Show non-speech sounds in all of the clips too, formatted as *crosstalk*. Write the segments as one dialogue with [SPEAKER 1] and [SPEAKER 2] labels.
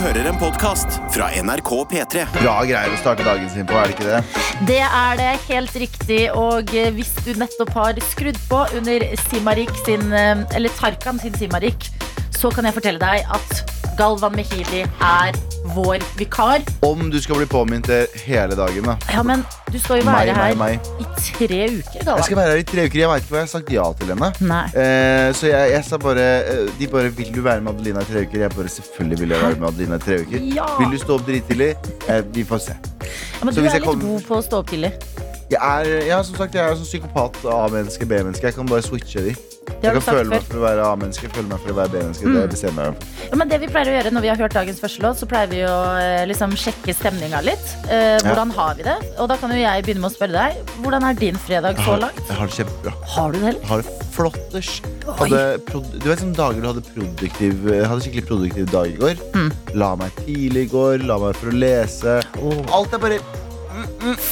[SPEAKER 1] hører en podkast fra NRK P3.
[SPEAKER 2] Bra greier å starte dagen sin på, er det ikke det?
[SPEAKER 3] Det er det helt riktig. Og eh, hvis du nettopp har skrudd på under Simarik sin eh, Eller Tarkan sin Simarik, så kan jeg fortelle deg at Galvan Mehidi er vår vikar.
[SPEAKER 2] Om du skal bli påminnet det hele dagen, da.
[SPEAKER 3] Ja, men du skal jo være
[SPEAKER 2] meg,
[SPEAKER 3] her
[SPEAKER 2] meg.
[SPEAKER 3] i tre uker,
[SPEAKER 2] Jeg skal være her i tre uker. Jeg veit ikke hva jeg har sagt ja til henne. Eh, så jeg, jeg sa bare eh, De bare 'Vil du være med Adelina i tre uker?' Jeg bare 'Selvfølgelig vil jeg være med Adelina i tre uker'.
[SPEAKER 3] Ja.
[SPEAKER 2] Vil du stå opp drittidlig? Eh, vi får se.
[SPEAKER 3] Ja, men
[SPEAKER 2] så
[SPEAKER 3] du er litt
[SPEAKER 2] kom...
[SPEAKER 3] god på å stå opp tidlig.
[SPEAKER 2] Jeg er, ja, som sagt, jeg er sånn psykopat A-menneske, B-menneske. Jeg kan bare switche de.
[SPEAKER 3] Det
[SPEAKER 2] Jeg
[SPEAKER 3] du
[SPEAKER 2] kan
[SPEAKER 3] sagt
[SPEAKER 2] føle meg
[SPEAKER 3] før.
[SPEAKER 2] for å være A-menneske, føle meg for å være B-menneske.
[SPEAKER 3] Mm.
[SPEAKER 2] Det bestemmer jeg meg for.
[SPEAKER 3] Ja, men det vi pleier å gjøre når vi har hørt dagens første låt, så pleier vi å eh, liksom sjekke stemninga litt. Eh, hvordan har vi det? Og da kan jo jeg begynne med å spørre deg. Hvordan er din fredag
[SPEAKER 2] Jeg
[SPEAKER 3] så
[SPEAKER 2] har,
[SPEAKER 3] langt?
[SPEAKER 2] jeg har det kjempebra.
[SPEAKER 3] Har du det, eller?
[SPEAKER 2] Jeg har det flotters. Hadde prod- Du vet sånne dager du hadde produktiv Jeg hadde skikkelig produktiv dag i går.
[SPEAKER 3] Mm.
[SPEAKER 2] La meg tidlig i går, la meg for å lese. Alt er bare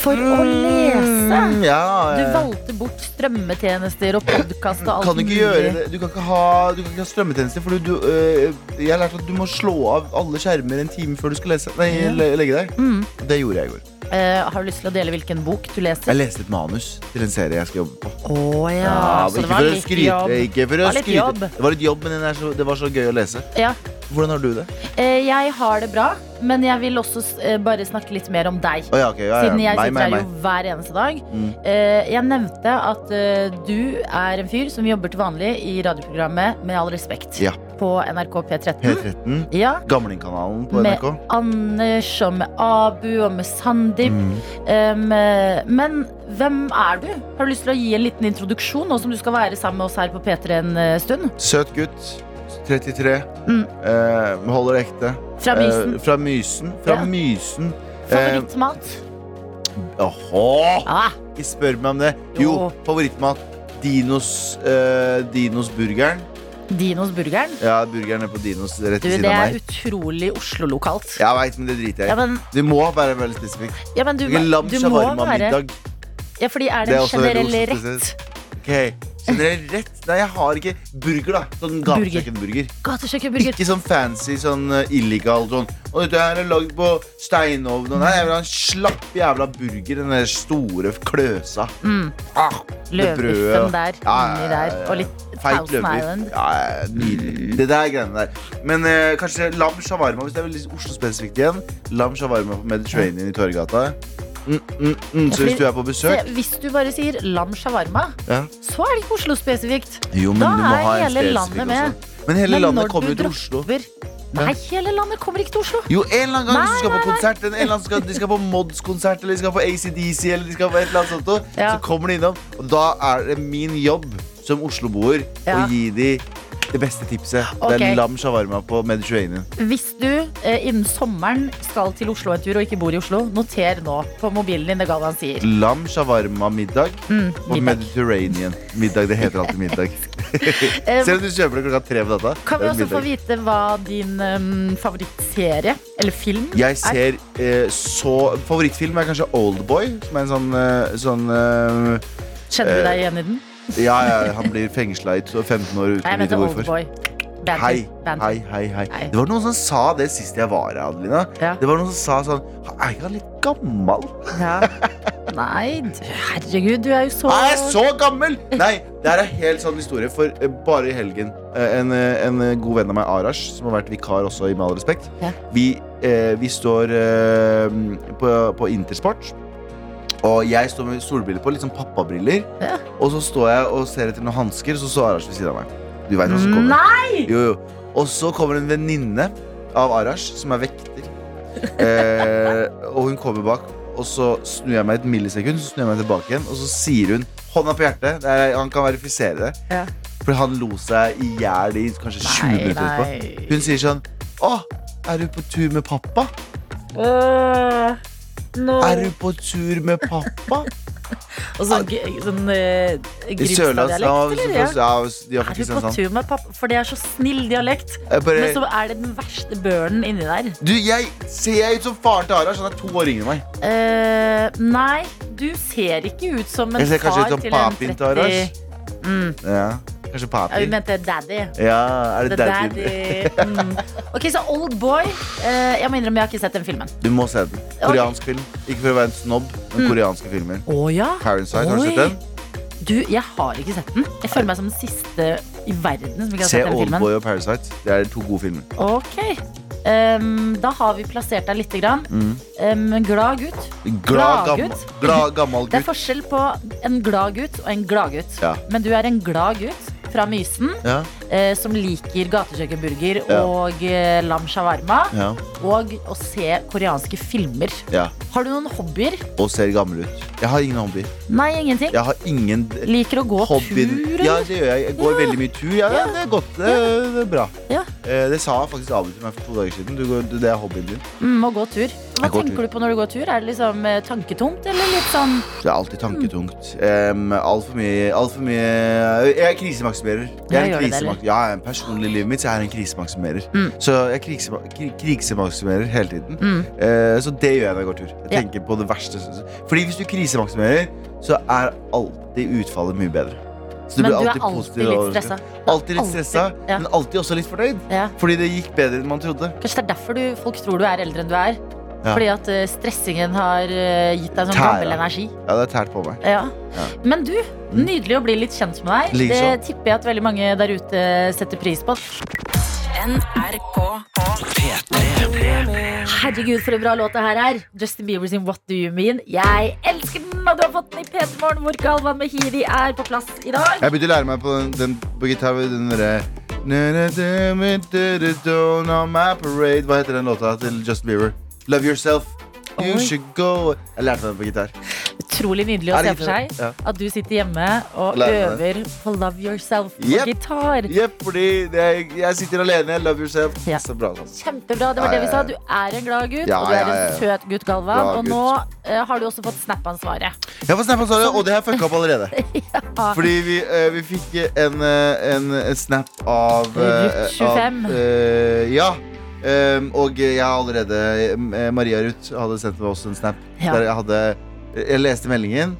[SPEAKER 3] For å lese!
[SPEAKER 2] Mm, ja,
[SPEAKER 3] Du valgte bort strømmetjenester og podkast og alt
[SPEAKER 2] kan du ikke gjøre det? Du kan ikke ha, du kan ikke ha strømmetjenester. For du, du, øh, jeg har lært at du må slå av alle skjermer en time før du skal lese. Nei,
[SPEAKER 3] Ja.
[SPEAKER 2] le- legge deg.
[SPEAKER 3] Mm.
[SPEAKER 2] Det gjorde jeg i går.
[SPEAKER 3] Eh, har du lyst til å dele hvilken bok du leser?
[SPEAKER 2] Jeg leste et manus til en serie jeg skal jobbe på.
[SPEAKER 3] Oh, ja,
[SPEAKER 2] Ja,
[SPEAKER 3] så det var litt
[SPEAKER 2] skryte.
[SPEAKER 3] jobb.
[SPEAKER 2] Ikke for å
[SPEAKER 3] Det
[SPEAKER 2] skryte.
[SPEAKER 3] jobb.
[SPEAKER 2] Det var litt jobb, men så, det var så gøy å lese.
[SPEAKER 3] Ja.
[SPEAKER 2] Hvordan har du det?
[SPEAKER 3] Eh, jeg har det bra, men jeg vil også eh, bare snakke litt mer om deg.
[SPEAKER 2] Oh, ja, okay.
[SPEAKER 3] Siden jeg sitter her jo hver eneste dag.
[SPEAKER 2] Mm.
[SPEAKER 3] Eh, jeg nevnte at eh, du er en fyr som jobber til vanlig i radioprogrammet Med all respekt
[SPEAKER 2] Ja.
[SPEAKER 3] På NRK P13.
[SPEAKER 2] P13.
[SPEAKER 3] Ja,
[SPEAKER 2] Gamlingkanalen på
[SPEAKER 3] med
[SPEAKER 2] NRK.
[SPEAKER 3] Anders og med Abu og med Sandeep.
[SPEAKER 2] Mm.
[SPEAKER 3] Um, men hvem er du? Har du lyst til å gi en liten introduksjon nå som du skal være sammen med oss her på P3 en eh, stund?
[SPEAKER 2] Søt gutt. 33.
[SPEAKER 3] Mm.
[SPEAKER 2] Uh, holder ekte.
[SPEAKER 3] Fra Mysen.
[SPEAKER 2] Uh, fra Mysen. Fra
[SPEAKER 3] Ja.
[SPEAKER 2] Mysen.
[SPEAKER 3] Favorittmat?
[SPEAKER 2] Åhå!
[SPEAKER 3] Ah,
[SPEAKER 2] Ikke spør meg om det. Jo,
[SPEAKER 3] Jo.
[SPEAKER 2] favorittmat. Dinos, uh, Dinos burgeren.
[SPEAKER 3] Dinos Burgeren.
[SPEAKER 2] Ja, burgeren er på Dinos rett ved
[SPEAKER 3] det
[SPEAKER 2] siden av
[SPEAKER 3] er utrolig Oslo-lokalt.
[SPEAKER 2] Jeg veit, men det driter jeg
[SPEAKER 3] Ja, men,
[SPEAKER 2] Du må være veldig spesifikk.
[SPEAKER 3] ja, men du, du må være. Ja, fordi er
[SPEAKER 2] Det
[SPEAKER 3] det
[SPEAKER 2] er
[SPEAKER 3] en generell rett?
[SPEAKER 2] Ok, Generell rett? Nei, jeg har ikke burger, da. Sånn gatekjøkkenburger.
[SPEAKER 3] Gatekjøkkenburger.
[SPEAKER 2] Ikke sånn fancy, sånn uh, illegal sånn Og dette her er lagd på steinovn Nei, jeg vil ha en slapp jævla burger Den der store kløsa
[SPEAKER 3] Mm.
[SPEAKER 2] ah.
[SPEAKER 3] Løvbiffen der,
[SPEAKER 2] Ja,
[SPEAKER 3] inni der. Og litt
[SPEAKER 2] Feit løvbiff
[SPEAKER 3] Island.
[SPEAKER 2] ja, ja, Nydelig Det der greiene der Men eh, kanskje lam shawarma Hvis det er veldig Oslo-spesifikt igjen Lam shawarma på Mediterranean i Torgata mm, mm, mm. Så hvis du er på besøk
[SPEAKER 3] Se, hvis du bare sier lam shawarma,
[SPEAKER 2] ja.
[SPEAKER 3] så er det ikke Oslo-spesifikt.
[SPEAKER 2] Jo, men
[SPEAKER 3] Da er hele landet med.
[SPEAKER 2] også. Men hele
[SPEAKER 3] Men
[SPEAKER 2] landet kommer jo til Oslo
[SPEAKER 3] Nei, hele landet kommer ikke til Oslo.
[SPEAKER 2] Jo, en eller annen gang
[SPEAKER 3] Nei,
[SPEAKER 2] skal på
[SPEAKER 3] nei, på
[SPEAKER 2] konsert en eller annen skal, De skal på Mods-konsert Eller de skal på ACDC Eller de skal på et eller annet sånt
[SPEAKER 3] Ja.
[SPEAKER 2] Så kommer de innom Og da er det min jobb som Oslo-boer
[SPEAKER 3] Ja.
[SPEAKER 2] Å gi de det beste tipset Det er lam shawarma på Mediterranean
[SPEAKER 3] Hvis du eh, innen sommeren skal til Oslo en tur og ikke bor i Oslo, noter nå på mobilen din det Galvan sier.
[SPEAKER 2] Lam shawarma-middag
[SPEAKER 3] Mm,
[SPEAKER 2] på
[SPEAKER 3] middag.
[SPEAKER 2] Mediterranean Middag, det heter alltid middag *laughs*
[SPEAKER 3] Eh, *laughs*
[SPEAKER 2] Selv om du kjøper det klokka tre på data
[SPEAKER 3] Kan vi også
[SPEAKER 2] middag.
[SPEAKER 3] få vite hva din um, favorittserie eller film
[SPEAKER 2] Jeg
[SPEAKER 3] er?
[SPEAKER 2] ser eh, så Favorittfilm er kanskje Oldboy Som er en sånn, uh, sånn uh,
[SPEAKER 3] Kjenner du deg igjen i den?
[SPEAKER 2] Ja, ja, han blir fengsla i 15 år uten å vite hvorfor
[SPEAKER 3] Banter.
[SPEAKER 2] Hei, hei, hei, hei. Det var noen som sa det sist jeg var her, Adelina.
[SPEAKER 3] Ja.
[SPEAKER 2] Det var noen som sa sånn Er ikke han litt gammel?
[SPEAKER 3] Ja. Nei, herregud, du er jo så
[SPEAKER 2] Er jeg så gammel?! Nei, det her er helt sånn historie. For eh, bare i helgen eh, en, eh, en god venn av meg, Arash, som har vært vikar også, i Med all respekt,
[SPEAKER 3] Ja.
[SPEAKER 2] vi, eh, vi står eh, på, på Intersport. Og jeg står med solbriller på, litt sånn pappabriller.
[SPEAKER 3] Ja.
[SPEAKER 2] Og så står jeg og ser etter noen hansker, og så står Arash ved siden av meg. Du vet hva som kommer.
[SPEAKER 3] Nei!
[SPEAKER 2] Jo, jo. Og så kommer en venninne av Arash, som er vekter. *laughs* Eh, og hun kommer bak, og så snur jeg meg et millisekund, så snur jeg meg tilbake igjen, og så sier hun, hånda på hjertet, er, han kan verifisere det,
[SPEAKER 3] Ja.
[SPEAKER 2] for han lo seg i hjel i kanskje 20
[SPEAKER 3] Nei,
[SPEAKER 2] minutter etterpå. Hun sier sånn, å, er du på tur med pappa?
[SPEAKER 3] Åh, nå.
[SPEAKER 2] Er du på tur med pappa? *laughs*
[SPEAKER 3] Og så sånn uh,
[SPEAKER 2] ja,
[SPEAKER 3] Grimstad-dialekt? Ja.
[SPEAKER 2] ja, er
[SPEAKER 3] du på
[SPEAKER 2] sånn.
[SPEAKER 3] tur med pappa? For det er så snill dialekt.
[SPEAKER 2] Bare,
[SPEAKER 3] Men så er det den verste børnen inni der.
[SPEAKER 2] du, jeg, ser jeg ut som faren til Arash? Han er to år yngre enn meg.
[SPEAKER 3] Uh, nei, du ser ikke ut som en
[SPEAKER 2] Jeg ser kanskje
[SPEAKER 3] far
[SPEAKER 2] ut som
[SPEAKER 3] til en
[SPEAKER 2] papin til Arash.
[SPEAKER 3] 30 mm,
[SPEAKER 2] Ja. Kanskje
[SPEAKER 3] Ja, vi mente daddy.
[SPEAKER 2] Ja, er
[SPEAKER 3] The
[SPEAKER 2] det daddy?
[SPEAKER 3] daddy. Mm. Ok, så Old Boy. eh, jeg må innrømme, jeg har ikke sett den filmen.
[SPEAKER 2] Du må se den. Koreansk film. Ikke for å være en snobb, men
[SPEAKER 3] Mm.
[SPEAKER 2] koreanske filmer.
[SPEAKER 3] Oh, ja?
[SPEAKER 2] Parasite, har du sett den?
[SPEAKER 3] Du, jeg har ikke sett den. Jeg føler meg som den siste i verden som ikke har
[SPEAKER 2] Se
[SPEAKER 3] sett den filmen.
[SPEAKER 2] Oldboy og Parasite. Det er to gode filmer.
[SPEAKER 3] Ok. um, da har vi plassert deg lite grann.
[SPEAKER 2] Mm.
[SPEAKER 3] Um, glad gutt.
[SPEAKER 2] Glad,
[SPEAKER 3] Glad gutt.
[SPEAKER 2] glad, gammel
[SPEAKER 3] Det er forskjell på en glad gutt og en gladgutt.
[SPEAKER 2] Ja.
[SPEAKER 3] Men du er en glad gutt fra Mysen.
[SPEAKER 2] Ja,
[SPEAKER 3] eh, som liker gatekjøkkenburger
[SPEAKER 2] Ja.
[SPEAKER 3] og eh, lam shawarma.
[SPEAKER 2] ja,
[SPEAKER 3] Og å se koreanske filmer.
[SPEAKER 2] ja.
[SPEAKER 3] Har du noen hobbyer?
[SPEAKER 2] Og ser gammel ut. Jeg har ingen hobbyer.
[SPEAKER 3] Nei, ingenting.
[SPEAKER 2] Jeg har ingen
[SPEAKER 3] Liker å gå
[SPEAKER 2] hobbyer.
[SPEAKER 3] tur,
[SPEAKER 2] Ja, det gjør jeg. Jeg går veldig mye tur. Ja,
[SPEAKER 3] Ja.
[SPEAKER 2] det er godt. Det, er bra.
[SPEAKER 3] Ja.
[SPEAKER 2] Eh, Det sa faktisk Abel til meg for to dager siden. Du går, det er hobbyen din.
[SPEAKER 3] Mm, å gå tur. Hva tenker
[SPEAKER 2] tur.
[SPEAKER 3] du på når du går tur? Er det liksom tanketungt, eller litt sånn
[SPEAKER 2] Det er alltid tanketungt. Um, Altfor mye, alt mye Jeg er krisemaksimerer. Jeg er en krisemak ja, er personlig livet mitt så jeg er en krisemaksimerer.
[SPEAKER 3] Mm.
[SPEAKER 2] Så jeg krisemaksimerer hele tiden.
[SPEAKER 3] mm.
[SPEAKER 2] Eh, så det gjør jeg når jeg går tur. Jeg tenker på det verste. Fordi hvis du krisemaksimerer, så er alltid utfallet mye bedre. Så du
[SPEAKER 3] Men
[SPEAKER 2] blir
[SPEAKER 3] du er alltid litt stressa. Er
[SPEAKER 2] Alltid litt stressa,
[SPEAKER 3] Ja.
[SPEAKER 2] men alltid også litt fornøyd.
[SPEAKER 3] Ja.
[SPEAKER 2] Fordi det gikk bedre enn man trodde.
[SPEAKER 3] Kanskje det er derfor du, folk tror du er eldre enn du er.
[SPEAKER 2] Ja.
[SPEAKER 3] Fordi at eh, stressingen har eh, gitt deg sånn gammel energi.
[SPEAKER 2] Ja, det har tært på meg.
[SPEAKER 3] Ja.
[SPEAKER 2] Ja.
[SPEAKER 3] Men du. Nydelig å bli litt kjent med deg.
[SPEAKER 2] Liksom.
[SPEAKER 3] Det tipper jeg at veldig mange der ute setter pris på.
[SPEAKER 4] NRK
[SPEAKER 3] Herregud, for en bra låt det her er. Justin Bieber sin What Do You Mean. Jeg elsker den, og du har fått den i P3 Morgen, hvor Galvan Mehidi er på plass i dag.
[SPEAKER 2] Jeg begynte å lære meg på den, den på gitar. Den derre On my parade Hva heter den låta til Justin Bieber? Love yourself. You
[SPEAKER 3] Oi.
[SPEAKER 2] should go Jeg lærte meg det på gitar.
[SPEAKER 3] Utrolig nydelig å se for seg
[SPEAKER 2] ja.
[SPEAKER 3] at du sitter hjemme og
[SPEAKER 2] Lærer
[SPEAKER 3] øver på Love Yourself på
[SPEAKER 2] Yep.
[SPEAKER 3] gitar.
[SPEAKER 2] Jepp, fordi er, jeg sitter alene. Love yourself.
[SPEAKER 3] Ja.
[SPEAKER 2] Så bra. sånn.
[SPEAKER 3] Kjempebra. Det var det vi sa. Du er en glad gutt, og du er en søt gutt, Galvan. Og nå uh, har du også fått Snap-ansvaret.
[SPEAKER 2] Jeg har fått Snap-ansvaret, og det har jeg fucka opp *laughs* allerede. Fordi vi, uh, vi fikk en, uh, en, en snap av
[SPEAKER 3] Ruth 25.
[SPEAKER 2] av, ja. Um, og jeg har allerede eh, Maria Ruth hadde sendt meg også en snap.
[SPEAKER 3] Ja.
[SPEAKER 2] Der jeg hadde Jeg leste meldingen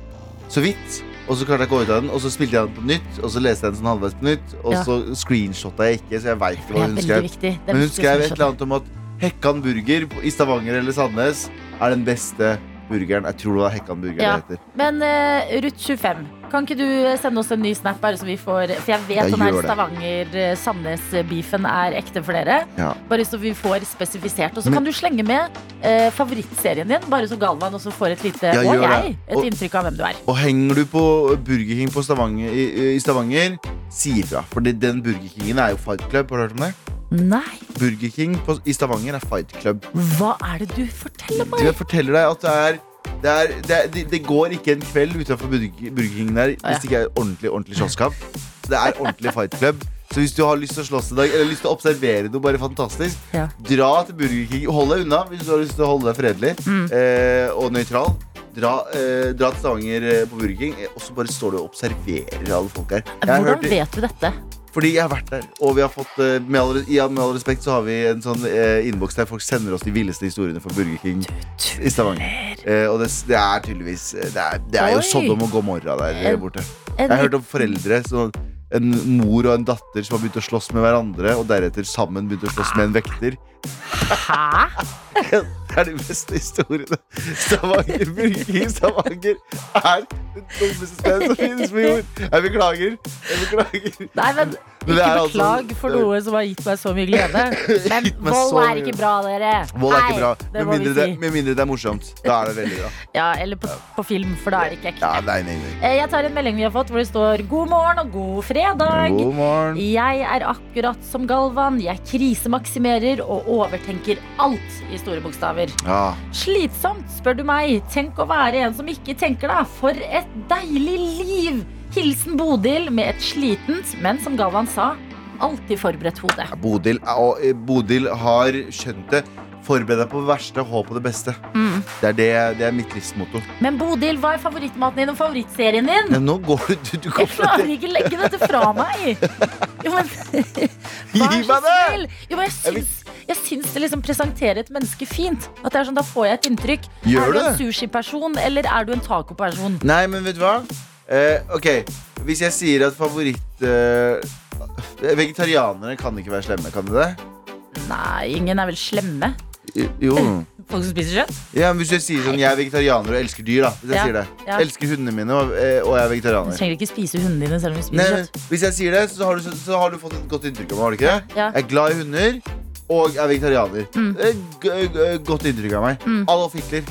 [SPEAKER 2] så vidt. Og så klarte jeg ikke å ut av den, og så spilte jeg den på nytt. Og så leste jeg den sånn halvveis på nytt, og
[SPEAKER 3] Ja.
[SPEAKER 2] så screenshotta jeg ikke, så jeg veit ikke hva hun skrev. Men hun skrev et eller annet om at Hekkan burger i Stavanger eller Sandnes er den beste burgeren. Jeg tror det var Hekkan burger
[SPEAKER 3] Ja.
[SPEAKER 2] det heter.
[SPEAKER 3] Men uh, Ruth 25, kan ikke du sende oss en ny snap? Bare så vi får For jeg vet
[SPEAKER 2] Jeg
[SPEAKER 3] den her. Stavanger-Sandnes-beefen er ekte for dere.
[SPEAKER 2] Ja.
[SPEAKER 3] Bare så vi får spesifisert. Og så kan du slenge med uh, favorittserien din, bare så Galvan også får et lite
[SPEAKER 2] Ja,
[SPEAKER 3] Og jeg et
[SPEAKER 2] Og-
[SPEAKER 3] inntrykk av hvem du er.
[SPEAKER 2] Og henger du på Burger King på Stavanger, i, i Stavanger, si ifra. For den Burger Kingen er jo Fight Club. Har du hørt om det?
[SPEAKER 3] Nei,
[SPEAKER 2] Burger King på, i Stavanger er Fight Club.
[SPEAKER 3] hva er det du forteller meg?
[SPEAKER 2] jeg forteller deg at det er det, er, det, er, det, det går ikke en kveld utenfor Burger, King der hvis det ikke er ordentlig ordentlig slåsskamp. Det er ordentlig Fight Club. Så hvis du har lyst til å slåss i dag, eller lyst til å observere noe bare fantastisk,
[SPEAKER 3] Ja.
[SPEAKER 2] dra til Burger King. Hold deg unna hvis du har lyst til å holde deg fredelig
[SPEAKER 3] Mm.
[SPEAKER 2] eh, og nøytral. Dra, eh, dra til Stavanger eh, på Burger King, eh, og så bare står du og observerer alle folk her.
[SPEAKER 3] Hvordan
[SPEAKER 2] hørt-
[SPEAKER 3] vet du dette?
[SPEAKER 2] Fordi jeg har vært der, og vi har fått eh, med all, med all respekt så har vi en sånn eh, innboks der folk sender oss de villeste historiene fra Burger King i Stavanger. Eh, og det, det er tydeligvis eh, Det er, det er jo. Sodom og Gomorra der eh, borte. Jeg har hørt om foreldre sånn, En mor og en datter som har begynt å slåss med hverandre, og deretter sammen begynt å slåss med en vekter.
[SPEAKER 3] Hæ? *laughs*
[SPEAKER 2] Det er de beste historiene. Stavanger, Brygge i Stavanger er det dummeste stedet som finnes på jord. Jeg beklager. Jeg beklager.
[SPEAKER 3] Nei, men ikke
[SPEAKER 2] er altså-
[SPEAKER 3] beklag for noe som har gitt meg så mye glede. *laughs* Men vold
[SPEAKER 2] så
[SPEAKER 3] er ikke bra, dere.
[SPEAKER 2] Vold er ikke bra.
[SPEAKER 3] Det
[SPEAKER 2] Med mindre det, med mindre det er morsomt. Da er det veldig bra. *laughs*
[SPEAKER 3] Ja, eller på, på film, for da er det ikke ekte.
[SPEAKER 2] Ja, nei, nei, nei.
[SPEAKER 3] Eh, Jeg tar en melding vi har fått hvor det står 'God morgen og god fredag'.
[SPEAKER 2] God morgen.
[SPEAKER 3] Jeg er akkurat som Galvan. Jeg krisemaksimerer og overtenker alt i store bokstaver.
[SPEAKER 2] Ja.
[SPEAKER 3] Slitsomt, spør du meg. Tenk å være en som ikke tenker, da. For et deilig liv! Hilsen Bodil med et slitent, men som Galvan sa, alltid forberedt hode.
[SPEAKER 2] Bodil, og, eh, Bodil har skjønt det. Forbered deg på det verste, håp på det beste.
[SPEAKER 3] Mm.
[SPEAKER 2] Det er, det, det er mitt livsmotto.
[SPEAKER 3] Men Bodil, hva er favorittmaten din og favorittserien din?
[SPEAKER 2] Men nå går du Du, du
[SPEAKER 3] Jeg klarer
[SPEAKER 2] ikke
[SPEAKER 3] ikke legge dette fra meg. *laughs* Jo, men
[SPEAKER 2] Gi
[SPEAKER 3] Vær så
[SPEAKER 2] meg det!
[SPEAKER 3] snill! Jo, men jeg syns, jeg syns det liksom presenterer et menneske fint. At det er sånn, Da får jeg et inntrykk.
[SPEAKER 2] Gjør
[SPEAKER 3] er du
[SPEAKER 2] du
[SPEAKER 3] en
[SPEAKER 2] det?
[SPEAKER 3] sushiperson, eller er du en tacoperson?
[SPEAKER 2] Nei, men vet du hva? Eh, ok, hvis jeg sier at favoritt eh, Vegetarianere kan ikke være slemme, kan de det?
[SPEAKER 3] Nei, ingen er vel slemme.
[SPEAKER 2] Jo. *laughs*
[SPEAKER 3] Folk som spiser kjøtt.
[SPEAKER 2] Ja, men hvis jeg sier sånn Jeg er vegetarianer og elsker dyr, da. Hvis jeg
[SPEAKER 3] Ja,
[SPEAKER 2] sier det.
[SPEAKER 3] ja.
[SPEAKER 2] Elsker hundene mine og, eh, og jeg er
[SPEAKER 3] Du
[SPEAKER 2] vegetarianer.
[SPEAKER 3] trenger ikke spise hundene dine selv om du spiser
[SPEAKER 2] men
[SPEAKER 3] kjøtt.
[SPEAKER 2] hvis jeg sier det, så har, du, så har du fått et godt inntrykk av meg. har du ikke det?
[SPEAKER 3] Ja.
[SPEAKER 2] Jeg er glad i hunder og er vegetarianer.
[SPEAKER 3] Mm.
[SPEAKER 2] Er g- g- Godt inntrykk av meg.
[SPEAKER 3] Mm.
[SPEAKER 2] Adolf Hitler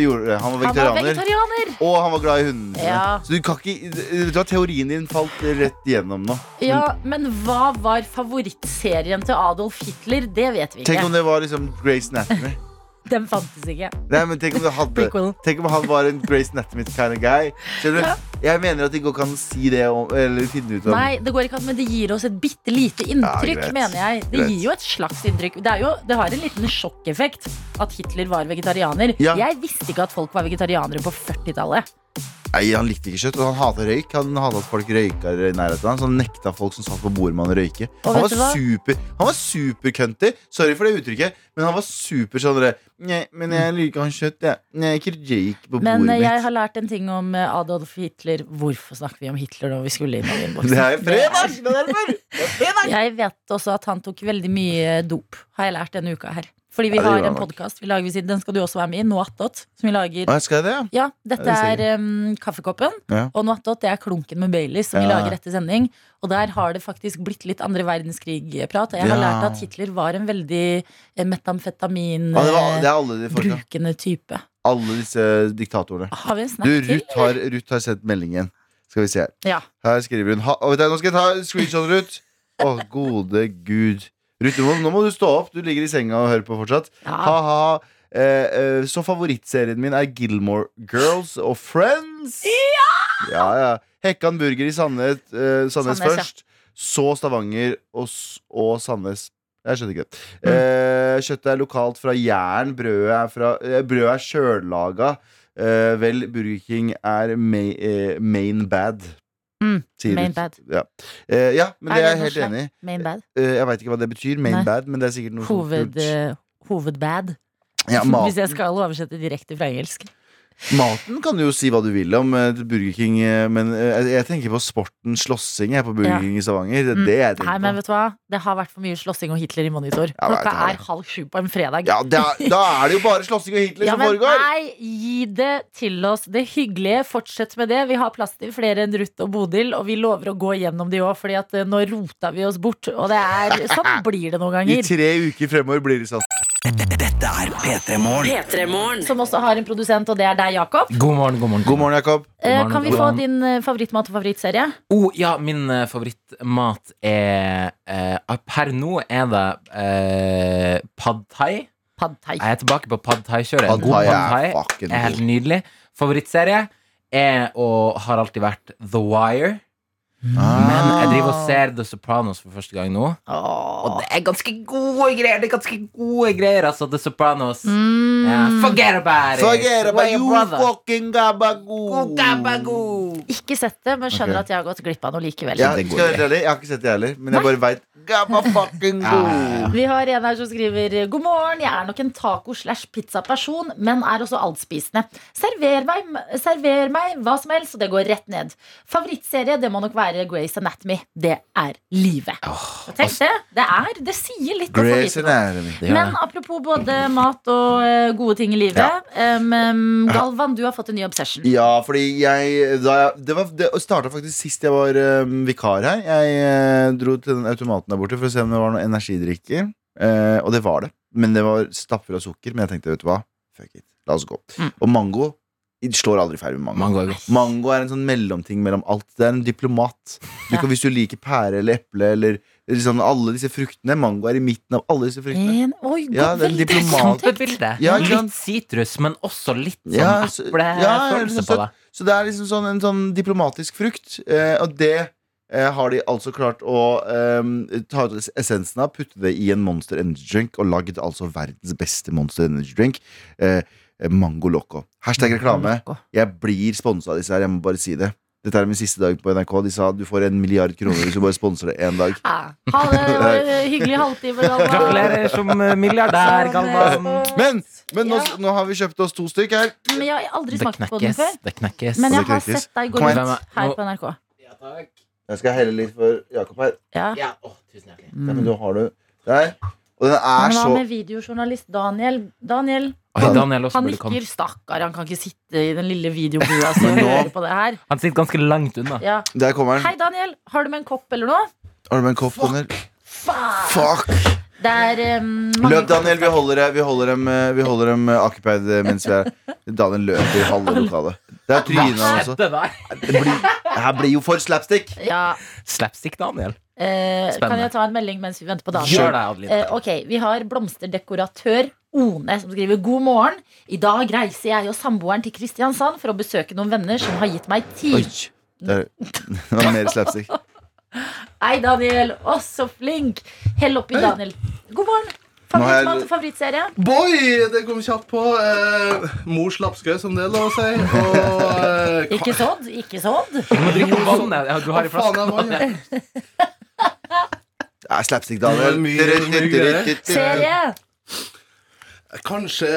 [SPEAKER 2] gjorde det. Han var
[SPEAKER 3] Han var
[SPEAKER 2] vegetarianer.
[SPEAKER 3] vegetarianer.
[SPEAKER 2] Og han var glad i hundene.
[SPEAKER 3] Ja.
[SPEAKER 2] Så du kan ikke Teorien din falt rett igjennom nå.
[SPEAKER 3] Ja, men hva var favorittserien til Adolf Hitler? Det vet vi ikke.
[SPEAKER 2] Tenk om det var liksom Grace Anatomy.
[SPEAKER 3] Den fantes ikke.
[SPEAKER 2] Nei, men tenk om det hadde Tenk om han var en Grace Anatomy kind of guy. Skjønner du? Jeg mener at de ikke kan si det om, eller finne ut om
[SPEAKER 3] Nei, det går ikke an, men det gir oss et bitte lite inntrykk,
[SPEAKER 2] Ja,
[SPEAKER 3] mener jeg. Det
[SPEAKER 2] Greit.
[SPEAKER 3] gir jo et slags inntrykk. Det, er jo, det har en liten sjokkeffekt at Hitler var vegetarianer.
[SPEAKER 2] Ja.
[SPEAKER 3] Jeg visste ikke at folk var vegetarianere på 40-tallet.
[SPEAKER 2] Nei, Han likte ikke kjøtt, og han hata røyk. Han hata at folk røyka i nærheten av så han nekta folk som satt på bordet med han å røyke. Han var super Han var supercunty. Sorry for det uttrykket, men han var super sånn Nei, men jeg liker han kjøtt, jeg. Nei, ikke røyk på
[SPEAKER 3] Men
[SPEAKER 2] mitt.
[SPEAKER 3] Men jeg har lært en ting om eh, Adolf Hitler. Hvorfor snakker vi om Hitler når vi skulle inn i *laughs* innboksen?
[SPEAKER 2] Det er fredag! Det er derfor! Er!
[SPEAKER 3] Jeg vet også at han tok veldig mye dop, har jeg lært denne uka her. Fordi vi
[SPEAKER 2] Ja,
[SPEAKER 3] har en podkast, den skal du også være med i, Noe. Som vi lager
[SPEAKER 2] Å, skal jeg det, ja?
[SPEAKER 3] Ja, dette
[SPEAKER 2] Ja,
[SPEAKER 3] er um, kaffekoppen,
[SPEAKER 2] Ja.
[SPEAKER 3] og det er klunken med Baileys som vi lager etter sending. Og der har det faktisk blitt litt andre verdenskrig-prat. Og jeg har
[SPEAKER 2] Ja.
[SPEAKER 3] lært at Hitler var en veldig eh, metamfetamin
[SPEAKER 2] Ja, det, var,
[SPEAKER 3] eh,
[SPEAKER 2] det er alle de folka.
[SPEAKER 3] brukende type.
[SPEAKER 2] Alle disse diktatorene.
[SPEAKER 3] Har vi en snap
[SPEAKER 2] Du? Ruth har, Ruth har sendt meldingen. Skal vi se her.
[SPEAKER 3] Ja.
[SPEAKER 2] Her skriver hun ha, Nå skal jeg ta screenshot, Ruth. Å, gode gud. Ruth, nå må, du stå opp. Du ligger i senga og hører på fortsatt.
[SPEAKER 3] Ja.
[SPEAKER 2] Ha-ha. Eh, eh, så favorittserien min er Gilmore Girls og Friends. Ja! ja, Hekkan burger i Sandnes, eh, Sandnes,
[SPEAKER 3] Sandnes, ja.
[SPEAKER 2] først. Så Stavanger og, og Sandnes. Jeg skjønner ikke det.
[SPEAKER 3] Mm.
[SPEAKER 2] Eh, kjøttet er lokalt fra Jæren. Brødet er, fra, eh, brødet er sjøllaga. Eh, vel, Burger King er ma eh, main bad.
[SPEAKER 3] Mm, main bad.
[SPEAKER 2] Ja. Uh, ja, men
[SPEAKER 3] Er
[SPEAKER 2] det er jeg helt
[SPEAKER 3] norsk,
[SPEAKER 2] enig i.
[SPEAKER 3] Main bad.
[SPEAKER 2] Uh, jeg veit ikke hva det betyr. Main
[SPEAKER 3] Nei.
[SPEAKER 2] bad, men det er sikkert noe
[SPEAKER 3] Hoved,
[SPEAKER 2] kult.
[SPEAKER 3] eh, hovedbad.
[SPEAKER 2] Ja,
[SPEAKER 3] Hvis jeg skal oversette direkte fra engelsk.
[SPEAKER 2] Maten kan du jo si hva du vil om eh, Burger King, eh, men eh, jeg, tenker på sporten slåssing på Burger
[SPEAKER 3] Ja.
[SPEAKER 2] King i Stavanger. Det er
[SPEAKER 3] Mm.
[SPEAKER 2] det jeg
[SPEAKER 3] Nei,
[SPEAKER 2] tenker
[SPEAKER 3] men vet du hva? Det har vært for mye slåssing og Hitler i monitor.
[SPEAKER 2] Ja,
[SPEAKER 3] Klokka er halv sju på en fredag.
[SPEAKER 2] Ja, det er, Da er det jo bare slåssing og Hitler
[SPEAKER 3] Ja,
[SPEAKER 2] som
[SPEAKER 3] men
[SPEAKER 2] foregår!
[SPEAKER 3] nei, gi det til oss. Det hyggelige, fortsett med det. Vi har plass til flere enn Ruth og Bodil, og vi lover å gå gjennom de òg, Fordi at nå rota vi oss bort. Og det er, sånn *laughs* blir det noen ganger.
[SPEAKER 2] I tre uker fremover blir det sånn.
[SPEAKER 1] Er P3 Morgen.
[SPEAKER 3] Som også har en produsent, og det er deg, Jakob.
[SPEAKER 5] God morgen, god morgen.
[SPEAKER 2] God morgen, Jakob.
[SPEAKER 3] Eh,
[SPEAKER 5] morgen,
[SPEAKER 3] kan vi
[SPEAKER 5] god
[SPEAKER 3] få
[SPEAKER 5] morgen.
[SPEAKER 3] din eh, favorittmat og favorittserie?
[SPEAKER 5] Oh, ja, min eh, favorittmat er eh, Per nå er det eh, pad thai.
[SPEAKER 3] Pad thai.
[SPEAKER 5] Jeg er tilbake på pad thai-kjøret.
[SPEAKER 2] Pad
[SPEAKER 5] pad thai er helt nydelig. Favorittserie er og har alltid vært The Wire. Men
[SPEAKER 2] Ah.
[SPEAKER 5] jeg driver og ser The Sopranos for første gang nå. Og det er ganske gode greier. Det er ganske gode greier, altså. The Sopranos.
[SPEAKER 3] Mm.
[SPEAKER 5] Ja, forget about it.
[SPEAKER 2] Forget about you
[SPEAKER 5] brother.
[SPEAKER 2] fucking gabagoo.
[SPEAKER 5] Gabagoo.
[SPEAKER 3] Ikke sett det, men skjønner
[SPEAKER 2] okay.
[SPEAKER 3] at jeg har gått glipp av noe likevel.
[SPEAKER 2] Ja, jeg, være jeg har ikke sett det heller, men jeg bare veit *laughs*
[SPEAKER 5] Ja.
[SPEAKER 3] Vi har en her som skriver God morgen, jeg er nok en taco-slash-pizza-person, men er også altspisende. Server meg, server meg hva som helst, og det går rett ned. Favorittserie det må nok være Grace Anatomy. Det er livet. Oh, Tenk det. Det er, det sier litt
[SPEAKER 2] Grace. Anatomy.
[SPEAKER 3] Men apropos både mat og eh, gode ting i livet. em, Um, Galvan, du har fått en ny obsession.
[SPEAKER 2] Ja, fordi jeg, jeg Det, var- det starta faktisk sist jeg var um, vikar her. Jeg uh, dro til den automaten der borte for å se om det var noe energidrikker. Uh, og det var det. Men det var stapper av sukker. Men jeg tenkte, vet du hva, fuck it. La oss gå.
[SPEAKER 3] Mm.
[SPEAKER 2] Og mango slår aldri feil med mango.
[SPEAKER 5] Mango er.
[SPEAKER 2] Mango er en sånn mellomting mellom alt. Det er en diplomat. Du
[SPEAKER 3] Ja.
[SPEAKER 2] kan, hvis du liker pære eller eple eller, sånn, alle disse fruktene Mango er i midten av alle disse fruktene.
[SPEAKER 3] En, oi,
[SPEAKER 2] Ja, det er en diplomat. Ja,
[SPEAKER 5] litt sitrus, men også litt sånn
[SPEAKER 2] Ja, så- ja,
[SPEAKER 5] eplefølelse
[SPEAKER 2] så-
[SPEAKER 5] på det.
[SPEAKER 2] Så det er liksom sånn, en sånn diplomatisk frukt. Eh, og det eh, har de altså klart å eh, ta ut essensen av, putte det i en Monster Energy Drink, og lagd altså verdens beste Monster Energy Drink. Eh, Mango Loco. Hashtag reklame. Jeg blir sponsa av disse her, jeg må bare si det. Dette er min siste dag på NRK. De sa du får en milliard kroner hvis du bare sponser det én dag.
[SPEAKER 3] Ja. *laughs* Ha det, det var en hyggelig halvtime, Galvan.
[SPEAKER 5] Gratulerer som eh, milliardær, Galvan.
[SPEAKER 2] Men, men nå,
[SPEAKER 3] Ja.
[SPEAKER 2] nå har vi kjøpt oss to stykk her.
[SPEAKER 3] Men jeg har aldri smakt på den før.
[SPEAKER 5] Det knekkes.
[SPEAKER 3] Men jeg har sett deg gå
[SPEAKER 2] rundt
[SPEAKER 3] her på NRK.
[SPEAKER 5] Ja, takk.
[SPEAKER 2] Jeg skal helle litt for Jakob her.
[SPEAKER 3] Ja.
[SPEAKER 5] Ja, åh, tusen hjertelig.
[SPEAKER 2] Ja, men da har du der. Og den er
[SPEAKER 3] Men hva
[SPEAKER 2] så
[SPEAKER 3] med videojournalist Daniel? Daniel, Han
[SPEAKER 5] komme.
[SPEAKER 3] nikker. Stakkar, han kan ikke sitte i den lille videobua si og *laughs* høre på det her.
[SPEAKER 5] Han sitter ganske langt unna.
[SPEAKER 3] Ja.
[SPEAKER 2] Der kommer han.
[SPEAKER 3] Hei, Daniel. Har du med en kopp eller noe?
[SPEAKER 2] Har du med en kopp, Daniel?
[SPEAKER 3] Fuck!
[SPEAKER 2] Fuck!
[SPEAKER 3] Det er um, mange
[SPEAKER 2] Løp, Daniel. Vi holder, vi holder dem, eh, vi holder dem eh, occupied eh, mens vi er Daniel løper i halve lokalet. Det er trynet hans også.
[SPEAKER 5] Det
[SPEAKER 2] blir, det her blir jo for slapstick.
[SPEAKER 3] Ja,
[SPEAKER 5] Slapstick Daniel.
[SPEAKER 3] Eh, kan jeg ta en melding mens vi venter på Daniel?
[SPEAKER 5] Gjør det, Adeline.
[SPEAKER 3] Eh, ok, Vi har blomsterdekoratør One som skriver God morgen. I dag reiser jeg og samboeren til Kristiansand for å besøke noen venner som har gitt meg tid.
[SPEAKER 2] Oi. Det er- *laughs* var mer slapstick. *laughs*
[SPEAKER 3] Hei, Daniel. Å, så flink. Hell oppi Daniel. God morgen. Favorittmat og favorittserie?
[SPEAKER 6] Boy! Det kom kjapt på. Eh, mors lapskaus, som det er lov å si. Og eh,
[SPEAKER 3] Ikke sådd, ikke sådd.
[SPEAKER 5] Du må drikke vann. ja, du har i
[SPEAKER 6] Hva *laughs* faen
[SPEAKER 5] flaska.
[SPEAKER 6] vann, ja?
[SPEAKER 2] Det slapstick,
[SPEAKER 6] Det
[SPEAKER 2] Daniel.
[SPEAKER 6] mye- mye greier.
[SPEAKER 3] Serie.
[SPEAKER 6] Kanskje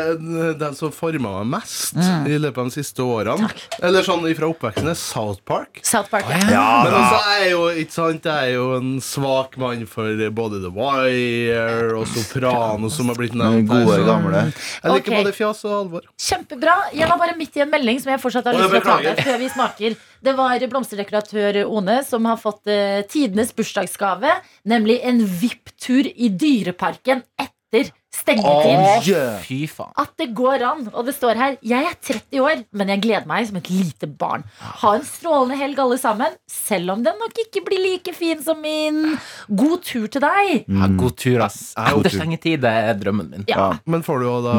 [SPEAKER 6] den som forma meg mest i løpet av de siste årene. Eller sånn fra oppveksten, er South Park.
[SPEAKER 3] South Park. Ja.
[SPEAKER 6] Men også jeg er jo ikke sant Jeg er jo en svak mann for både The Wire og Soprano, som har blitt nevnt.
[SPEAKER 2] gode, gamle.
[SPEAKER 6] Jeg liker
[SPEAKER 3] okay.
[SPEAKER 6] både fjas og alvor.
[SPEAKER 3] Kjempebra. Jeg var bare midt i en melding som jeg fortsatt har lyst til å ta med før vi smaker. Det var blomsterdekoratør One som har fått uh, tidenes bursdagsgave, nemlig en VIP-tur i Dyreparken etter stengetid.
[SPEAKER 2] Yeah.
[SPEAKER 5] Fy faen.
[SPEAKER 3] At det går an. Og det står her Jeg er 30 år, men jeg gleder meg som et lite barn. Ha en strålende helg, alle sammen. Selv om den nok ikke blir like fin som min. God tur til deg.
[SPEAKER 5] Ja, god tur, ass. Etter stengetid det er drømmen min.
[SPEAKER 3] Ja.
[SPEAKER 2] Ja.
[SPEAKER 6] Men får du jo da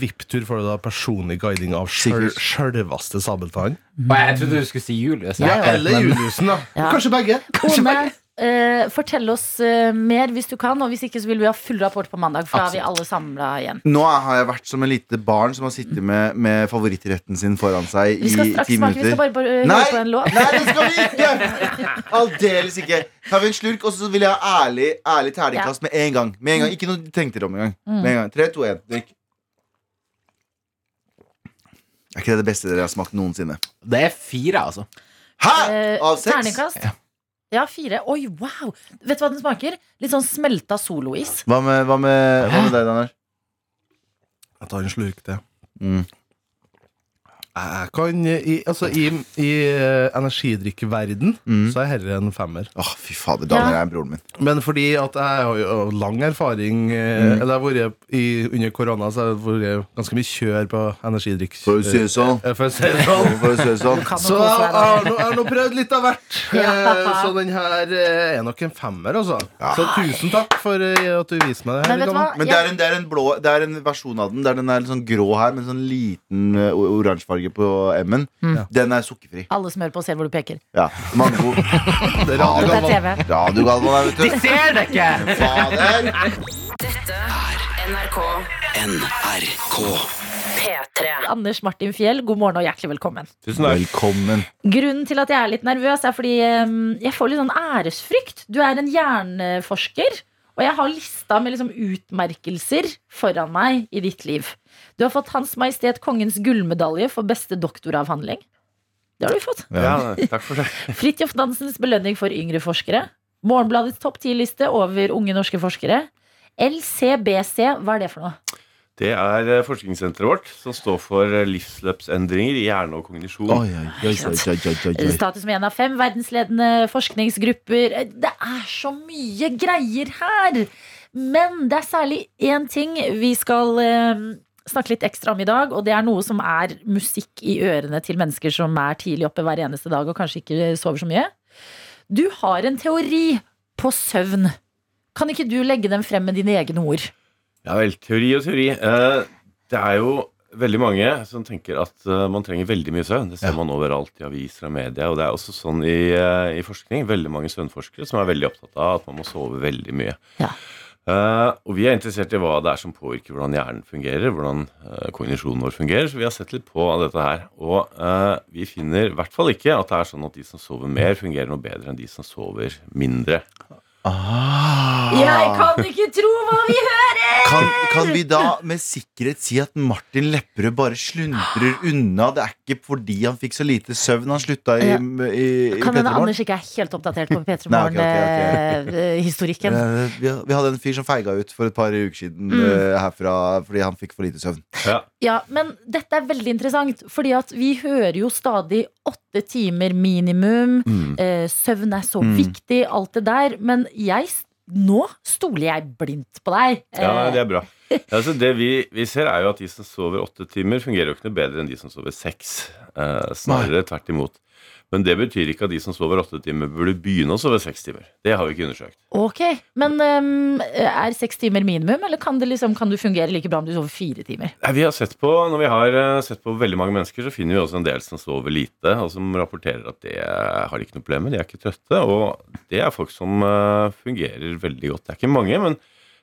[SPEAKER 6] VIP-tur, får du da personlig guiding av sjølveste Sabeltann?
[SPEAKER 5] Mm. jeg trodde du skulle si Julius.
[SPEAKER 3] Ja, ja.
[SPEAKER 6] Eller Juliusen, da.
[SPEAKER 3] Ja.
[SPEAKER 6] Kanskje begge.
[SPEAKER 3] Eh, fortell oss eh, mer hvis du kan, og hvis ikke så vil vi ha full rapport på mandag. For da er vi alle samla igjen.
[SPEAKER 2] Nå har jeg vært som en lite barn som har sittet med, med favorittretten sin foran seg
[SPEAKER 3] Vi skal straks
[SPEAKER 2] ti
[SPEAKER 3] smake. Vi skal
[SPEAKER 2] minutter.
[SPEAKER 3] bare, bare høre på en låt.
[SPEAKER 2] nei, det skal vi ikke! Aldeles ikke. Tar vi en slurk, og så vil jeg ha ærlig, ærlig terningkast med en gang. Med en gang. Ikke noe tenkte om engang.
[SPEAKER 3] Mm.
[SPEAKER 2] Med en gang. Tre, to, én. Drikk. Er ikke det det beste dere har smakt noensinne?
[SPEAKER 5] Det er fire, altså.
[SPEAKER 2] Hæ?!
[SPEAKER 3] Eh,
[SPEAKER 2] Av seks?
[SPEAKER 3] Terningkast?
[SPEAKER 5] Ja.
[SPEAKER 3] Fire. Oi, wow! Vet du hva den smaker? Litt sånn smelta solois.
[SPEAKER 2] Hva med, hva med, hva med deg, Daniel?
[SPEAKER 6] Jeg tar en slurk til.
[SPEAKER 2] Mm.
[SPEAKER 6] Jeg kan I, altså, i, i eh, energidrikkverden
[SPEAKER 2] Mm.
[SPEAKER 6] så er dette en femmer.
[SPEAKER 2] Åh, fy fader, Daniel
[SPEAKER 3] Ja.
[SPEAKER 2] er broren min.
[SPEAKER 6] Men fordi at jeg har jo lang erfaring eh,
[SPEAKER 2] Mm.
[SPEAKER 6] Eller jeg har vært i, under korona Så har jeg vært ganske mye kjør på energidrikk.
[SPEAKER 2] For å si det sånn.
[SPEAKER 6] Eh, For å si det sånn.
[SPEAKER 2] For å si det sånn.
[SPEAKER 6] Så jeg har nå, prøvd litt av hvert. *laughs*
[SPEAKER 3] Ja.
[SPEAKER 6] Så den her er nok en femmer, altså. Så tusen takk for at du viste meg det
[SPEAKER 3] Men
[SPEAKER 6] her.
[SPEAKER 3] hva?
[SPEAKER 2] Men det er, en, det, er en blå, det er en versjon av den der den er litt sånn grå her, med en sånn liten uh, oransje på M-en.
[SPEAKER 3] Mm.
[SPEAKER 2] Den er sukkerfri.
[SPEAKER 3] Alle som hører på, ser hvor du peker.
[SPEAKER 2] Ja, Mango. *laughs*
[SPEAKER 6] Det er
[SPEAKER 3] er.
[SPEAKER 2] Radiogalvan her, vet
[SPEAKER 5] De ser det ikke!
[SPEAKER 2] Fader!
[SPEAKER 4] Dette er NRK
[SPEAKER 1] NRK.
[SPEAKER 4] P3.
[SPEAKER 3] Anders Martin Fjell, god morgen og hjertelig velkommen. Tusen takk.
[SPEAKER 2] Velkommen.
[SPEAKER 3] Grunnen til at jeg er litt nervøs, er fordi eh, jeg får litt sånn æresfrykt. Du er en hjerneforsker, og jeg har lista med liksom utmerkelser foran meg i ditt liv. Du har fått Hans Majestet Kongens gullmedalje for beste doktoravhandling. Det har du fått.
[SPEAKER 2] Ja.
[SPEAKER 6] takk for det.
[SPEAKER 3] Fridtjof Nansens belønning for yngre forskere. Morgenbladets topp 10-liste over unge norske forskere. LCBC, hva er det for noe?
[SPEAKER 7] Det er eh, forskningssenteret vårt som står for eh, livsløpsendringer i hjerne og kognisjon.
[SPEAKER 2] Oi, oi, oi, oi, oi, oi.
[SPEAKER 3] Status med en av fem verdensledende forskningsgrupper. Det er så mye greier her! Men det er særlig én ting vi skal eh, snakke litt ekstra om i dag, og det er noe som er musikk i ørene til mennesker som er tidlig oppe hver eneste dag og kanskje ikke sover så mye. Du har en teori på søvn. Kan ikke du legge den frem med dine egne ord?
[SPEAKER 7] Ja vel, teori og teori. Eh, det er jo veldig mange som tenker at eh, man trenger veldig mye søvn. Det ser
[SPEAKER 2] Ja.
[SPEAKER 7] man overalt i aviser og media. Og det er også sånn i, eh, i forskning. Veldig mange søvnforskere som er veldig opptatt av at man må sove veldig mye.
[SPEAKER 3] Ja.
[SPEAKER 7] Eh, og vi er interessert i hva det er som påvirker hvordan hjernen fungerer, hvordan uh, kognisjonen vår fungerer. Så vi har sett litt på dette her. Og uh, vi finner i hvert fall ikke at det er sånn at de som sover mer, fungerer noe bedre enn de som sover mindre.
[SPEAKER 2] Ah.
[SPEAKER 3] Jeg kan ikke tro hva vi hører!
[SPEAKER 2] Kan, kan vi da med sikkerhet si at Martin Lepperød bare sluntrer unna? Det er ikke fordi han fikk så lite søvn han slutta i, i, i
[SPEAKER 3] Kan hende
[SPEAKER 2] P3
[SPEAKER 3] Anders ikke er helt oppdatert på P3
[SPEAKER 2] Nei, ok, ok, ok.
[SPEAKER 3] Morgen-historikken.
[SPEAKER 2] Eh, Vi, vi hadde en fyr som feiga ut for et par uker siden
[SPEAKER 3] Mm.
[SPEAKER 2] eh, herfra fordi han fikk for lite søvn.
[SPEAKER 7] Ja.
[SPEAKER 3] Ja, men dette er veldig interessant, fordi at vi hører jo stadig åtte timer minimum.
[SPEAKER 7] Mm.
[SPEAKER 3] Eh, søvn er så
[SPEAKER 2] Mm.
[SPEAKER 3] viktig, alt det der. Men jeg, nå stoler jeg blindt på deg.
[SPEAKER 7] Ja,
[SPEAKER 3] Eh,
[SPEAKER 7] det er bra. *laughs* Altså, det vi, vi ser, er jo at de som sover åtte timer, fungerer jo ikke noe bedre enn de som sover seks. Eh, snarere tvert imot. Men det betyr ikke at de som sover åtte timer, burde begynne å sove seks timer. Det har vi ikke undersøkt.
[SPEAKER 3] Ok, Men um, er seks timer minimum, eller kan, det liksom, kan du fungere like bra om du sover fire timer?
[SPEAKER 7] Nei, vi har sett på, Når vi har eh, sett på veldig mange mennesker, så finner vi også en del som sover lite, og som rapporterer at det har de ikke noe problem med. De er ikke trøtte. Og det er folk som eh, fungerer veldig godt. Det er ikke mange, men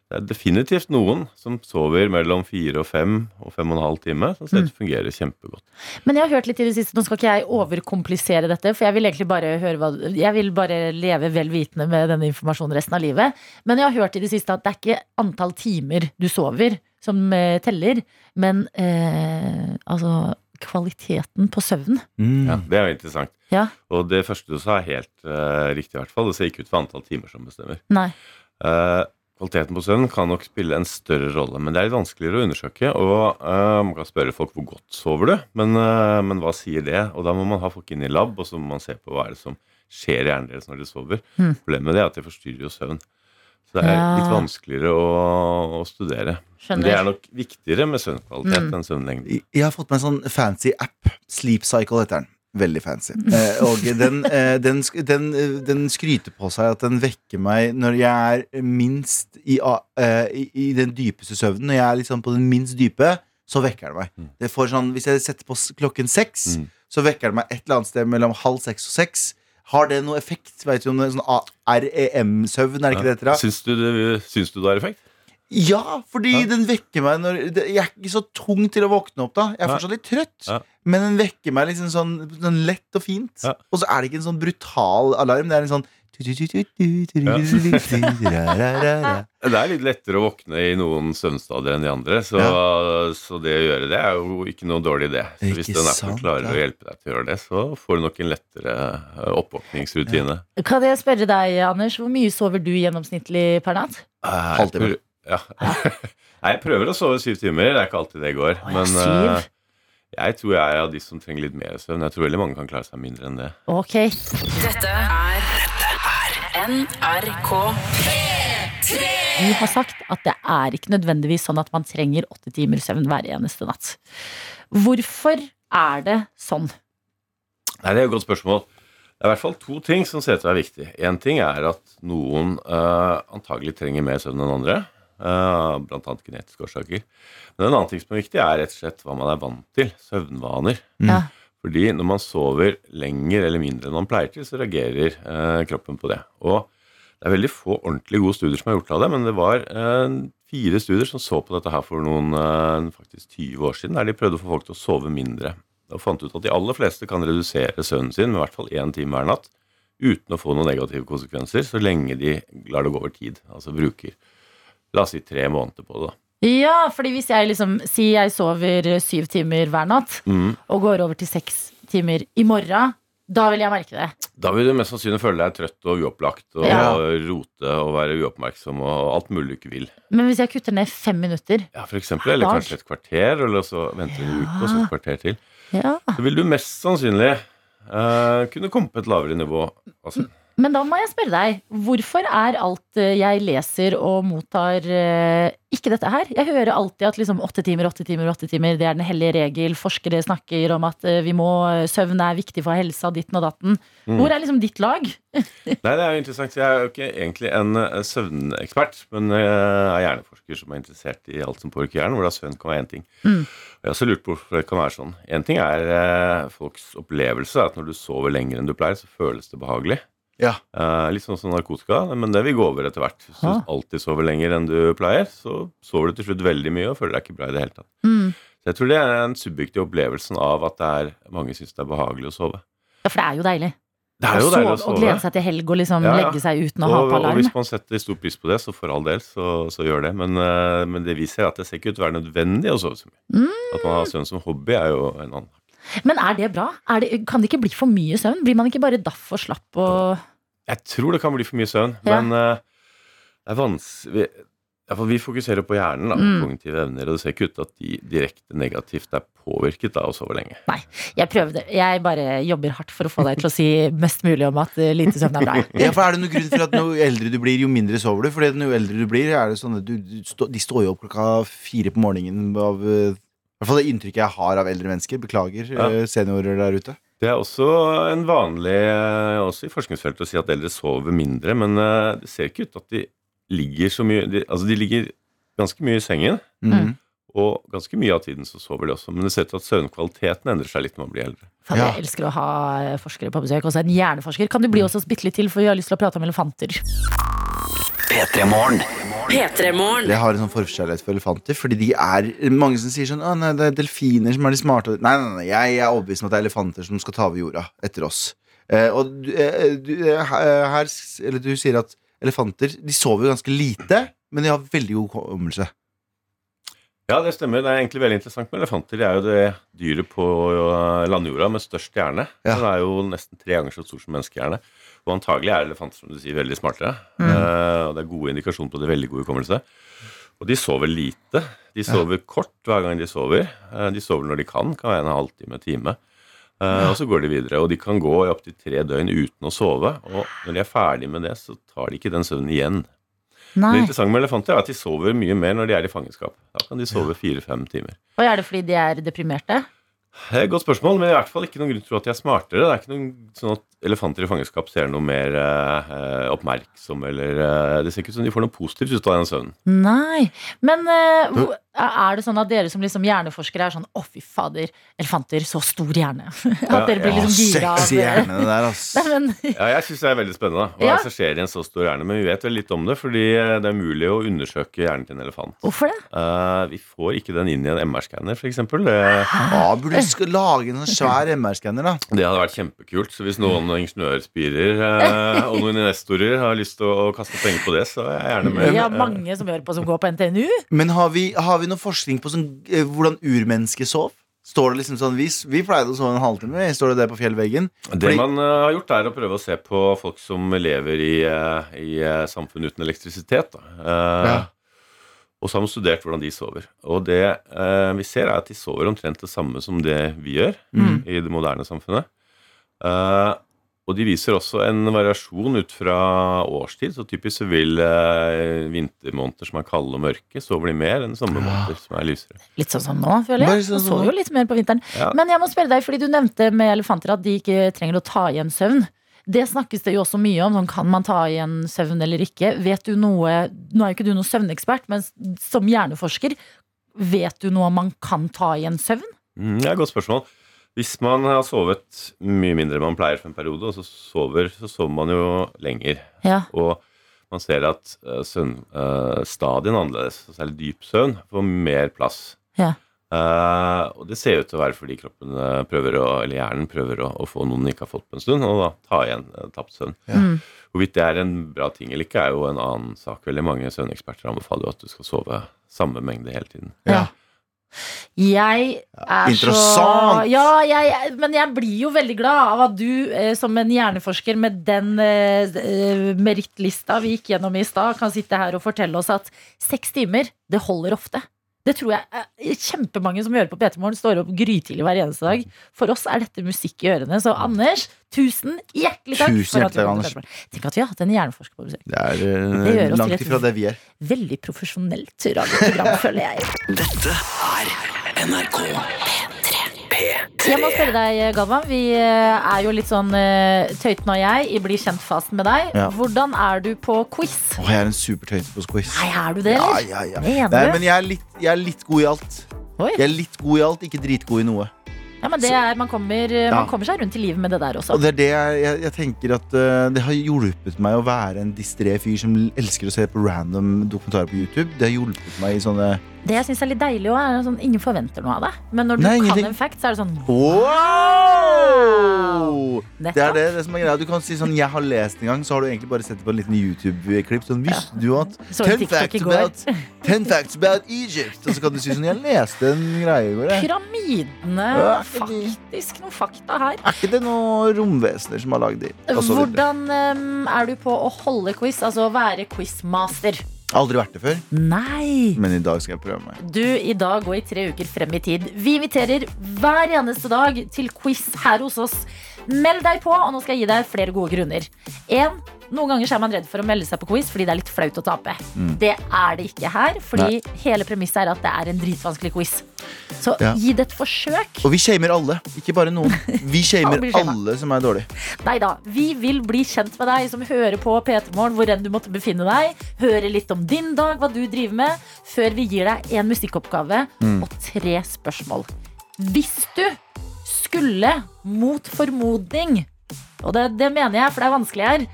[SPEAKER 7] det er definitivt noen som sover mellom fire og fem og fem og en halv time. Som
[SPEAKER 3] Mm.
[SPEAKER 7] mm. fungerer kjempegodt.
[SPEAKER 3] Men jeg har hørt litt i det siste, nå skal ikke jeg overkomplisere dette, for jeg vil egentlig bare høre hva Jeg vil bare leve vel vitende med denne informasjonen resten av livet. Men jeg har hørt i det siste at det er ikke antall timer du sover som eh, teller, men eh, altså kvaliteten på søvnen.
[SPEAKER 7] Ja, det er jo interessant.
[SPEAKER 3] Ja.
[SPEAKER 7] Og det første du sa, er helt eh, riktig, i hvert fall. Det ser ikke ut for antall timer som bestemmer.
[SPEAKER 3] Nei.
[SPEAKER 7] Eh, kvaliteten på søvn kan nok spille en større rolle, men det er litt vanskeligere å undersøke. Og uh, Man kan spørre folk hvor godt sover du, men, uh, men hva sier det? Og Da må man ha folk inn i lab, og så må man se på hva er det som skjer i hjernen deres når de sover.
[SPEAKER 3] Mm.
[SPEAKER 7] Problemet med det er at det forstyrrer jo søvn. Så det er
[SPEAKER 3] Ja.
[SPEAKER 7] litt vanskeligere å, å studere. Men det er nok viktigere med søvnkvalitet
[SPEAKER 3] Mm.
[SPEAKER 7] enn søvnlengde.
[SPEAKER 2] Jeg har fått meg en sånn fancy app. Sleep Cycle heter den. Veldig fancy. *laughs* Eh, og den, eh, den, den, eh, den skryter på seg at den vekker meg når jeg er minst i, eh, i, i den dypeste søvnen. Når jeg er liksom på den minst dype, så vekker den meg.
[SPEAKER 7] Mm.
[SPEAKER 2] Det får sånn, hvis jeg setter på klokken seks,
[SPEAKER 7] Mm.
[SPEAKER 2] så vekker den meg et eller annet sted mellom halv seks og seks. Har det noe effekt? Vet du om det er sånn REM-søvn, er det ikke det heter? da?
[SPEAKER 7] Syns du, det, syns du det har effekt?
[SPEAKER 2] Ja, fordi
[SPEAKER 7] Ja.
[SPEAKER 2] den vekker meg når Jeg er ikke så tung til å våkne opp da. Jeg er fortsatt litt trøtt.
[SPEAKER 7] Ja.
[SPEAKER 2] Men den vekker meg liksom sånn, sånn lett og fint.
[SPEAKER 7] Ja.
[SPEAKER 2] Og så er det ikke en sånn brutal alarm. Det er en sånn ja.
[SPEAKER 7] Det er litt lettere å våkne i noen søvnstadier enn de andre, så, så det å gjøre det er jo ikke noe dårlig idé. Så hvis den appen klarer
[SPEAKER 2] ja.
[SPEAKER 7] å hjelpe deg til å gjøre det, så får du nok en lettere eh, oppvåkningsrutine.
[SPEAKER 3] Kan jeg spørre deg, Anders, hvor mye sover du gjennomsnittlig per natt?
[SPEAKER 7] Eh,
[SPEAKER 2] Halvtime.
[SPEAKER 7] Ja. *laughs* Nei, jeg prøver å sove syv timer. Det er ikke alltid det går.
[SPEAKER 3] Å, ja,
[SPEAKER 7] Men
[SPEAKER 3] syv?
[SPEAKER 7] eh, jeg tror jeg er av de som trenger litt mer søvn. Jeg tror veldig mange kan klare seg mindre enn det.
[SPEAKER 3] Ok.
[SPEAKER 4] Dette er NRK.
[SPEAKER 3] 3 Vi har sagt at det er ikke nødvendigvis sånn at man trenger åtte timer søvn hver eneste natt. Hvorfor er det sånn?
[SPEAKER 7] Nei, Det er et godt spørsmål. Det er i hvert fall to ting som ser ut til å være viktig. Én ting er at noen uh, antagelig trenger mer søvn enn andre. Uh, blant annet genetiske årsaker. Men en annen ting som er viktig, er rett og slett hva man er vant til. Søvnvaner.
[SPEAKER 2] Mm.
[SPEAKER 3] Ja.
[SPEAKER 7] Fordi når man sover lenger eller mindre enn man pleier til, så reagerer eh, kroppen på det. Og det er veldig få ordentlig gode studier som har gjort av det, men det var eh, fire studier som så på dette her for noen eh, faktisk 20 år siden, der de prøvde å få folk til å sove mindre. Og fant ut at de aller fleste kan redusere søvnen sin med i hvert fall én time hver natt uten å få noen negative konsekvenser, så lenge de lar det gå over tid. Altså bruker la oss si tre måneder på det. da.
[SPEAKER 3] Ja, fordi hvis jeg liksom sier jeg sover syv timer hver natt,
[SPEAKER 7] Mm.
[SPEAKER 3] og går over til seks timer i morgen, da vil jeg merke det.
[SPEAKER 7] Da vil du mest sannsynlig føle deg trøtt og uopplagt og
[SPEAKER 3] Ja.
[SPEAKER 7] rote og være uoppmerksom og alt mulig du ikke vil.
[SPEAKER 3] Men hvis jeg kutter ned fem minutter,
[SPEAKER 7] Ja, for eksempel, eller kanskje et kvarter, eller så venter du en uke og så et kvarter til.
[SPEAKER 3] ja.
[SPEAKER 7] Så vil du mest sannsynlig uh, kunne komme på et lavere nivå. Altså,
[SPEAKER 3] Men da må jeg spørre deg, hvorfor er alt eh, jeg leser og mottar eh, ikke dette her? Jeg hører alltid at liksom åtte timer, åtte timer, åtte timer, det er den hellige regel. Forskere snakker om at eh, vi må, søvn er viktig for helsa, ditten og datten.
[SPEAKER 7] Mm.
[SPEAKER 3] Hvor er liksom ditt lag? *laughs*
[SPEAKER 7] Nei, det er jo interessant. Jeg er jo ikke egentlig en søvnekspert, men jeg er hjerneforsker som er interessert i alt som påvirker hjernen, hvor da søvn kan være én ting.
[SPEAKER 3] Mm.
[SPEAKER 7] Jeg har også lurt på hvorfor det kan være sånn. Én ting er folks opplevelse, at når du sover lenger enn du pleier, så føles det behagelig.
[SPEAKER 2] Ja.
[SPEAKER 7] Eh, litt sånn som narkotika, men det vil gå over etter hvert. Hvis du
[SPEAKER 3] Ah.
[SPEAKER 7] alltid sover lenger enn du pleier, så sover du til slutt veldig mye og føler deg ikke bra i det hele tatt.
[SPEAKER 3] Mm.
[SPEAKER 7] Så jeg tror det er en subjektive opplevelsen av at det er mange syns det er behagelig å sove.
[SPEAKER 3] Ja, for det er jo deilig.
[SPEAKER 7] Det er jo deilig å
[SPEAKER 3] sove, og glede seg til helg og liksom
[SPEAKER 7] Ja, ja.
[SPEAKER 3] legge seg uten å ha på alarm.
[SPEAKER 7] og hvis man setter stor pris på det, så for all del, så, så gjør det. Men, eh, men det viser at det ser ikke ut til å være nødvendig å sove så mye.
[SPEAKER 3] Mm.
[SPEAKER 7] At man har søvn som hobby, er jo en annen.
[SPEAKER 3] Men er det bra? Er det, kan det ikke bli for mye søvn? Blir man ikke bare daff og slapp og
[SPEAKER 7] Jeg tror det kan bli for mye søvn,
[SPEAKER 3] Ja.
[SPEAKER 7] men uh, det er vanskelig ja, Vi fokuserer på hjernen, da,
[SPEAKER 3] Mm.
[SPEAKER 7] kognitive evner, og det ser ikke ut til at de direkte negativt er påvirket av å sove lenge.
[SPEAKER 3] Nei, Jeg prøvde. Jeg bare jobber hardt for å få deg til å si mest mulig om at eh, lite søvn er bra. *laughs*
[SPEAKER 2] Ja, for Er det noen grunn til at jo eldre du blir, jo mindre sover du? Fordi jo eldre du blir, er det sånn at du, du de står jo opp klokka fire på morgenen av eh, hvert fall det inntrykket jeg har av eldre mennesker. Beklager,
[SPEAKER 7] Ja.
[SPEAKER 2] eh, seniorer der ute.
[SPEAKER 7] Det er også en vanlig eh, også i forskningsfeltet å si at eldre sover mindre, men eh, det ser ikke ut til at de ligger så mye de, Altså, de ligger ganske mye i sengen,
[SPEAKER 2] Mm.
[SPEAKER 7] og ganske mye av tiden så sover de også. Men det ser ut til at søvnkvaliteten endrer seg litt når man blir eldre.
[SPEAKER 3] Faen,
[SPEAKER 2] Ja.
[SPEAKER 3] Jeg elsker å ha forskere på besøk. Også en hjerneforsker. Kan du bli hos oss bitte litt til, for vi har lyst til å prate om elefanter.
[SPEAKER 1] P3 Morgen.
[SPEAKER 4] P3morgen.
[SPEAKER 2] Jeg har en sånn forkjærlighet for elefanter, fordi de er Mange som sier sånn Å, nei, det er delfiner som er de smarte. Nei, nei, nei, jeg er overbevist om at det er elefanter som skal ta over jorda etter oss. Eh, og du, eh, du, eh, her Eller du sier at elefanter De sover jo ganske lite, men de har veldig god hukommelse.
[SPEAKER 7] Ja, det stemmer. Det er egentlig veldig interessant med elefanter. De er jo det dyret på øh, landjorda med størst hjerne.
[SPEAKER 2] Ja.
[SPEAKER 7] Den er jo nesten tre ganger så stor som menneskehjerne. Og antagelig er elefanter som du sier, veldig smartere.
[SPEAKER 2] Mm.
[SPEAKER 7] Eh, og det er gode indikasjoner på det veldig god hukommelse. Og de sover lite. De sover kort hver gang de sover. Eh, de sover når de kan. Kan være en halvtime, time. Eh, Og så går de videre. Og de kan gå i opptil tre døgn uten å sove. Og når de er ferdig med det, så tar de ikke den søvnen igjen. Det interessante med elefanter er at de sover mye mer når de er i fangenskap. Da kan de sove fire-fem timer.
[SPEAKER 3] Og er det fordi de er deprimerte?
[SPEAKER 7] Det er et godt spørsmål, men i hvert fall ikke noen grunn til å tro at de er smartere. Det er ikke noen sånn at elefanter i fangenskap ser noe mer eh, oppmerksom eller eh, Det ser ikke ut som de får noe positivt ut av den søvnen.
[SPEAKER 3] Nei. Men eh, hvor- er det sånn at dere som liksom hjerneforskere er sånn Å, fy fader, elefanter, så stor hjerne. *laughs* At dere blir liksom gira av
[SPEAKER 2] Sexy hjernene der, ass. *laughs*
[SPEAKER 3] Nei, men,
[SPEAKER 7] Ja, jeg syns det er veldig spennende. Hva
[SPEAKER 3] Ja.
[SPEAKER 7] er det som skjer i en så stor hjerne? Men vi vet vel litt om det, fordi eh, det er mulig å undersøke hjernen til en elefant.
[SPEAKER 3] hvorfor det?
[SPEAKER 7] Eh, vi får ikke den inn i en MR-skanner, f.eks. Det,
[SPEAKER 2] Ja, burde sk- lage en sånn svær MR-skanner, da.
[SPEAKER 7] det hadde vært kjempekult. Så hvis noen ingeniørspirer eh, og noen investorer har lyst til å kaste penger på det, så er jeg gjerne med.
[SPEAKER 3] Vi har mange som hører på som går på NTNU.
[SPEAKER 2] Men har vi, har vi noe forskning på sånn, eh, hvordan urmennesket sov? Står det liksom sånn, Vi, vi pleide å sove en halvtime. Står det det på fjellveggen?
[SPEAKER 7] Det
[SPEAKER 2] Fordi-
[SPEAKER 7] man uh, har gjort, er å prøve å se på folk som lever i, uh, i uh, samfunn uten elektrisitet. Da. Eh,
[SPEAKER 2] Ja.
[SPEAKER 7] Og så har man studert hvordan de sover. Og det vi ser, er at de sover omtrent det samme som det vi gjør
[SPEAKER 3] Mm.
[SPEAKER 7] i det moderne samfunnet. Eh, og de viser også en variasjon ut fra årstid. Så typisk vil eh, vintermåneder som er kalde og mørke, så bli mer enn sommermåneder som er lysere.
[SPEAKER 3] Litt sånn som nå, føler jeg.
[SPEAKER 2] sånn så
[SPEAKER 3] sover jo litt mer på vinteren.
[SPEAKER 7] Ja.
[SPEAKER 3] Men jeg må spørre deg, fordi du nevnte med elefanter at de ikke trenger å ta igjen søvn. Det snakkes det jo også mye om. Sånn, kan man ta igjen søvn eller ikke? Vet du noe Nå er jo ikke du noen søvnekspert, men som hjerneforsker, vet du noe om man kan ta igjen søvn?
[SPEAKER 7] Mm, det er et godt spørsmål. Hvis man har sovet mye mindre enn man pleier for en periode, og så sover, så sover man jo lenger.
[SPEAKER 3] Ja.
[SPEAKER 7] Og man ser at uh, søvnstadien er annerledes, særlig dyp søvn, får mer plass.
[SPEAKER 3] Ja.
[SPEAKER 7] Uh, og det ser ut til å være fordi kroppen eh, prøver å, eller hjernen prøver å, å få noe den ikke har fått på en stund, og da ta igjen uh, tapt søvn.
[SPEAKER 2] Ja.
[SPEAKER 3] Mm.
[SPEAKER 7] Hvorvidt det er en bra ting eller ikke, er jo en annen sak. Veldig mange søvneksperter anbefaler jo at du skal sove samme mengde hele tiden.
[SPEAKER 3] Ja. Jeg er
[SPEAKER 2] Interessant!
[SPEAKER 3] så Ja, jeg, men jeg blir jo veldig glad av at du eh, som en hjerneforsker med den eh, eh, merittlista vi gikk gjennom i stad, kan sitte her og fortelle oss at seks timer, det holder ofte. Det tror jeg eh, kjempemange som hører på PT Morgen, står opp grytidlig hver eneste dag. For oss er dette musikk i ørene. Så Anders, tusen hjertelig takk.
[SPEAKER 2] Tusen
[SPEAKER 3] for at du
[SPEAKER 2] hjertelig,
[SPEAKER 3] på
[SPEAKER 2] Anders.
[SPEAKER 3] Tenk at vi har hatt en hjerneforsker på besøk.
[SPEAKER 2] Det er eh,
[SPEAKER 3] Det gjør oss
[SPEAKER 2] langt ifra det vi er.
[SPEAKER 3] Veldig profesjonelt radioprogram, *laughs* føler jeg.
[SPEAKER 1] Dette er NRK P3.
[SPEAKER 3] Jeg må spørre deg, Galvan. Vi eh, er jo litt sånn uh, Tøyten og jeg i Bli kjent-fasen med deg.
[SPEAKER 2] Ja.
[SPEAKER 3] Hvordan er du på quiz?
[SPEAKER 2] Åh, jeg er en supertøyte på quiz.
[SPEAKER 3] Nei, er du det, eller?
[SPEAKER 2] ja, ja.
[SPEAKER 3] Mener
[SPEAKER 2] Nei, men jeg er, litt, jeg er litt god i alt.
[SPEAKER 3] Oi.
[SPEAKER 2] Jeg er litt god i alt, ikke dritgod i noe.
[SPEAKER 3] Ja, men det er, man, kommer, eh,
[SPEAKER 2] Ja.
[SPEAKER 3] man kommer seg rundt i livet med det der også.
[SPEAKER 2] Og det er det jeg, jeg, jeg tenker at uh, Det har hjulpet meg å være en distré fyr som elsker å se på random dokumentarer på YouTube. Det har hjulpet meg i sånne
[SPEAKER 3] Det jeg syns er litt deilig òg, er sånn ingen forventer noe av det. Men når du
[SPEAKER 2] Nei,
[SPEAKER 3] kan
[SPEAKER 2] ingenting.
[SPEAKER 3] en fact, så er det sånn
[SPEAKER 2] Wow! Det er det, det som er greia. Du kan si sånn 'jeg har lest en gang', så har du egentlig bare sett det på en liten YouTube-klipp. Sånn, visste du at
[SPEAKER 3] Så en
[SPEAKER 2] 10
[SPEAKER 3] TikTok
[SPEAKER 2] facts, about, ten facts about Egypt. Og så kan du si sånn 'jeg leste en greie i går'. jeg».
[SPEAKER 3] Pyramidene.
[SPEAKER 2] Ja,
[SPEAKER 3] Faktisk noen fakta her.
[SPEAKER 2] Er ikke det noen romvesener som har lagd de?
[SPEAKER 3] Hvordan um, er du på å holde quiz, altså å være quizmaster?
[SPEAKER 2] Aldri vært det før,
[SPEAKER 3] Nei!
[SPEAKER 2] men i dag skal jeg prøve meg.
[SPEAKER 3] Du, i dag går i tre uker frem i tid. Vi inviterer hver eneste dag til quiz her hos oss. Meld deg på, og nå skal jeg gi deg flere gode grunner. En, noen ganger er man redd for å melde seg på quiz fordi det er litt flaut å tape. Det er det ikke her, fordi hele premisset er at det er en dritvanskelig quiz. Så
[SPEAKER 2] Ja.
[SPEAKER 3] gi det et forsøk.
[SPEAKER 2] Og vi shamer alle, ikke bare noen. Vi *laughs* shamer
[SPEAKER 3] Alle
[SPEAKER 2] som er dårlige.
[SPEAKER 3] Nei da, vi vil bli kjent med deg som hører på P3 Morgen, hvor enn du måtte befinne deg. Høre litt om din dag, hva du driver med, før vi gir deg en musikkoppgave og tre spørsmål. Hvis du skulle, mot formodning, og det, det mener jeg, for det er vanskelig her,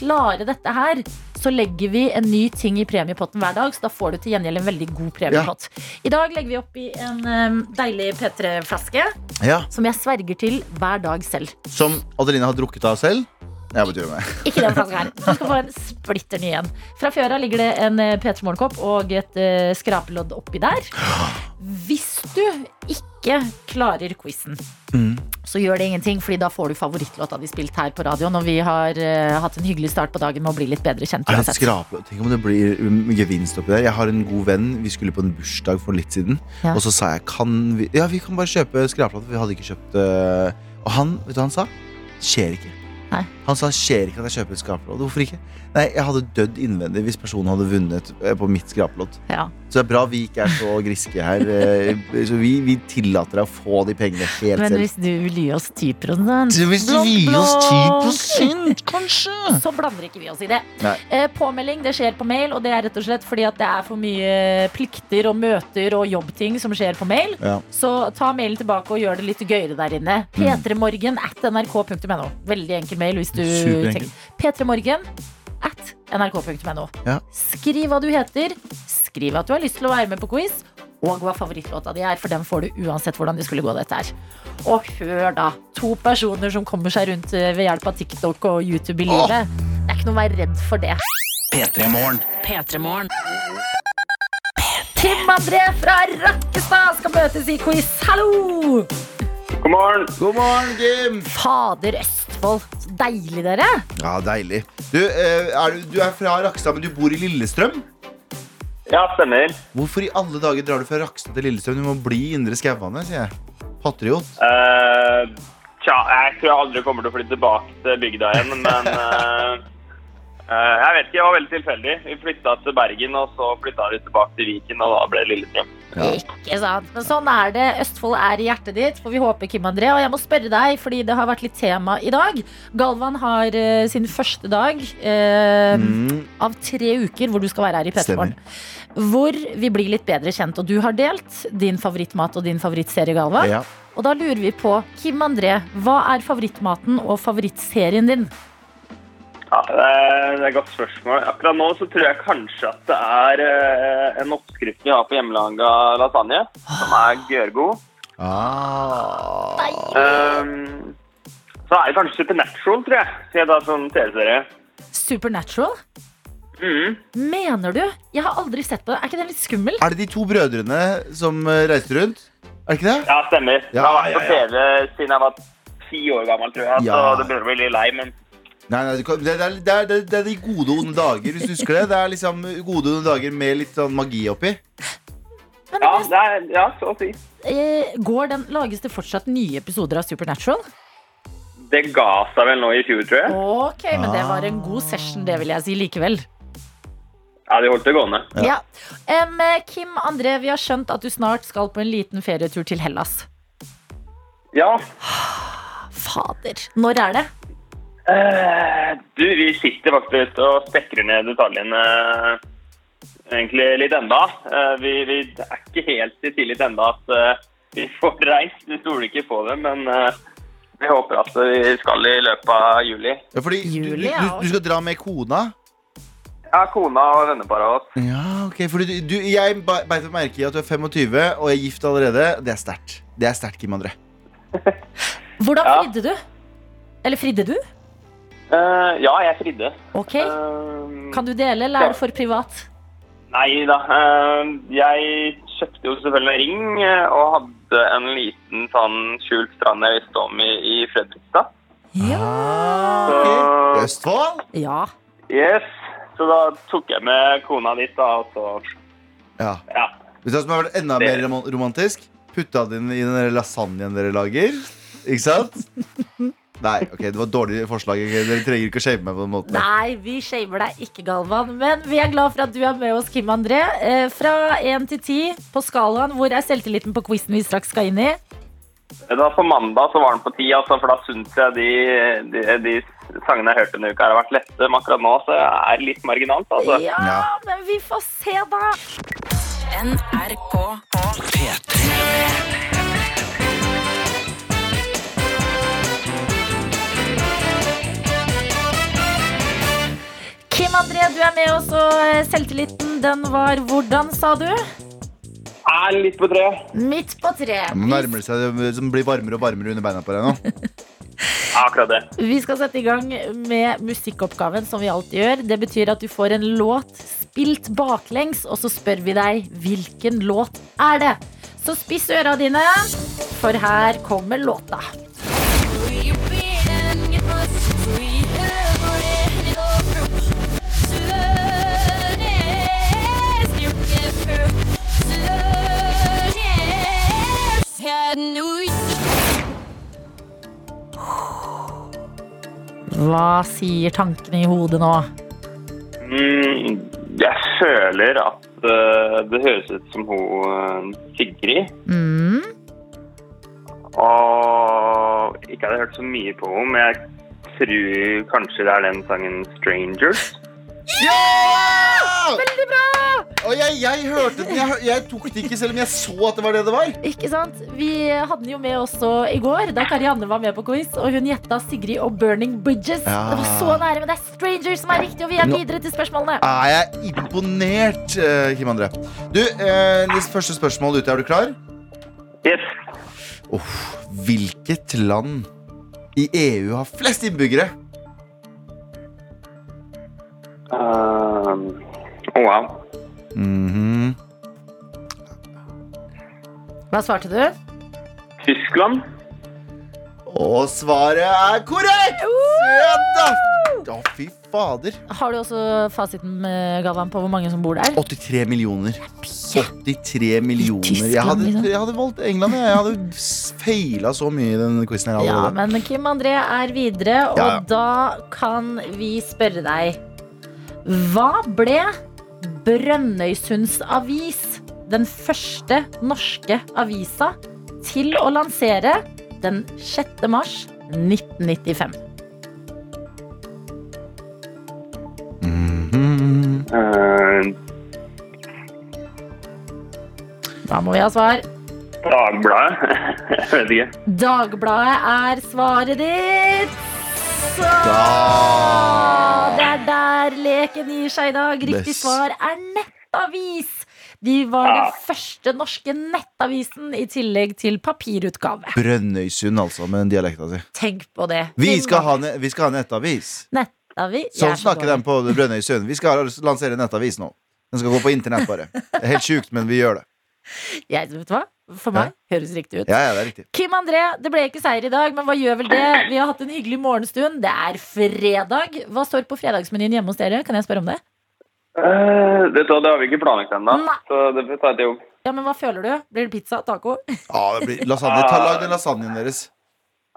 [SPEAKER 3] klare dette her, så legger vi en ny ting i premiepotten hver dag, så da får du til gjengjeld en veldig god premiepott. I dag legger vi opp i en um, deilig P3-flaske,
[SPEAKER 2] Ja,
[SPEAKER 3] som jeg sverger til hver dag selv.
[SPEAKER 2] Som Adeline har drukket av selv. Jeg betyr meg. *laughs*
[SPEAKER 3] Ikke den flaska her. Du skal få en splitter ny en. Fra før av ligger det en eh, P3 Morgenkopp og et uh, skrapelodd oppi der. Hvis du ikke klarer quizen,
[SPEAKER 2] Mm.
[SPEAKER 3] så gjør det ingenting, Fordi da får du favorittlåta di spilt her på radioen. Og vi har uh, hatt en hyggelig start på dagen med å bli litt bedre kjent.
[SPEAKER 2] Er det. Tenk om det blir um, gevinst oppi der. Jeg har en god venn. Vi skulle på en bursdag for litt siden.
[SPEAKER 3] Ja.
[SPEAKER 2] Og så sa jeg kan vi, ja, vi kan bare kjøpe for Vi hadde ikke kjøpt uh... Og han, vet du hva han sa? Skjer ikke.
[SPEAKER 3] Nei.
[SPEAKER 2] Han sa skjer ikke at jeg kjøper et skrapelodd. Hvorfor ikke? Nei, jeg hadde dødd innvendig hvis personen hadde vunnet øh, på mitt skrapelodd.
[SPEAKER 3] Ja.
[SPEAKER 2] Så det er bra vi ikke er så griske her. øh, Så vi, vi tillater deg å få de pengene helt
[SPEAKER 3] Men hvis du vil gi oss 10
[SPEAKER 2] Så hvis du
[SPEAKER 3] vil
[SPEAKER 2] gi oss
[SPEAKER 3] blokk.
[SPEAKER 2] 10 kanskje? *laughs*
[SPEAKER 3] så blander ikke vi oss i det.
[SPEAKER 2] Nei.
[SPEAKER 3] Eh, påmelding det skjer på mail, og det er rett og slett fordi at det er for mye plikter og møter og jobbting som skjer på mail.
[SPEAKER 2] Ja.
[SPEAKER 3] Så ta mailen tilbake og gjør det litt gøyere der inne. P3morgen at nrk.no. Veldig enkel mail hvis du tenker. P3morgen at nrk.no.
[SPEAKER 2] Ja.
[SPEAKER 3] Skriv hva du heter, skriv at du har lyst til å være med på quiz, og hva favorittlåta di er, for den får du uansett hvordan det skulle gå dette her. Og hør da, to personer som kommer seg rundt eh, ved hjelp av TikTok og YouTube i livet. Det er ikke noe å være redd for det.
[SPEAKER 1] P3 Morgen.
[SPEAKER 4] P3morgen.
[SPEAKER 3] André fra Rakkestad skal møtes i quiz. Hallo!
[SPEAKER 8] God morgen.
[SPEAKER 2] God morgen, Kim!
[SPEAKER 3] Fader Østfold. Så deilig, dere.
[SPEAKER 2] Ja, deilig. Du, eh, er, du- du er fra Rakstad, men du bor i Lillestrøm?
[SPEAKER 8] Ja, stemmer.
[SPEAKER 2] Hvorfor i alle dager drar du fra Rakstad til Lillestrøm? Du må bli i Indre Skauane, sier jeg. Patriot.
[SPEAKER 8] Eh, tja, jeg tror jeg aldri kommer til å flytte tilbake til bygda igjen, men eh, *laughs* eh, Jeg vet ikke, det var veldig tilfeldig. Vi flytta til Bergen, og så flytta vi tilbake til Viken, og da ble det Lillestrøm.
[SPEAKER 3] Ikke sant. Men sånn er det. Østfold er i hjertet ditt, får vi håpe, Kim André. Og jeg må spørre deg, fordi det har vært litt tema i dag. Galvan har uh, sin første dag uh,
[SPEAKER 2] Mm.
[SPEAKER 3] av tre uker hvor du skal være her i
[SPEAKER 2] Stemmer.
[SPEAKER 3] P3morgen. Hvor vi blir litt bedre kjent. Og du har delt din favorittmat og din favorittserie, Galvan.
[SPEAKER 2] Ja.
[SPEAKER 3] Og da lurer vi på, Kim André, hva er favorittmaten og favorittserien din?
[SPEAKER 8] Ja, det er, et godt spørsmål. Akkurat nå så tror jeg kanskje at det er eh, en oppskrift vi har på hjemmelaga lasagne, som er gørgod.
[SPEAKER 2] Ah.
[SPEAKER 8] Um, så er det kanskje Supernatural, tror jeg. Siden det er sånn TV-serie.
[SPEAKER 3] Supernatural?
[SPEAKER 8] Mm.
[SPEAKER 3] Mener du? Jeg har aldri sett på det. Er ikke den litt skummel?
[SPEAKER 2] Er det de to brødrene som eh, reiste rundt? Er det ikke det?
[SPEAKER 8] Ja, stemmer.
[SPEAKER 2] Ja,
[SPEAKER 8] jeg har vært på
[SPEAKER 2] ja, ja.
[SPEAKER 8] TV siden jeg var ti år gammel, tror jeg.
[SPEAKER 2] Ja.
[SPEAKER 8] Så det begynner å bli litt lei, men
[SPEAKER 2] Nei, nei, det, er, det, er, det er de gode og onde dager, hvis du husker det. Det er liksom gode og onde dager med litt sånn magi oppi.
[SPEAKER 3] Men
[SPEAKER 8] ja,
[SPEAKER 3] det-
[SPEAKER 8] er, ja så å si.
[SPEAKER 3] eh, går den, lages det fortsatt nye episoder av Supernatural?
[SPEAKER 8] Det ga seg vel nå i fjor, tror jeg.
[SPEAKER 3] Ok, men det var en god session, det vil jeg si likevel.
[SPEAKER 8] Ja, de holdt det gående.
[SPEAKER 3] Ja. ja. Um, Kim André, vi har skjønt at du snart skal på en liten ferietur til Hellas.
[SPEAKER 8] Ja.
[SPEAKER 3] Fader. Når er det?
[SPEAKER 8] Eh, du, vi sitter faktisk og spekrer ned detaljene eh, egentlig litt enda. Eh, vi, vi er ikke helt i tillit enda at eh, vi får reist. Vi stoler ikke på det, men eh, vi håper at vi skal i løpet av juli.
[SPEAKER 2] Ja, fordi du,
[SPEAKER 3] Juli,
[SPEAKER 2] du,
[SPEAKER 3] ja.
[SPEAKER 2] du skal dra med kona.
[SPEAKER 8] Ja, kona og vennepar av oss.
[SPEAKER 2] Ja, ok, fordi du, du, Jeg beit meg merke i at du er 25 og er gift allerede. Det er sterkt. Det er sterkt, Kim André.
[SPEAKER 3] Hvordan
[SPEAKER 8] Ja.
[SPEAKER 3] du? Eller fridde du?
[SPEAKER 8] Eh, ja, jeg fridde.
[SPEAKER 3] Ok.
[SPEAKER 8] Uh,
[SPEAKER 3] Kan du dele, eller er det for privat?
[SPEAKER 8] Nei da. Uh, jeg kjøpte jo selvfølgelig en ring og hadde en liten sånn skjult strand jeg visste om i, i Fredrikstad.
[SPEAKER 3] Ja.
[SPEAKER 2] Ah, ok. Østfold?
[SPEAKER 3] ja.
[SPEAKER 8] yes. Så da tok jeg med kona dit, da, og så
[SPEAKER 2] Ja.
[SPEAKER 8] Ja.
[SPEAKER 2] Vet du hva som har vært enda
[SPEAKER 8] Det-
[SPEAKER 2] mer romantisk? Putta den i den lasagnen dere lager. Ikke sant? *laughs* Nei, ok, det var et dårlig forslag. Dere trenger ikke å shame meg på den måten.
[SPEAKER 3] Nei, vi shamer deg ikke, Galvan. Men vi er glad for at du er med oss, Kim André. Eh, fra én til ti på skalaen, hvor er selvtilliten på quizen vi straks skal inn i?
[SPEAKER 8] Da På mandag så var den på ti, altså, for da syns jeg de, de, de sangene jeg hørte denne uka, har vært lette. Men akkurat nå så er det litt marginalt. altså.
[SPEAKER 3] Ja,
[SPEAKER 2] Ja.
[SPEAKER 3] men vi får se, da.
[SPEAKER 4] NRK
[SPEAKER 1] P3
[SPEAKER 3] André, du er med oss, og eh, selvtilliten, den var hvordan, sa du?
[SPEAKER 8] Er litt på tre.
[SPEAKER 3] Midt på tre.
[SPEAKER 2] Nå nærmer det seg det som blir varmere og varmere under beina på deg nå. *laughs*
[SPEAKER 8] Akkurat det.
[SPEAKER 3] Vi skal sette i gang med musikkoppgaven, som vi alltid gjør. Det betyr at du får en låt spilt baklengs, og så spør vi deg hvilken låt er det. Så spiss øra dine, for her kommer låta. Hva sier tankene i hodet nå?
[SPEAKER 8] Mm, jeg føler at uh, det høres ut som hun eh, Sigrid.
[SPEAKER 3] Mm.
[SPEAKER 8] Og ikke hadde hørt så mye på henne, men jeg tror kanskje det er den sangen 'Strangers'.
[SPEAKER 2] Ja! Veldig bra! Og jeg, jeg hørte den. Jeg, jeg tok det ikke selv om jeg så at det var det det var.
[SPEAKER 3] Ikke sant? Vi hadde den jo med også i går, da Karianne var med på quiz. Og hun gjetta Sigrid og Burning Bridges.
[SPEAKER 2] Ja.
[SPEAKER 3] Det var så nære, men det er Strangers som er riktig, og vi er
[SPEAKER 2] Nå-
[SPEAKER 3] videre til spørsmålene.
[SPEAKER 2] Er jeg imponert, eh, Kim André? Du, eh, første spørsmål ute. Er du klar?
[SPEAKER 8] Yes.
[SPEAKER 2] Hvilket land i EU har flest innbyggere?
[SPEAKER 8] Um, oh, wow.
[SPEAKER 2] Mhm.
[SPEAKER 3] Hva svarte du?
[SPEAKER 8] Tyskland.
[SPEAKER 2] Og svaret er korrekt! Ja da! Å, fy fader.
[SPEAKER 3] Har du også fasiten med Galvan på hvor mange som bor der?
[SPEAKER 2] 83 millioner. 83 millioner.
[SPEAKER 3] Tyskland,
[SPEAKER 2] Jeg hadde,
[SPEAKER 3] liksom.
[SPEAKER 2] jeg hadde valgt England. Jeg, jeg hadde feila så mye i den quizen her
[SPEAKER 3] Ja, men Kim André er videre, og
[SPEAKER 2] Ja, ja.
[SPEAKER 3] da kan vi spørre deg Hva ble Brønnøysunds avis den første norske avisa til å lansere den 6. mars 1995?
[SPEAKER 2] Mhm.
[SPEAKER 8] Uh,
[SPEAKER 3] Da må vi ha svar.
[SPEAKER 8] Dagbladet. *laughs* jeg vet ikke.
[SPEAKER 3] Dagbladet er svaret ditt. Så
[SPEAKER 2] Da.
[SPEAKER 3] Det er der leken gir seg i dag. Riktig svar er nettavis. De var
[SPEAKER 8] Ja.
[SPEAKER 3] den første norske nettavisen i tillegg til papirutgave.
[SPEAKER 2] Brønnøysund, altså, med den dialekta si.
[SPEAKER 3] Tenk på det.
[SPEAKER 2] Vi skal ha, vi skal ha nettavis.
[SPEAKER 3] nettavis.
[SPEAKER 2] Sånn
[SPEAKER 3] er så
[SPEAKER 2] snakker de på Brønnøysund. Vi skal lansere nettavis nå. Den skal gå på internett, bare. Det er helt sjukt, men vi gjør det.
[SPEAKER 3] Jeg, vet du hva? For meg høres riktig ut.
[SPEAKER 2] Ja, ja, det er riktig.
[SPEAKER 3] Kim André, det ble ikke seier i dag, men hva gjør vel det? Vi har hatt en hyggelig morgenstund. Det er fredag. Hva står på fredagsmenyen hjemme hos dere? Kan jeg spørre om det?
[SPEAKER 8] Uh, det, det har vi ikke planlagt ennå, så det får ta etter jobb.
[SPEAKER 3] Ja, men hva føler du? Blir det pizza? Taco? *laughs*
[SPEAKER 2] Ja, det blir lasagne. Ta Lag den lasagnen deres.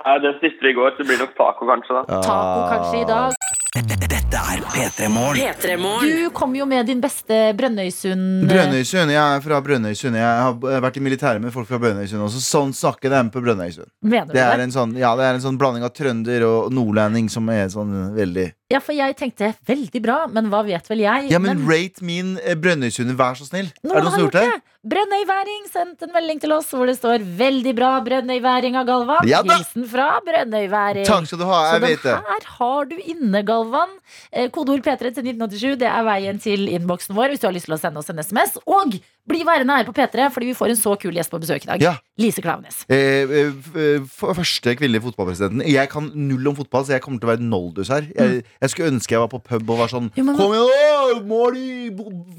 [SPEAKER 8] Nei, det spiste vi i går, så det blir nok taco kanskje, da.
[SPEAKER 3] Taco kanskje i dag?
[SPEAKER 1] Dette er P3 Morgen.
[SPEAKER 3] Du kom jo med din beste Brønnøysund
[SPEAKER 2] Brønnøysund. Jeg er fra Brønnøysund. Jeg har vært i militæret med folk fra Brønnøysund også. Sånn snakker de på Brønnøysund.
[SPEAKER 3] Mener du
[SPEAKER 2] Det er
[SPEAKER 3] det?
[SPEAKER 2] en sånn, ja, det er en sånn blanding av trønder og nordlending som er sånn veldig
[SPEAKER 3] Ja, for jeg tenkte veldig bra, men hva vet vel jeg?
[SPEAKER 2] Ja, men rate min eh, Brønnøysund, vær så snill.
[SPEAKER 3] Noen
[SPEAKER 2] er det noen som har gjort det?
[SPEAKER 3] Brønnøyværing sendte en melding til oss hvor det står 'Veldig bra Brønnøyværing' av Galvan.
[SPEAKER 2] Ja.
[SPEAKER 3] Hilsen fra Brønnøyværing.
[SPEAKER 2] Takk skal du ha. Jeg vet det.
[SPEAKER 3] her har du inne, Galvan. Eh, Kodeord P3 til 1987. Det er veien til innboksen vår hvis du har lyst til å sende oss en SMS. Og bli værende her på P3, fordi vi får en så kul gjest på besøk i dag.
[SPEAKER 2] Ja.
[SPEAKER 3] Lise Klaveness.
[SPEAKER 2] Eh, eh, eh, første kvinnelige fotballpresidenten. Jeg kan null om fotball, så jeg kommer til å være noldus her. Jeg, jeg skulle ønske jeg var på pub og var sånn
[SPEAKER 3] Jo, men-
[SPEAKER 2] Kom igjen! Mål i,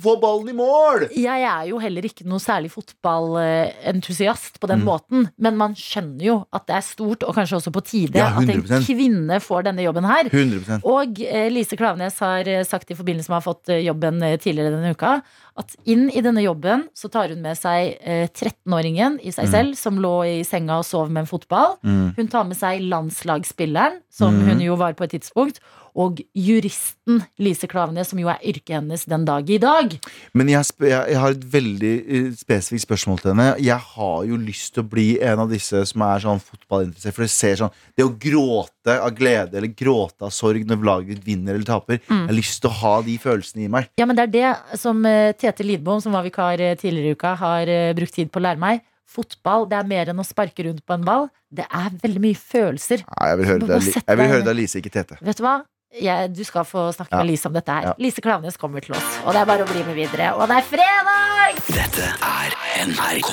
[SPEAKER 2] få ballen i mål!
[SPEAKER 3] Jeg er jo heller ikke noe særlig fotballentusiast på den
[SPEAKER 2] Mm.
[SPEAKER 3] måten, men man skjønner jo at det er stort, og kanskje også på tide,
[SPEAKER 2] Ja,
[SPEAKER 3] at en kvinne får denne jobben her.
[SPEAKER 2] 100
[SPEAKER 3] Og eh, Lise Klaveness har eh, sagt i forbindelse med å ha fått jobben tidligere denne uka, at inn i denne jobben så tar hun med seg eh, 13-åringen i seg
[SPEAKER 2] Mm.
[SPEAKER 3] selv, som lå i senga og sov med en fotball.
[SPEAKER 2] mm.
[SPEAKER 3] Hun tar med seg landslagsspilleren, som
[SPEAKER 2] Mm.
[SPEAKER 3] hun jo var på et tidspunkt, og juristen Lise Klaveness, som jo er yrket hennes den dag i dag.
[SPEAKER 2] Men jeg, jeg, har et veldig eh, spesifikt spørsmål til henne. Jeg har jo lyst til å bli en av disse som er sånn fotballinteressert. For det ser sånn Det å gråte av glede eller gråte av sorg når laget ditt vinner eller taper.
[SPEAKER 3] Mm.
[SPEAKER 2] Jeg har lyst til å ha de følelsene i meg.
[SPEAKER 3] Ja, men det er det som eh, Tete Lidbom, som var vikar eh, tidligere i uka, har eh, brukt tid på å lære meg. Fotball det er mer enn å sparke rundt på en ball. Det er veldig mye følelser.
[SPEAKER 2] Ja, jeg vil høre det av Li- Lise, ikke Tete.
[SPEAKER 3] Vet du hva? Jeg, du skal få snakke
[SPEAKER 2] Ja.
[SPEAKER 3] med Lise om dette her.
[SPEAKER 2] Ja.
[SPEAKER 3] Lise Klaveness kommer til oss. Og det er bare å bli med videre. Og det er fredag!
[SPEAKER 1] Dette er NRK.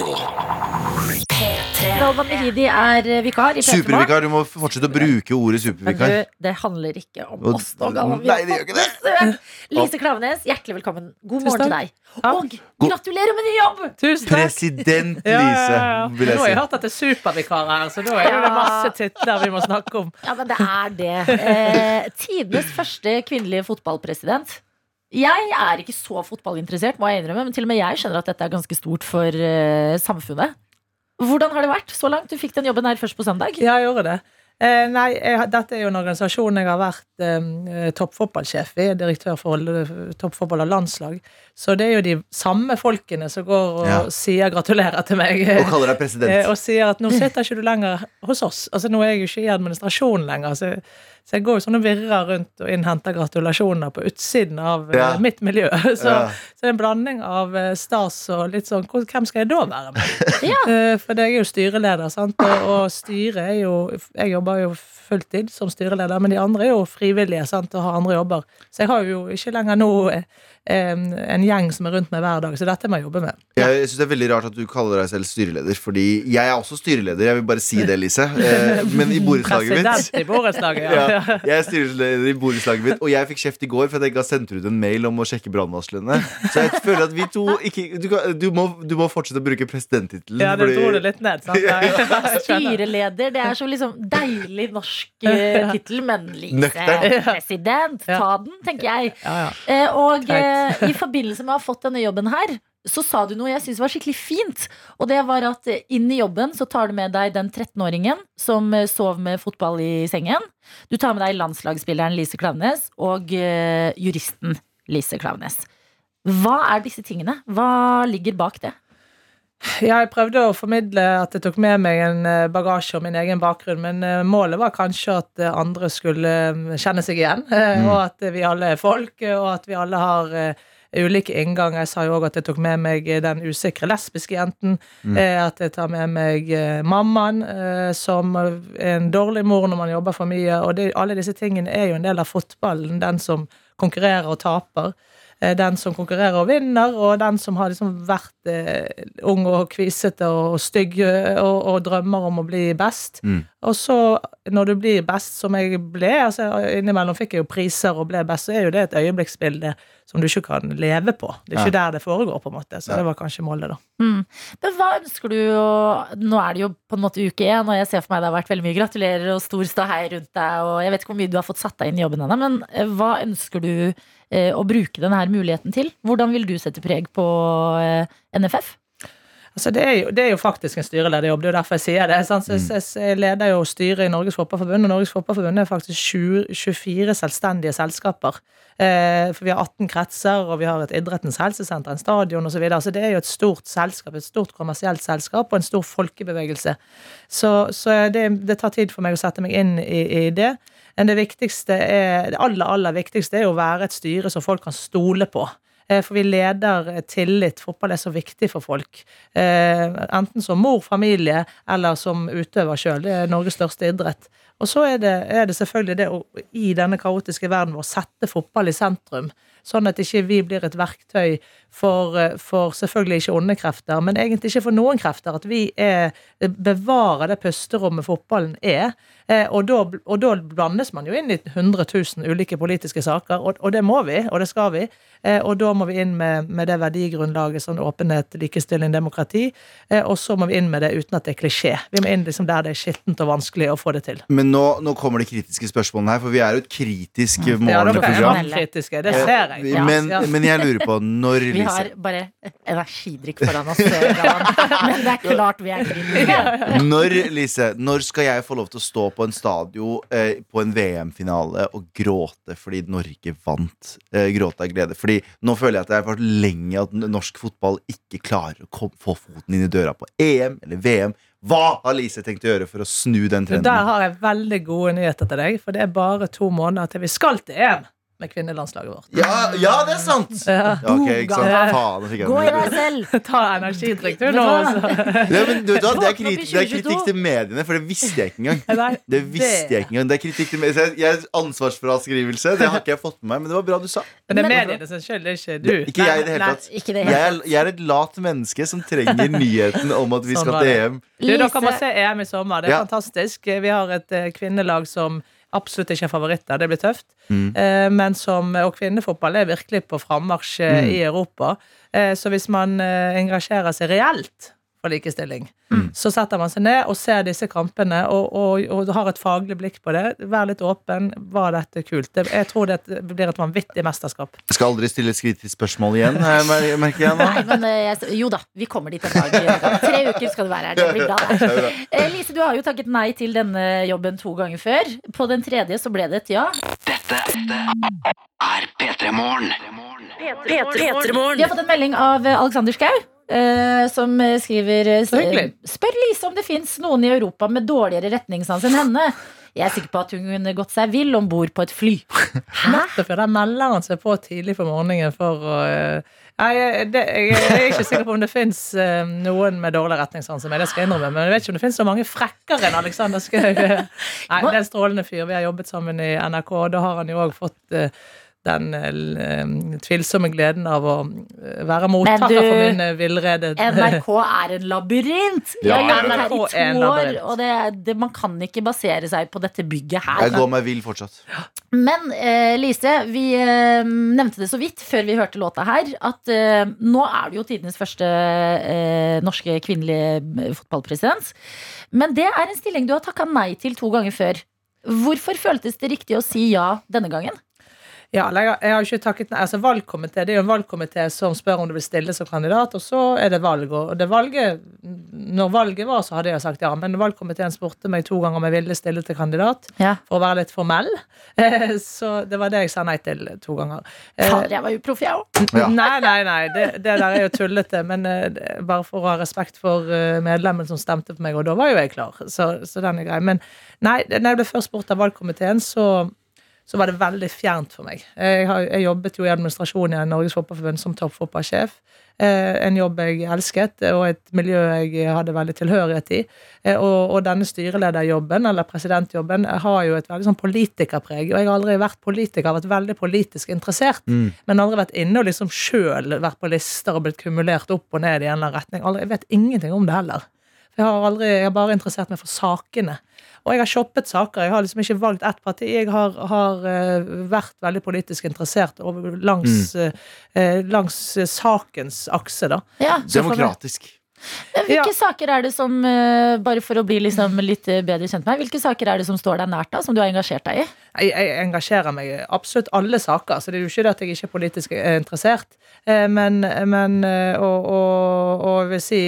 [SPEAKER 3] Galvan Mehidi er eh, vikar i P3
[SPEAKER 2] Supervikar. Du må fortsette å bruke ordet supervikar.
[SPEAKER 3] Men du, det handler ikke om oss nå, Galvan.
[SPEAKER 2] Nei, det gjør ikke det.
[SPEAKER 3] Lise Klavenes, hjertelig velkommen. God morgen til deg. Og gratulerer med ny jobb!
[SPEAKER 9] Tusen takk.
[SPEAKER 2] President Lise,
[SPEAKER 9] ja, ja.
[SPEAKER 2] vil
[SPEAKER 9] Nå har
[SPEAKER 2] jeg
[SPEAKER 9] hørt at det er supervikar her, så da er det
[SPEAKER 3] Ja.
[SPEAKER 9] masse titler vi må snakke om.
[SPEAKER 3] Ja, men det er det. Eh, tidenes første kvinnelige fotballpresident. Jeg er ikke så fotballinteressert, må jeg innrømme, men til og med jeg skjønner at dette er ganske stort for uh, samfunnet. Hvordan har det vært så langt? Du fikk den jobben her først på søndag.
[SPEAKER 9] Ja, jeg gjorde det. Eh, nei, jeg, dette er jo en organisasjon jeg har vært eh, toppfotballsjef i. Direktør for eh, toppfotball og landslag. Så det er jo de samme folkene som går og
[SPEAKER 2] Ja.
[SPEAKER 9] sier gratulerer til meg.
[SPEAKER 2] Og kaller deg
[SPEAKER 9] Eh,
[SPEAKER 2] president.
[SPEAKER 9] og sier at nå sitter ikke du lenger hos oss. Altså Nå er jeg jo ikke i administrasjonen lenger. Så, så jeg går jo sånn og virrer rundt og innhenter gratulasjoner på utsiden av eh,
[SPEAKER 2] Ja.
[SPEAKER 9] mitt miljø. *laughs* Så,
[SPEAKER 2] Ja.
[SPEAKER 9] så det er en blanding av eh, stas og litt sånn hvor- Hvem skal jeg da være med? *laughs*
[SPEAKER 3] Ja.
[SPEAKER 9] Eh, For jeg er jo styreleder, sant? Og, og styret er jo Jeg jobber jo fulltid som styreleder, men de andre er jo frivillige sant? og har andre jobber. Så jeg har jo ikke lenger nå en, en gjeng som er rundt meg hver dag, så dette må jeg jobbe med.
[SPEAKER 2] Jeg synes det er veldig rart at du kaller deg selv styreleder, fordi jeg er også styreleder. Jeg vil bare si det, Lise. Eh, *laughs* Men i borettslaget mitt
[SPEAKER 9] President i borettslaget, ja. *laughs*
[SPEAKER 2] ja, jeg er styreleder i borettslaget mitt, og jeg fikk kjeft i går for at jeg ikke har sendt ut en mail om å sjekke brannvarslene. Så jeg føler at vi to ikke Du, kan, du, må, du må fortsette å bruke presidenttittelen.
[SPEAKER 9] Ja, du
[SPEAKER 2] fordi-
[SPEAKER 9] dro det litt ned, sant? *laughs*
[SPEAKER 2] Ja,
[SPEAKER 3] Styreleder, det er så liksom deilig norsk uh, tittel, men Lise president, ta den, tenker jeg.
[SPEAKER 9] Ja, ja.
[SPEAKER 3] Eh, og. Eh, i forbindelse med å ha fått denne jobben her, så sa du noe jeg syntes var skikkelig fint. Og det var at inn i jobben så tar du med deg den 13-åringen som eh, sov med fotball i sengen. Du tar med deg landslagsspilleren Lise Klaveness og eh, juristen Lise Klaveness. Hva er disse tingene? Hva ligger bak det?
[SPEAKER 9] Ja, jeg prøvde å formidle at jeg tok med meg en eh, bagasje og min egen bakgrunn, men eh, målet var kanskje at eh, andre skulle kjenne seg igjen, *laughs* mm. og at vi alle er folk, og at vi alle har ulike innganger. Jeg sa jo òg at jeg tok med meg den usikre lesbiske jenten, Mm. at jeg tar med meg mammaen, som er en dårlig mor når man jobber for mye, og det, alle disse tingene er jo en del av fotballen, den som konkurrerer og taper. Eh, Den som konkurrerer og vinner, og den som har liksom vært eh, ung og kvisete og stygg eh, og, og drømmer om å bli best.
[SPEAKER 2] Mm.
[SPEAKER 9] Og så, når du blir best, som jeg ble altså Innimellom fikk jeg jo priser og ble best, så er jo det et øyeblikksbilde som du ikke kan leve på. Det er ikke der det foregår, på en måte. Så
[SPEAKER 2] Ja.
[SPEAKER 9] det var kanskje målet, da.
[SPEAKER 3] Mm. Men hva ønsker du å Nå er det jo på en måte uke én, og jeg ser for meg det har vært veldig mye gratulerer og stor ståhei rundt deg, og jeg vet ikke hvor mye du har fått satt deg inn i jobben ennå, men eh, hva ønsker du å bruke denne her muligheten til? Hvordan vil du sette preg på eh, NFF?
[SPEAKER 9] Altså det, er jo, det er jo faktisk en styrelederjobb, det er jo derfor jeg sier det. Sant? Så jeg, jeg leder jo styret i Norges Fotballforbund, og Norges Fotballforbund er faktisk 20, 24 selvstendige selskaper. Eh, for vi har 18 kretser, og vi har et idrettens helsesenter, en stadion osv. Så, videre. så det er jo et stort selskap, et stort kommersielt selskap og en stor folkebevegelse. Så, så det, det tar tid for meg å sette meg inn i, i det. Men det viktigste er, det aller, aller viktigste er å være et styre som folk kan stole på. Eh, For vi leder tillit. Fotball er så viktig for folk. Eh, Enten som mor, familie, eller som utøver sjøl. Det er Norges største idrett. Og så er det, er det selvfølgelig det å i denne kaotiske verden vår sette fotball i sentrum. Sånn at ikke vi blir et verktøy for, eh, for selvfølgelig ikke onde krefter, men egentlig ikke for noen krefter. At vi er, bevarer det pusterommet fotballen er. Eh, Og da, og da blandes man jo inn i 100 000 ulike politiske saker, og, og det må vi, og det skal vi. Eh, Og da må vi inn med, med det verdigrunnlaget sånn åpenhet, likestilling, demokrati. Og så må vi inn med det uten at det er klisjé. Vi må inn liksom der det er skittent og vanskelig å få det til.
[SPEAKER 2] Men nå, nå kommer de kritiske spørsmålene her, for vi er jo et kritisk
[SPEAKER 9] Ja, er
[SPEAKER 2] morgenprogram.
[SPEAKER 9] kritiske. Det ser jeg. Ja,
[SPEAKER 2] Men, men jeg lurer på når,
[SPEAKER 3] Vi har bare energidrikk foran oss. Galvan. *laughs* Men det er klart vi er kritiske.
[SPEAKER 2] Når, Lise, når skal jeg få lov til å stå på en stadion eh, på en VM-finale og gråte fordi Norge vant? Eh, gråte av glede. Fordi nå føler jeg at det har vært lenge at norsk fotball ikke klarer å kom, få foten inn i døra på EM eller VM. Hva har Lise tenkt å gjøre for å snu den trenden?
[SPEAKER 9] Der har jeg veldig gode nyheter til deg, for det er bare to måneder til vi skal til EM med kvinnelandslaget vårt.
[SPEAKER 2] Ja, ja, det er sant!
[SPEAKER 9] Ja.
[SPEAKER 2] Ja, ok, ikke sant? Faen, jeg
[SPEAKER 3] Gå i deg selv! *laughs*
[SPEAKER 9] Ta energidrikk du nå. altså.
[SPEAKER 2] Ja, men, du, da, det, er kritikk, det er kritikk til mediene, for det visste jeg ikke engang. *laughs*
[SPEAKER 9] Nei,
[SPEAKER 2] Det visste jeg ikke engang. Det er kritikk til mediene. Jeg ansvarsfraskrivelse. Det har ikke jeg fått med meg, men det var bra du sa.
[SPEAKER 9] Men det er mediene som skyld, ikke du.
[SPEAKER 2] Ikke jeg i det hele tatt. Jeg jeg er et lat menneske som trenger *laughs* nyheten om at vi
[SPEAKER 9] Sånn
[SPEAKER 2] skal til. EM.
[SPEAKER 9] Du, dere må se EM i sommer. Det er
[SPEAKER 2] Ja.
[SPEAKER 9] fantastisk. Vi har et eh, kvinnelag som absolutt ikke er favoritter. Det blir tøft.
[SPEAKER 2] Mm.
[SPEAKER 9] Eh, Men som, og kvinnefotball er virkelig på frammarsj eh,
[SPEAKER 2] Mm.
[SPEAKER 9] i Europa. Eh, Så hvis man eh, engasjerer seg reelt for likestilling,
[SPEAKER 2] Mm.
[SPEAKER 9] så setter man seg ned og ser disse kampene og, og, og har et faglig blikk på det. Vær litt åpen. Var dette kult? Det, jeg tror det blir et vanvittig mesterskap.
[SPEAKER 2] Jeg skal aldri stille et kritisk spørsmål igjen, eh, mer- merker jeg nå.
[SPEAKER 3] Nei, men eh, jeg, jo da, vi kommer dit en dag. Tre uker skal du være her. Det blir bra. Det. Eh, Lise, du har jo takket nei til denne jobben to ganger før. På den tredje så ble det et ja.
[SPEAKER 1] Dette er P3 Morgen.
[SPEAKER 4] P3morgen.
[SPEAKER 3] Vi har fått en melding av Alexander Schou. Eh, som skriver eh. Spør Lise om det fins noen i Europa med dårligere retningssans enn henne. Jeg er sikker på at hun kunne gått seg vill om bord på et fly. *laughs*
[SPEAKER 9] Nettopp. Der melder han seg på tidlig på morgenen for å eh, Nei, det, jeg er ikke sikker på om det fins noen med dårlig retningssans som meg, det skal jeg innrømme. Men jeg vet ikke om det fins så mange frekkere enn Alexander Schou. *laughs* Nei, det er en strålende fyr. Vi har jobbet sammen i NRK, og da har han jo òg fått eh, den eh, tvilsomme gleden av å eh, være mottaker
[SPEAKER 3] du-
[SPEAKER 9] for min eh, villrede
[SPEAKER 3] NRK er en labyrint! *laughs* Ja,
[SPEAKER 2] Ja,
[SPEAKER 3] har jobbet
[SPEAKER 9] NRK
[SPEAKER 3] her i
[SPEAKER 9] er en
[SPEAKER 3] to år, og det, det, man kan ikke basere seg på dette bygget her.
[SPEAKER 2] Jeg går meg vill fortsatt.
[SPEAKER 3] Men eh, Lise, vi eh, nevnte det så vidt før vi hørte låta her, at eh, nå er du jo tidenes første eh, norske kvinnelige eh, fotballpresident. Men det er en stilling du har takka nei til to ganger før. Hvorfor føltes det riktig å si ja denne gangen?
[SPEAKER 9] Ja, jeg, jeg har ikke takket nei. Altså, valgkomité, det er jo en valgkomité som spør om du vil stille som kandidat, og så er det valg. Og det valget, når valget var, så hadde jeg sagt ja. Men valgkomiteen spurte meg to ganger om jeg ville stille til kandidat,
[SPEAKER 3] Ja.
[SPEAKER 9] for å være litt formell. Eh, Så det var det jeg sa nei til to ganger. Eh,
[SPEAKER 3] Fader, jeg var uproff, jeg òg.
[SPEAKER 2] Ja. *laughs*
[SPEAKER 9] Nei, nei, nei. Det, det der er jo tullete. Men eh, bare for å ha respekt for eh, medlemmen som stemte på meg, og da var jo jeg klar. Så, så den er grei. Men nei, når jeg ble først spurt av valgkomiteen, så så var det veldig fjernt for meg. Jeg, har, jeg jobbet jo i administrasjonen i Norges Fotballforbund som toppfotballsjef. Eh, en jobb jeg elsket, og et miljø jeg hadde veldig tilhørighet i. Eh, og, og denne styrelederjobben, eller presidentjobben, har jo et veldig sånn politikerpreg. Og jeg har aldri vært politiker, har vært veldig politisk interessert, men aldri vært inne og liksom sjøl vært på lister og blitt kumulert opp og ned i en eller annen retning. Aldri, jeg vet ingenting om det heller. For jeg har, aldri, jeg har bare interessert meg for sakene. Og jeg har shoppet saker. Jeg har liksom ikke valgt ett parti. Jeg har, har eh, vært veldig politisk interessert over, langs, eh, langs eh, sakens akse, da.
[SPEAKER 3] Ja.
[SPEAKER 9] Så for meg-
[SPEAKER 2] Demokratisk.
[SPEAKER 3] Men Hvilke
[SPEAKER 9] Ja.
[SPEAKER 3] saker er det som, eh, bare for å bli liksom litt eh, bedre kjent med hvilke saker er det som står deg nært, da, som du har engasjert deg i?
[SPEAKER 9] Jeg, jeg engasjerer meg i absolutt alle saker, så det er jo ikke det at jeg ikke er politisk eh, interessert. Men, men og, og, og vil si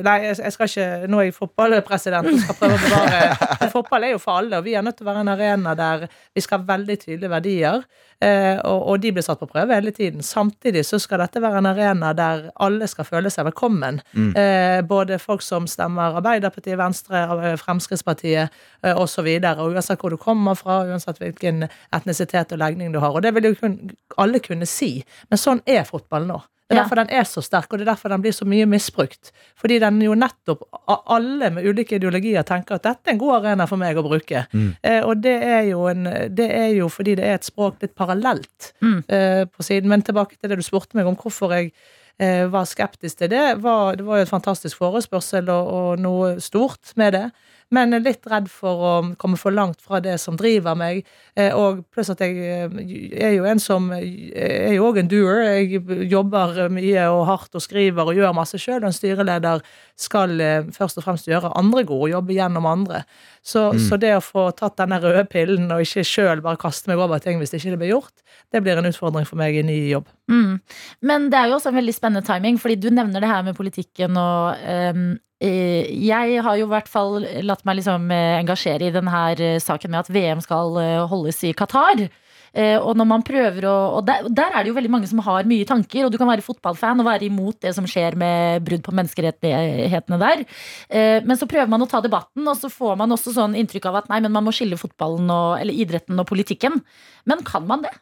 [SPEAKER 9] Nei, jeg jeg skal ikke Nå er jeg fotballpresident og skal prøve å bevare *laughs* Fotball er jo for alle, og vi er nødt til å være en arena der vi skal ha veldig tydelige verdier. Eh, Og, og de blir satt på prøve hele tiden. Samtidig så skal dette være en arena der alle skal føle seg velkommen.
[SPEAKER 2] Mm.
[SPEAKER 9] Eh, Eh, både folk som stemmer Arbeiderpartiet, Venstre, Fremskrittspartiet Fremskrittspartiet eh, osv. Uansett hvor du kommer fra, uansett hvilken etnisitet og legning du har. Og det vil jo kun, alle kunne si. Men sånn er fotballen nå. Det er
[SPEAKER 3] Ja.
[SPEAKER 9] derfor den er så sterk, og det er derfor den blir så mye misbrukt. Fordi den jo nettopp, alle med ulike ideologier tenker at dette er en god arena for meg å bruke. Eh, og det er, jo en, det er jo fordi det er et språk litt parallelt
[SPEAKER 3] Mm.
[SPEAKER 9] eh, på siden. Men tilbake til det du spurte meg om hvorfor jeg eh, var skeptisk til det. Var, det var jo et fantastisk forespørsel og, og noe stort med det. Men er litt redd for å komme for langt fra det som driver meg. Eh, og pluss at jeg eh, er jo en som er jo òg en doer. Jeg jobber mye og hardt og skriver og gjør masse sjøl. En styreleder skal eh, først og fremst gjøre andre gode og jobbe gjennom andre. Så, så det å få tatt denne røde pillen og ikke sjøl bare kaste meg over ting hvis det ikke blir gjort, det blir en utfordring for meg i ny jobb.
[SPEAKER 3] Mm. Men det er jo også en veldig spennende timing, fordi du nevner det her med politikken og ehm, eh, jeg har jo i hvert fall latt meg liksom eh, engasjere i denne eh, saken med at VM skal eh, holdes i Qatar. Eh, og når man prøver å Og der, der er det jo veldig mange som har mye tanker, og du kan være fotballfan og være imot det som skjer med brudd på menneskerettighetene der. Eh, men så prøver man å ta debatten, og så får man også sånn inntrykk av at nei, men man må skille fotballen og, eller idretten og politikken. Men kan man det?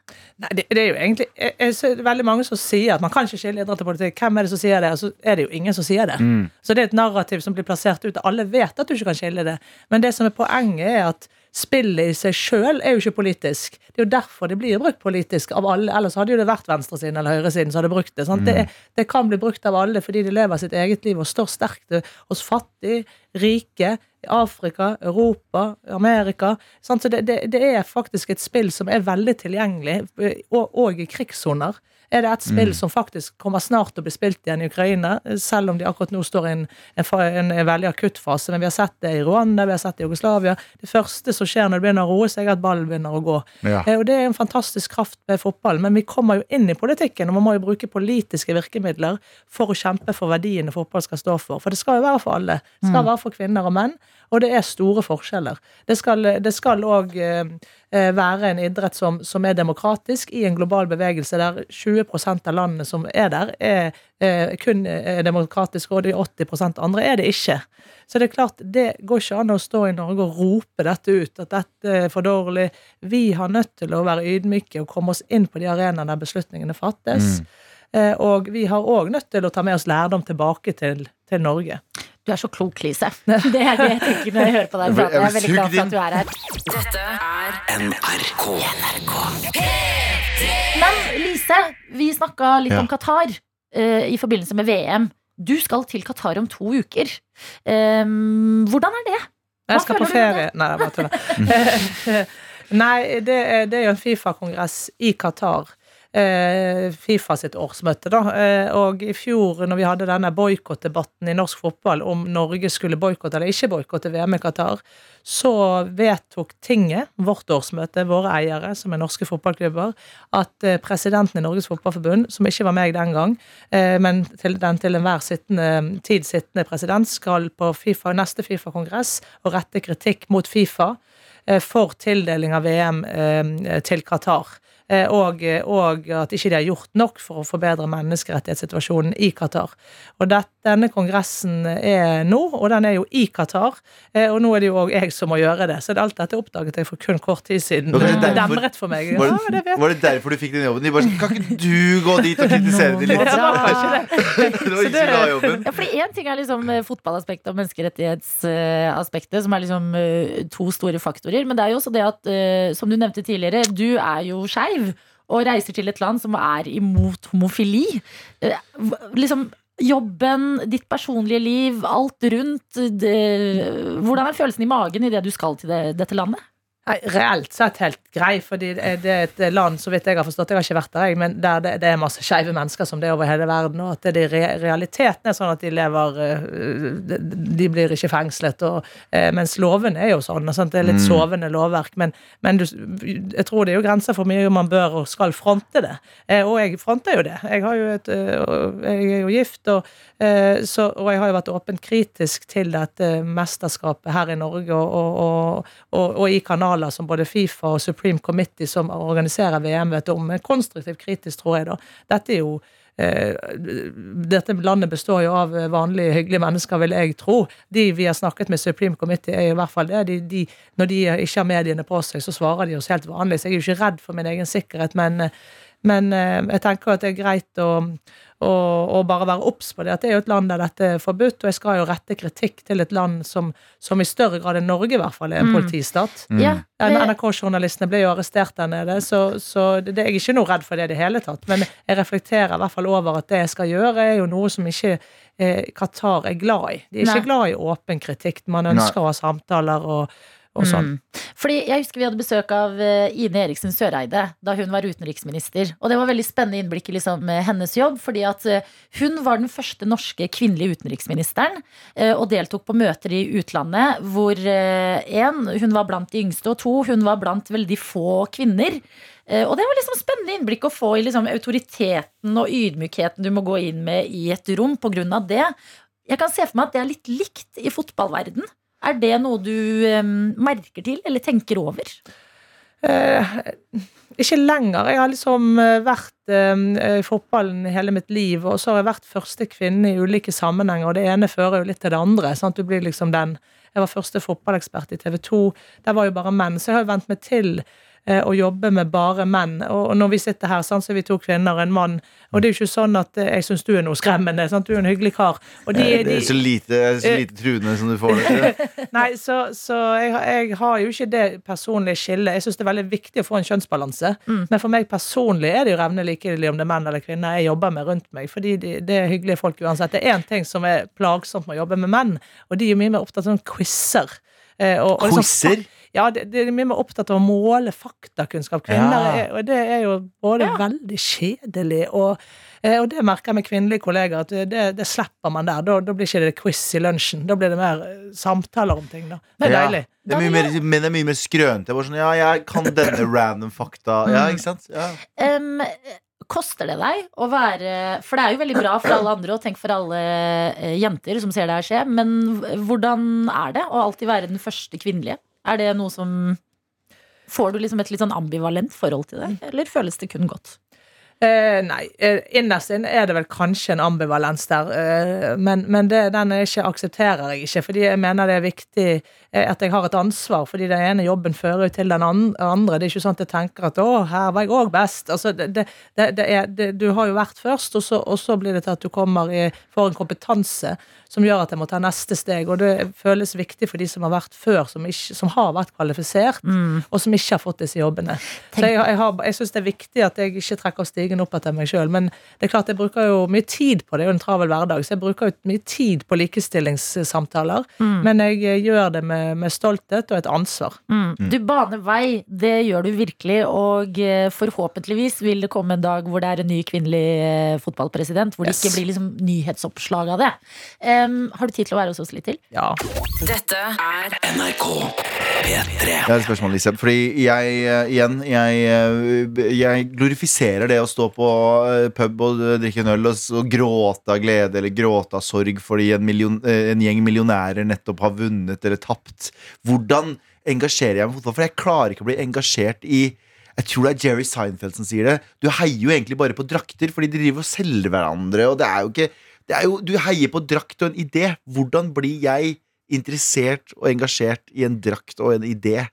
[SPEAKER 9] Nei, det, det er jo egentlig jeg, jeg, ser veldig mange som sier at man kan ikke skille idrett og politikk. Hvem er det som sier det? Og så er det jo ingen som sier det. Så det er et narrativ som blir plassert ut. Alle vet at du ikke kan skille det. Men det som er poenget, er at spillet i seg sjøl er jo ikke politisk. Det er jo derfor det blir brukt politisk av alle. Ellers hadde jo det vært venstresiden eller høyresiden som hadde brukt det. Sant? Det, det kan bli brukt av alle fordi de lever sitt eget liv og står sterkt hos fattige, rike, Afrika, Europa, Amerika. Sant? Så det, det, det er faktisk et spill som er veldig tilgjengelig, og, og i krigssoner. Er det et spill som faktisk kommer snart til å bli spilt igjen i Ukraina, selv om de akkurat nå står i en, en, en, veldig akutt fase. Men vi har sett det i Rwanda, vi har sett det i Jugoslavia. Det første som skjer når det begynner å roe seg, er at ballen begynner å gå.
[SPEAKER 2] Ja.
[SPEAKER 9] Eh, Og det er en fantastisk kraft med fotball, men vi kommer jo inn i politikken, og man må jo bruke politiske virkemidler for å kjempe for verdiene fotball skal stå for. For det skal jo være for alle. Det skal være for kvinner og menn, og det er store forskjeller. Det skal det òg eh, eh, være en idrett som, som er demokratisk i en global bevegelse der 20 av landene som er der, er er kun demokratisk, demokratiske, og de 80% andre er det ikke. Så det er klart, det går ikke an å stå i Norge og rope dette ut, at dette er for dårlig. Vi har nødt til å være ydmyke og komme oss inn på de arenaene der beslutningene fattes. Mm. Og vi har òg nødt til å ta med oss lærdom tilbake til, til Norge.
[SPEAKER 3] Du er så klok, Lise. *laughs* Det er det jeg tenker når jeg hører på deg
[SPEAKER 2] Jeg
[SPEAKER 3] er veldig glad for at du er her.
[SPEAKER 4] Dette er
[SPEAKER 1] NRK.
[SPEAKER 3] Men Lise, vi snakka litt
[SPEAKER 2] Ja.
[SPEAKER 3] om Qatar eh, i forbindelse med VM. Du skal til Qatar om to uker. Ehm, hvordan er det? Hva
[SPEAKER 9] Jeg skal på ferie Nei, jeg bare tuller. *laughs* Nei, det er, det er jo en Fifa-kongress i Qatar. Eh, Fifa sitt årsmøte, da. Eh, og i fjor, når vi hadde denne boikottdebatten i norsk fotball om Norge skulle boikotte eller ikke boikotte VM i Qatar, så vedtok tinget, vårt årsmøte, våre eiere, som er norske fotballklubber, at eh, presidenten i Norges Fotballforbund, som ikke var meg den gang, men til den til enhver sittende, tid sittende president, skal på FIFA, neste Fifa-kongress og rette kritikk mot Fifa for tildeling av VM til Qatar. Eh, Og, og at ikke de har gjort nok for å forbedre menneskerettighetssituasjonen i Qatar. Og det, denne kongressen er nå, og den er jo i Qatar. eh, Og nå er det jo òg jeg som må gjøre det. Så alt dette oppdaget jeg for kun kort tid siden.
[SPEAKER 2] Var det derfor-
[SPEAKER 9] demret for meg.
[SPEAKER 2] Var
[SPEAKER 9] Ja,
[SPEAKER 2] det,
[SPEAKER 9] vet
[SPEAKER 2] var det derfor du fikk den jobben? De bare sånn, Kan ikke du gå dit og kritisere dem *laughs* litt?
[SPEAKER 9] Det var ikke det. *laughs*
[SPEAKER 2] Det var ikke så jobben.
[SPEAKER 3] Ja, fordi Én ting er liksom eh, fotballaspektet og menneskerettighetsaspektet, som er liksom to store faktorer. Men det er jo også det at, som du nevnte tidligere, du er jo skeiv og reiser til et land som er imot homofili. Eh, Liksom Jobben, ditt personlige liv, alt rundt. Det, hvordan er følelsen i magen idet du skal til det, dette landet?
[SPEAKER 9] Nei, reelt sett helt grei, fordi det er et land, så vidt jeg har forstått, jeg har ikke vært der, jeg, men der det, det er masse skeive mennesker som det er over hele verden, og at det, det realiteten er sånn at de lever eh, De, blir ikke fengslet, og, eh, mens lovene er jo sånn, og sånt, det er litt sovende lovverk, men, men du, jeg tror det er jo grenser for mye man bør og skal fronte det, eh, og jeg fronter jo det. Jeg, har jo et, jeg er jo gift, og, så, og jeg har jo vært åpent kritisk til dette mesterskapet her i Norge, og, og, og, og, i kanaler som både Fifa og Supreme Committee som organiserer VM, vet om. Men konstruktivt kritisk, tror jeg, da. Dette er jo eh, Dette landet består jo av vanlige, hyggelige mennesker, vil jeg tro. De vi har snakket med Supreme Committee, er i hvert fall det. De, de, når de ikke har mediene på seg, så svarer de oss helt vanlig. Så jeg er jo ikke redd for min egen sikkerhet, men, men eh, jeg tenker at det er greit å å, å bare være obs på det. At det er jo et land der dette er forbudt, og jeg skal jo rette kritikk til et land som, som i større grad enn Norge, i hvert fall, er en
[SPEAKER 3] Mm.
[SPEAKER 9] politistat.
[SPEAKER 3] Mm.
[SPEAKER 9] Ja, NRK-journalistene ble jo arrestert der nede, så, så det, jeg er ikke noe redd for det i det hele tatt. Men jeg reflekterer i hvert fall over at det jeg skal gjøre, er jo noe som ikke eh, Qatar er glad i. De er
[SPEAKER 3] Nei.
[SPEAKER 9] ikke glad i åpen kritikk. Man ønsker å ha samtaler og, og sånn.
[SPEAKER 3] Mm. Fordi Jeg husker vi hadde besøk av eh, Ine Eriksen Søreide da hun var utenriksminister. Og det var veldig spennende innblikk i liksom, eh, hennes jobb. fordi at eh, hun var den første norske kvinnelige utenriksministeren og deltok på møter i utlandet hvor én, hun var blant de yngste, og to, hun var blant veldig få kvinner. Og det var liksom spennende innblikk å få i liksom autoriteten og ydmykheten du må gå inn med i et rom pga. det. Jeg kan se for meg at det er litt likt i fotballverden. Er det noe du um, merker til eller tenker over?
[SPEAKER 9] Eh, ikke lenger. Jeg har liksom eh, vært eh, i fotballen hele mitt liv, og så har jeg vært første kvinne i ulike sammenhenger, og det ene fører jo litt til det andre. Sant? Du blir liksom den Jeg var første fotballekspert i TV 2. Der var jo bare menn, så jeg har jo vent meg til å jobbe med bare menn. Og, når vi sitter her, sant, så er vi to kvinner og en mann. Og det er jo ikke sånn at eh, jeg syns du er noe skremmende. Sant? Du er en hyggelig kar. Og de,
[SPEAKER 2] Det er så lite, så lite truende som du får det til. *laughs*
[SPEAKER 9] Nei, så, så jeg, har- jeg har jo ikke det personlige skillet. Jeg syns det er veldig viktig å få en kjønnsbalanse.
[SPEAKER 3] Mm.
[SPEAKER 9] Men for meg personlig er det jo revne likegyldig om det er menn eller kvinner jeg jobber med rundt meg. Fordi de, det er hyggelige folk uansett. Det er én ting som er plagsomt med å jobbe med menn, og de er mye mer opptatt av sånne quizer. Eh, og- og liksom
[SPEAKER 2] Quizer?
[SPEAKER 9] Ja, det, det er mye mer opptatt av å måle faktakunnskap. Kvinner
[SPEAKER 2] Ja.
[SPEAKER 9] er, og det er jo både
[SPEAKER 3] Ja.
[SPEAKER 9] veldig kjedelig og eh, og det merker jeg med kvinnelige kollegaer, at det, det slipper man der. Da, da blir ikke det quiz i lunsjen. Da blir det mer eh, samtaler om ting. Da. Det er
[SPEAKER 2] Ja.
[SPEAKER 9] deilig.
[SPEAKER 2] Det er mye mer, men det er mye mer skrønete. Sånn, ja, jeg kan denne *clears throat* random fakta. Ja, ikke sant? Ja.
[SPEAKER 3] Um, koster det deg å være For det er jo veldig bra for alle andre, og tenk for alle eh, jenter som ser det her skje, men hvordan er det å alltid være den første kvinnelige? Er det noe som Får du liksom et litt sånn ambivalent forhold til det, eller føles det kun godt?
[SPEAKER 9] Eh, nei, eh, innerst inne er det vel kanskje en ambivalens der, eh, men, men det, den ikke, aksepterer jeg ikke. Fordi jeg mener det er viktig eh, at jeg har et ansvar, fordi den ene jobben fører jo til den andre. Det er ikke sånn at jeg tenker at 'å, her var jeg òg best'. Altså, det, det, er, du har jo vært først, og så, og så blir det til at du kommer i, får en kompetanse som gjør at jeg må ta neste steg. Og det føles viktig for de som har vært før, som, ikke, som har vært kvalifisert, og som ikke har fått disse jobbene. Så jeg, jeg, har- jeg syns det er viktig at jeg ikke trekker stigen opp etter meg sjøl. Men det er klart jeg bruker jo mye tid på det, det er jo en travel hverdag, så jeg bruker jo mye tid på likestillingssamtaler. Men jeg eh, gjør det med, med stolthet og et ansvar.
[SPEAKER 3] Du baner vei, det gjør du virkelig, og eh, forhåpentligvis vil det komme en dag hvor det er en ny kvinnelig eh, fotballpresident, hvor det
[SPEAKER 2] Yes.
[SPEAKER 3] ikke blir liksom nyhetsoppslag av det. Um, har du tid til å være hos oss litt til?
[SPEAKER 9] Ja.
[SPEAKER 4] Dette er
[SPEAKER 1] NRK P3.
[SPEAKER 2] Jeg har et spørsmål, Lise. Fordi jeg, igjen, jeg, jeg glorifiserer det å stå på eh, pub og eh, drikke en øl og, og gråte av glede eller gråte av sorg fordi en, million, eh, en gjeng millionærer nettopp har vunnet eller tapt. Hvordan engasjerer jeg meg i fotball? For jeg klarer ikke å bli engasjert i jeg tror det er Jerry Seinfeld som sier det. Du heier jo egentlig bare på drakter, fordi de driver og selger hverandre. Og det er jo ikke er jo, Du heier på drakt og en idé. Hvordan blir jeg interessert og engasjert i en drakt og en idé?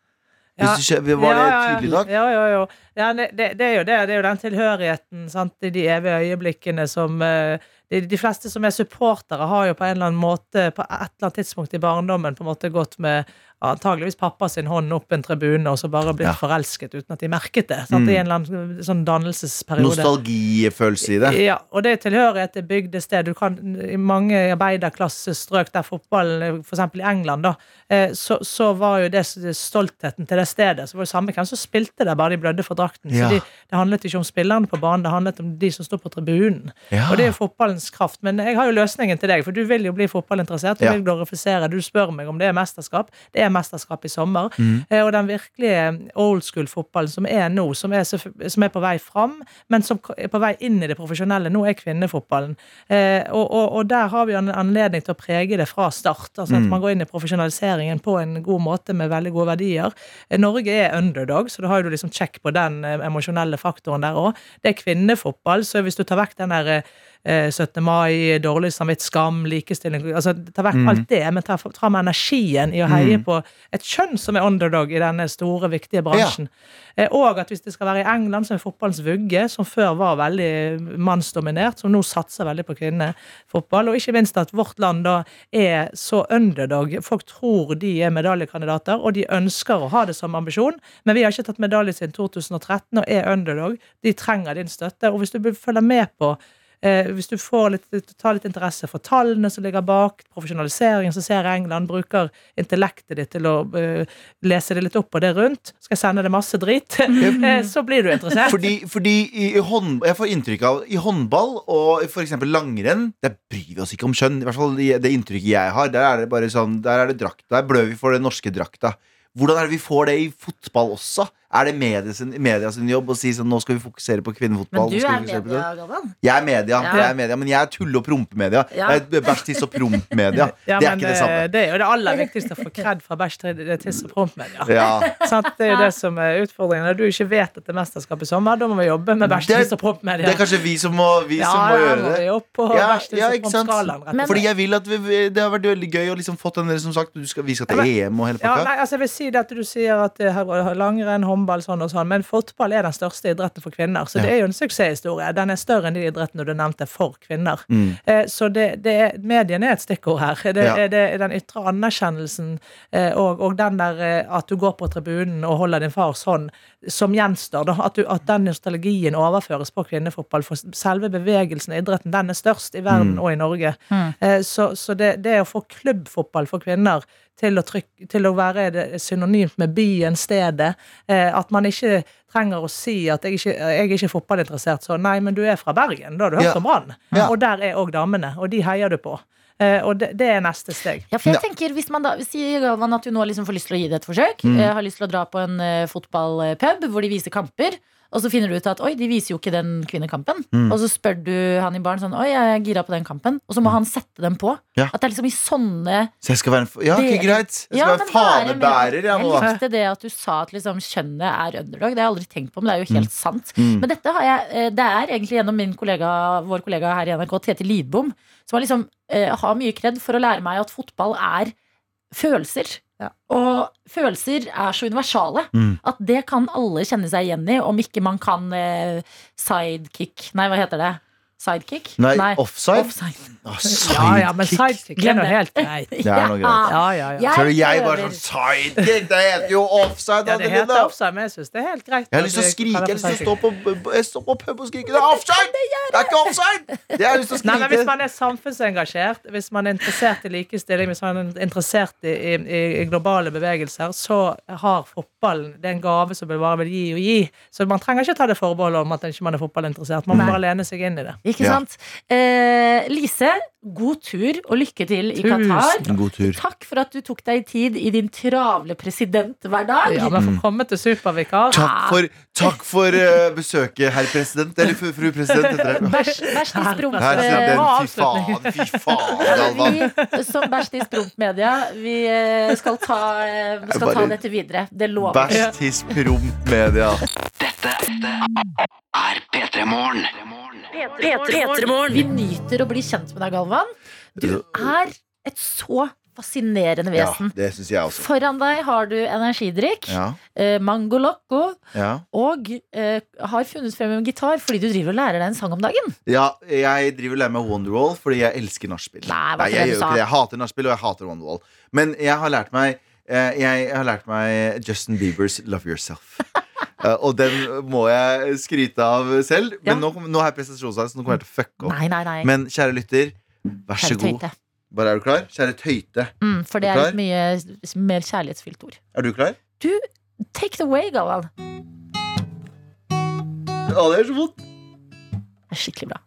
[SPEAKER 2] Hvis skjø- var det tydelig nok?
[SPEAKER 9] Ja, ja, ja. ja det, det, det er jo det. Det er jo den tilhørigheten, sant? i de evige øyeblikkene som eh, de, de fleste som er supportere, har jo på en eller annen måte på et eller annet tidspunkt i barndommen på en måte gått med antageligvis pappa sin hånd opp en tribune og så bare blitt
[SPEAKER 2] Ja.
[SPEAKER 9] forelsket uten at de merket det. Sant?
[SPEAKER 2] Mm.
[SPEAKER 9] I en eller annen sånn dannelsesperiode.
[SPEAKER 2] Nostalgifølelse i det.
[SPEAKER 9] Ja, og det tilhørighet til bygdested. Du kan, I mange arbeiderklassestrøk der fotballen, f.eks. i England, da, eh, så, så var jo det stoltheten til det stedet. Så var det samme hvem som spilte der, bare de blødde for drakten.
[SPEAKER 2] Ja.
[SPEAKER 9] Fordi det handlet ikke om spillerne på banen, det handlet om de som sto på tribunen.
[SPEAKER 2] Ja.
[SPEAKER 9] Og det er jo fotballens kraft. Men jeg har jo løsningen til deg, for du vil jo bli fotballinteressert. Du vil glorifisere. Du spør meg om det er mesterskap. Det er EM-mesterskap i sommer.
[SPEAKER 2] Mm.
[SPEAKER 9] Eh, og den virkelige old school-fotballen som er nå, som er, som er på vei fram, men som er på vei inn i det profesjonelle, nå er kvinnefotballen. Eh, og, og, og der har vi en anledning til å prege det fra start. Altså at
[SPEAKER 2] Mm.
[SPEAKER 9] man går inn i profesjonaliseringen på en god måte med veldig gode verdier. Eh, Norge er underdog, så da har du liksom check på den eh, emosjonelle faktoren der òg. Det er kvinnefotball, så hvis du tar vekk den der eh, 17. mai, dårlig samvitt, skam, likestilling altså Ta vekk
[SPEAKER 2] Mm.
[SPEAKER 9] alt det, men ta fram energien i å heie
[SPEAKER 2] Mm.
[SPEAKER 9] på et kjønn som er underdog i denne store, viktige bransjen. Ja. Og at hvis det skal være i England, som er fotballens vugge, som før var veldig mannsdominert, som nå satser veldig på kvinnefotball, og ikke minst at vårt land da er så underdog. Folk tror de er medaljekandidater, og de ønsker å ha det som ambisjon, men vi har ikke tatt medalje siden 2013 og er underdog. De trenger din støtte, og hvis du følger med på Eh, hvis du litt, tar litt interesse for tallene som ligger bak, profesjonaliseringen, så ser England bruker intellektet ditt til å eh, lese det litt opp og det rundt. Skal jeg sende det masse drit, *laughs* eh, så blir du interessert.
[SPEAKER 2] Fordi, fordi i, i hånd, Jeg får inntrykk av I håndball og eksempel langrenn Der bryr vi oss ikke om kjønn. I hvert fall det, inntrykket jeg har. Der er det bare sånn Der er det drakt Der blør vi for den norske drakta. Hvordan er det vi får det i fotball også? Er det media sin, media sin jobb å si sånn nå skal vi fokusere på kvinnefotball?
[SPEAKER 3] Men du er media.
[SPEAKER 2] Jeg er media,
[SPEAKER 3] Ja.
[SPEAKER 2] jeg er media men jeg er tulle- og prompemedia.
[SPEAKER 3] Ja.
[SPEAKER 2] Jeg er Bæsj, tiss og promp-media. *laughs*
[SPEAKER 9] Ja,
[SPEAKER 2] det er ikke det samme.
[SPEAKER 9] Det er jo det aller viktigste å få kred fra bæsj tiss og prompmedia.
[SPEAKER 2] Ja. *laughs*
[SPEAKER 9] Sånn, Det er jo det som er utfordringen. Når du ikke vet at det er mesterskap i sommer, da må vi jobbe med bæsj, tiss og prompmedia.
[SPEAKER 2] Det er kanskje vi som må, vi
[SPEAKER 9] ja,
[SPEAKER 2] som må
[SPEAKER 9] ja,
[SPEAKER 2] gjøre det.
[SPEAKER 9] vi opp på
[SPEAKER 2] Ja,
[SPEAKER 9] bæsj, tiss
[SPEAKER 2] ja,
[SPEAKER 9] og
[SPEAKER 2] ikke sant?
[SPEAKER 9] promp-skalaen.
[SPEAKER 2] Fordi jeg vil at vi, Det har vært veldig gøy å liksom fått der som sagt du skal, Vi skal til EM og hele
[SPEAKER 9] Ja,
[SPEAKER 2] pakka.
[SPEAKER 9] nei, altså jeg vil si det at Du sier at det her var langrenn, håndball, sånn og sånn, men fotball er den største idretten for kvinner. Så det er jo en suksesshistorie. Den er større enn de idrettene du nevnte for kvinner.
[SPEAKER 2] Mm.
[SPEAKER 9] Eh, så det, det er, mediene er et stikkord her. Det,
[SPEAKER 2] Ja.
[SPEAKER 9] det, er den ytre anerkjennelsen eh, og, og den der eh, at du går på tribunen og holder din fars hånd, som gjenstår. Da, at, du, at den nostalgien overføres på kvinnefotball. For selve bevegelsen i idretten den er størst i verden
[SPEAKER 2] Mm.
[SPEAKER 9] og i Norge.
[SPEAKER 3] Mm.
[SPEAKER 9] Eh, så så det, det å få klubbfotball for kvinner til å, trykke, til å være synonymt med byen, stedet. Eh, at man ikke trenger å si at jeg ikke jeg er ikke fotballinteressert, så nei, men du er fra Bergen. Da har du hørt
[SPEAKER 2] Ja.
[SPEAKER 9] om Brann.
[SPEAKER 2] Ja.
[SPEAKER 9] Og der er òg damene, og de heier du på. Uh, og det, det er neste steg.
[SPEAKER 3] Ja, for jeg
[SPEAKER 2] Ja.
[SPEAKER 3] tenker, Hvis man da sier Galvan at du nå liksom får lyst til å gi det et forsøk,
[SPEAKER 2] Mm.
[SPEAKER 3] uh, har lyst til å dra på en uh, fotballpub hvor de viser kamper, og så finner du ut at oi, de viser jo ikke den kvinnekampen.
[SPEAKER 2] Mm.
[SPEAKER 3] Og så spør du han i baren sånn oi, jeg er gira på den kampen, og så må han sette dem på.
[SPEAKER 2] Ja.
[SPEAKER 3] At det er liksom i sånne
[SPEAKER 2] Så jeg skal være en Ja,
[SPEAKER 3] ikke
[SPEAKER 2] greit. Jeg skal
[SPEAKER 3] Ja,
[SPEAKER 2] være fanebærer. Jeg nå.
[SPEAKER 3] Jeg likte det at du sa at liksom kjønnet er underdog. Det har jeg aldri tenkt på, men det er jo helt sant.
[SPEAKER 2] Mm.
[SPEAKER 3] Men dette har jeg, eh, det er egentlig gjennom min kollega, vår kollega her i NRK, Tete Lidbom, som har, liksom, eh, har mye kred for å lære meg at fotball er følelser.
[SPEAKER 9] Ja.
[SPEAKER 3] Og følelser er så universale
[SPEAKER 2] Mm.
[SPEAKER 3] at det kan alle kjenne seg igjen i, om ikke man kan eh, sidekick Nei, hva heter det? Sidekick?
[SPEAKER 2] Nei, offside?
[SPEAKER 3] offside.
[SPEAKER 2] Sidekick *laughs*
[SPEAKER 9] Ja, ja, men
[SPEAKER 2] sidekick.
[SPEAKER 9] er
[SPEAKER 3] det.
[SPEAKER 9] helt greit.
[SPEAKER 2] Det er noe greit.
[SPEAKER 9] Ja, ja, ja.
[SPEAKER 2] Tror du jeg
[SPEAKER 3] var
[SPEAKER 2] sånn sidekick? Det heter jo offside.
[SPEAKER 9] Ja, det heter offside, men jeg syns det er helt greit.
[SPEAKER 2] Jeg har lyst til å skrike. Jeg har lyst til å stå på, pub og skrike. Det er offside! Det er ikke offside! Det har jeg lyst til å skrike.
[SPEAKER 9] Nei, men Hvis man er samfunnsengasjert, hvis man er interessert i likestilling, hvis man er interessert i, i, i globale bevegelser, så har fotballen det er en gave som man bare vil gi og gi. Så man trenger ikke ta det forbeholdet om at man ikke er fotballinteressert. Man må bare lene seg inn i det.
[SPEAKER 3] Ikke
[SPEAKER 2] Ja.
[SPEAKER 3] sant? Eh, Lise, god tur og lykke til i
[SPEAKER 9] Tusen
[SPEAKER 3] Qatar.
[SPEAKER 2] God tur.
[SPEAKER 3] Takk for at du tok deg tid i din travle presidenthverdag.
[SPEAKER 9] Ja, men få komme til supervikar.
[SPEAKER 2] Takk for, takk for uh, besøket, herr president. Eller fru, fru president. heter det.
[SPEAKER 3] Bæsj Eh,
[SPEAKER 2] den,
[SPEAKER 9] bra
[SPEAKER 2] fy faen, fy faen, Galvan.
[SPEAKER 3] Vi som Bæsj til promp-media, vi eh, skal ta, vi skal ta dette videre. Det lover vi.
[SPEAKER 2] Bæsj, tiss, promp, media.
[SPEAKER 1] Dette er P3 Morgen.
[SPEAKER 3] Vi nyter å bli kjent med deg, Galvan. Du er et så fascinerende vesen.
[SPEAKER 2] Ja, det synes jeg også.
[SPEAKER 3] Foran deg har du energidrikk,
[SPEAKER 2] Ja,
[SPEAKER 3] eh, Mango Loco,
[SPEAKER 2] ja.
[SPEAKER 3] og eh, har funnet frem en gitar fordi du driver og lærer deg en sang om dagen.
[SPEAKER 2] ja, jeg driver og lærer meg Wonderwall fordi jeg elsker nachspiel.
[SPEAKER 3] Nei, ikke
[SPEAKER 2] jeg
[SPEAKER 3] det du sa.
[SPEAKER 2] Jeg hater nachspiel, og jeg hater Wonderwall. Men jeg har lært meg eh, jeg har lært meg Justin Biebers Love Yourself. *laughs* Eh, og den må jeg skryte av selv. Men nå, nå har jeg prestasjonsangst, så nå kommer jeg til å fucke opp.
[SPEAKER 3] Nei, nei, nei.
[SPEAKER 2] Men kjære lytter, vær så god.
[SPEAKER 3] tøyte.
[SPEAKER 2] Bare er du klar? Kjære tøyte.
[SPEAKER 3] Mm, for det
[SPEAKER 2] Er
[SPEAKER 3] er et mye mer kjærlighetsfylt ord.
[SPEAKER 2] Er du klar?
[SPEAKER 3] Take it away, Galvan.
[SPEAKER 2] Å, det gjør så vondt.
[SPEAKER 3] Det er skikkelig bra.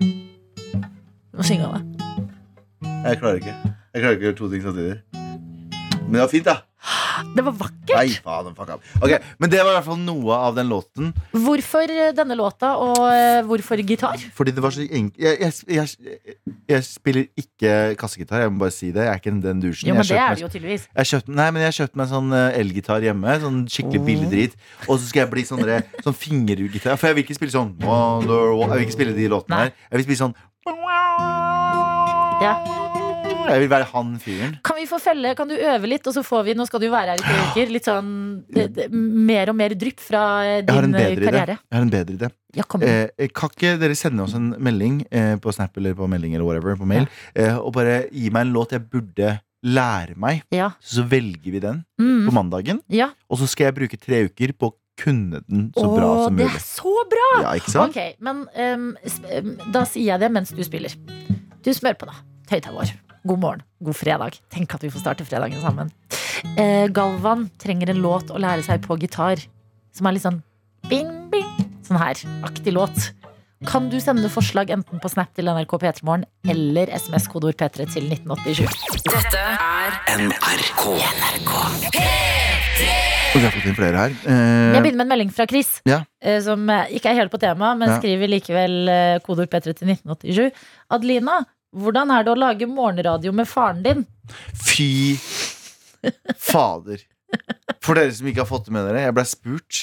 [SPEAKER 3] Du må synge av det.
[SPEAKER 2] Jeg klarer ikke. Jeg klarer ikke å gjøre to ting samtidig. Men det var fint, da.
[SPEAKER 3] Det var vakkert.
[SPEAKER 2] Nei, faen, fuck up. Ok, Men det var i hvert fall noe av den låten.
[SPEAKER 3] Hvorfor eh, denne låta, og eh, hvorfor gitar?
[SPEAKER 2] Fordi det var så enkelt jeg, jeg, jeg, jeg spiller ikke kassegitar, jeg må bare si det. Jeg er ikke den douchen.
[SPEAKER 3] Jo, men
[SPEAKER 2] Jeg
[SPEAKER 3] det
[SPEAKER 2] kjøpte
[SPEAKER 3] er det jo tydeligvis.
[SPEAKER 2] Jeg kjøpte, nei, men jeg kjøpte meg en sånn eh, elgitar hjemme. Sånn skikkelig billig drit. Og så skal jeg bli sånn, derre- sånn fingergitar. For jeg vil ikke spille sånn Wonderwall. Jeg vil ikke spille de låtene
[SPEAKER 3] Nei.
[SPEAKER 2] her. Jeg vil spille sånn
[SPEAKER 3] Ja.
[SPEAKER 2] Jeg vil være han fyren.
[SPEAKER 3] Kan vi få felle, kan du øve litt, og så får vi Nå skal du være her i tre uker. Litt sånn det, det, mer og mer drypp fra eh, din karriere.
[SPEAKER 2] bedre idé.
[SPEAKER 3] karriere.
[SPEAKER 2] Jeg har en bedre idé.
[SPEAKER 3] Ja, kom.
[SPEAKER 2] Eh, kan ikke dere sende oss en melding eh, på Snap eller på melding eller whatever, på mail, eh, og bare gi meg en låt jeg burde lære meg?
[SPEAKER 3] Ja.
[SPEAKER 2] Så velger vi den på
[SPEAKER 3] Mm.
[SPEAKER 2] mandagen,
[SPEAKER 3] ja.
[SPEAKER 2] og så skal jeg bruke tre uker på å kunne den så bra
[SPEAKER 3] Å,
[SPEAKER 2] som
[SPEAKER 3] det er så bra!
[SPEAKER 2] Ja, ikke sant?
[SPEAKER 3] Ok, men um, da sier jeg det mens du spiller. Du smør på, da. Høyttaler. God morgen. God fredag. Tenk at vi får starte fredagen sammen. Eh, Galvan trenger en låt å lære seg på gitar som er litt sånn bing, bing. Sånn her. Aktig låt. Kan du sende forslag enten på Snap til NRK P3morgen eller SMS-kodeord P3 til 1987?
[SPEAKER 4] Dette er
[SPEAKER 1] NRK.
[SPEAKER 2] NRK. vi har fått inn flere her.
[SPEAKER 3] Jeg begynner med en melding fra Chris,
[SPEAKER 2] Ja.
[SPEAKER 3] eh, som ikke er helt på tema, men
[SPEAKER 2] Ja.
[SPEAKER 3] skriver likevel eh, kodeord P3 til 1987. Adelina, hvordan er det å lage morgenradio med faren din?
[SPEAKER 2] Fy fader. For dere som ikke har fått det med dere, jeg ble spurt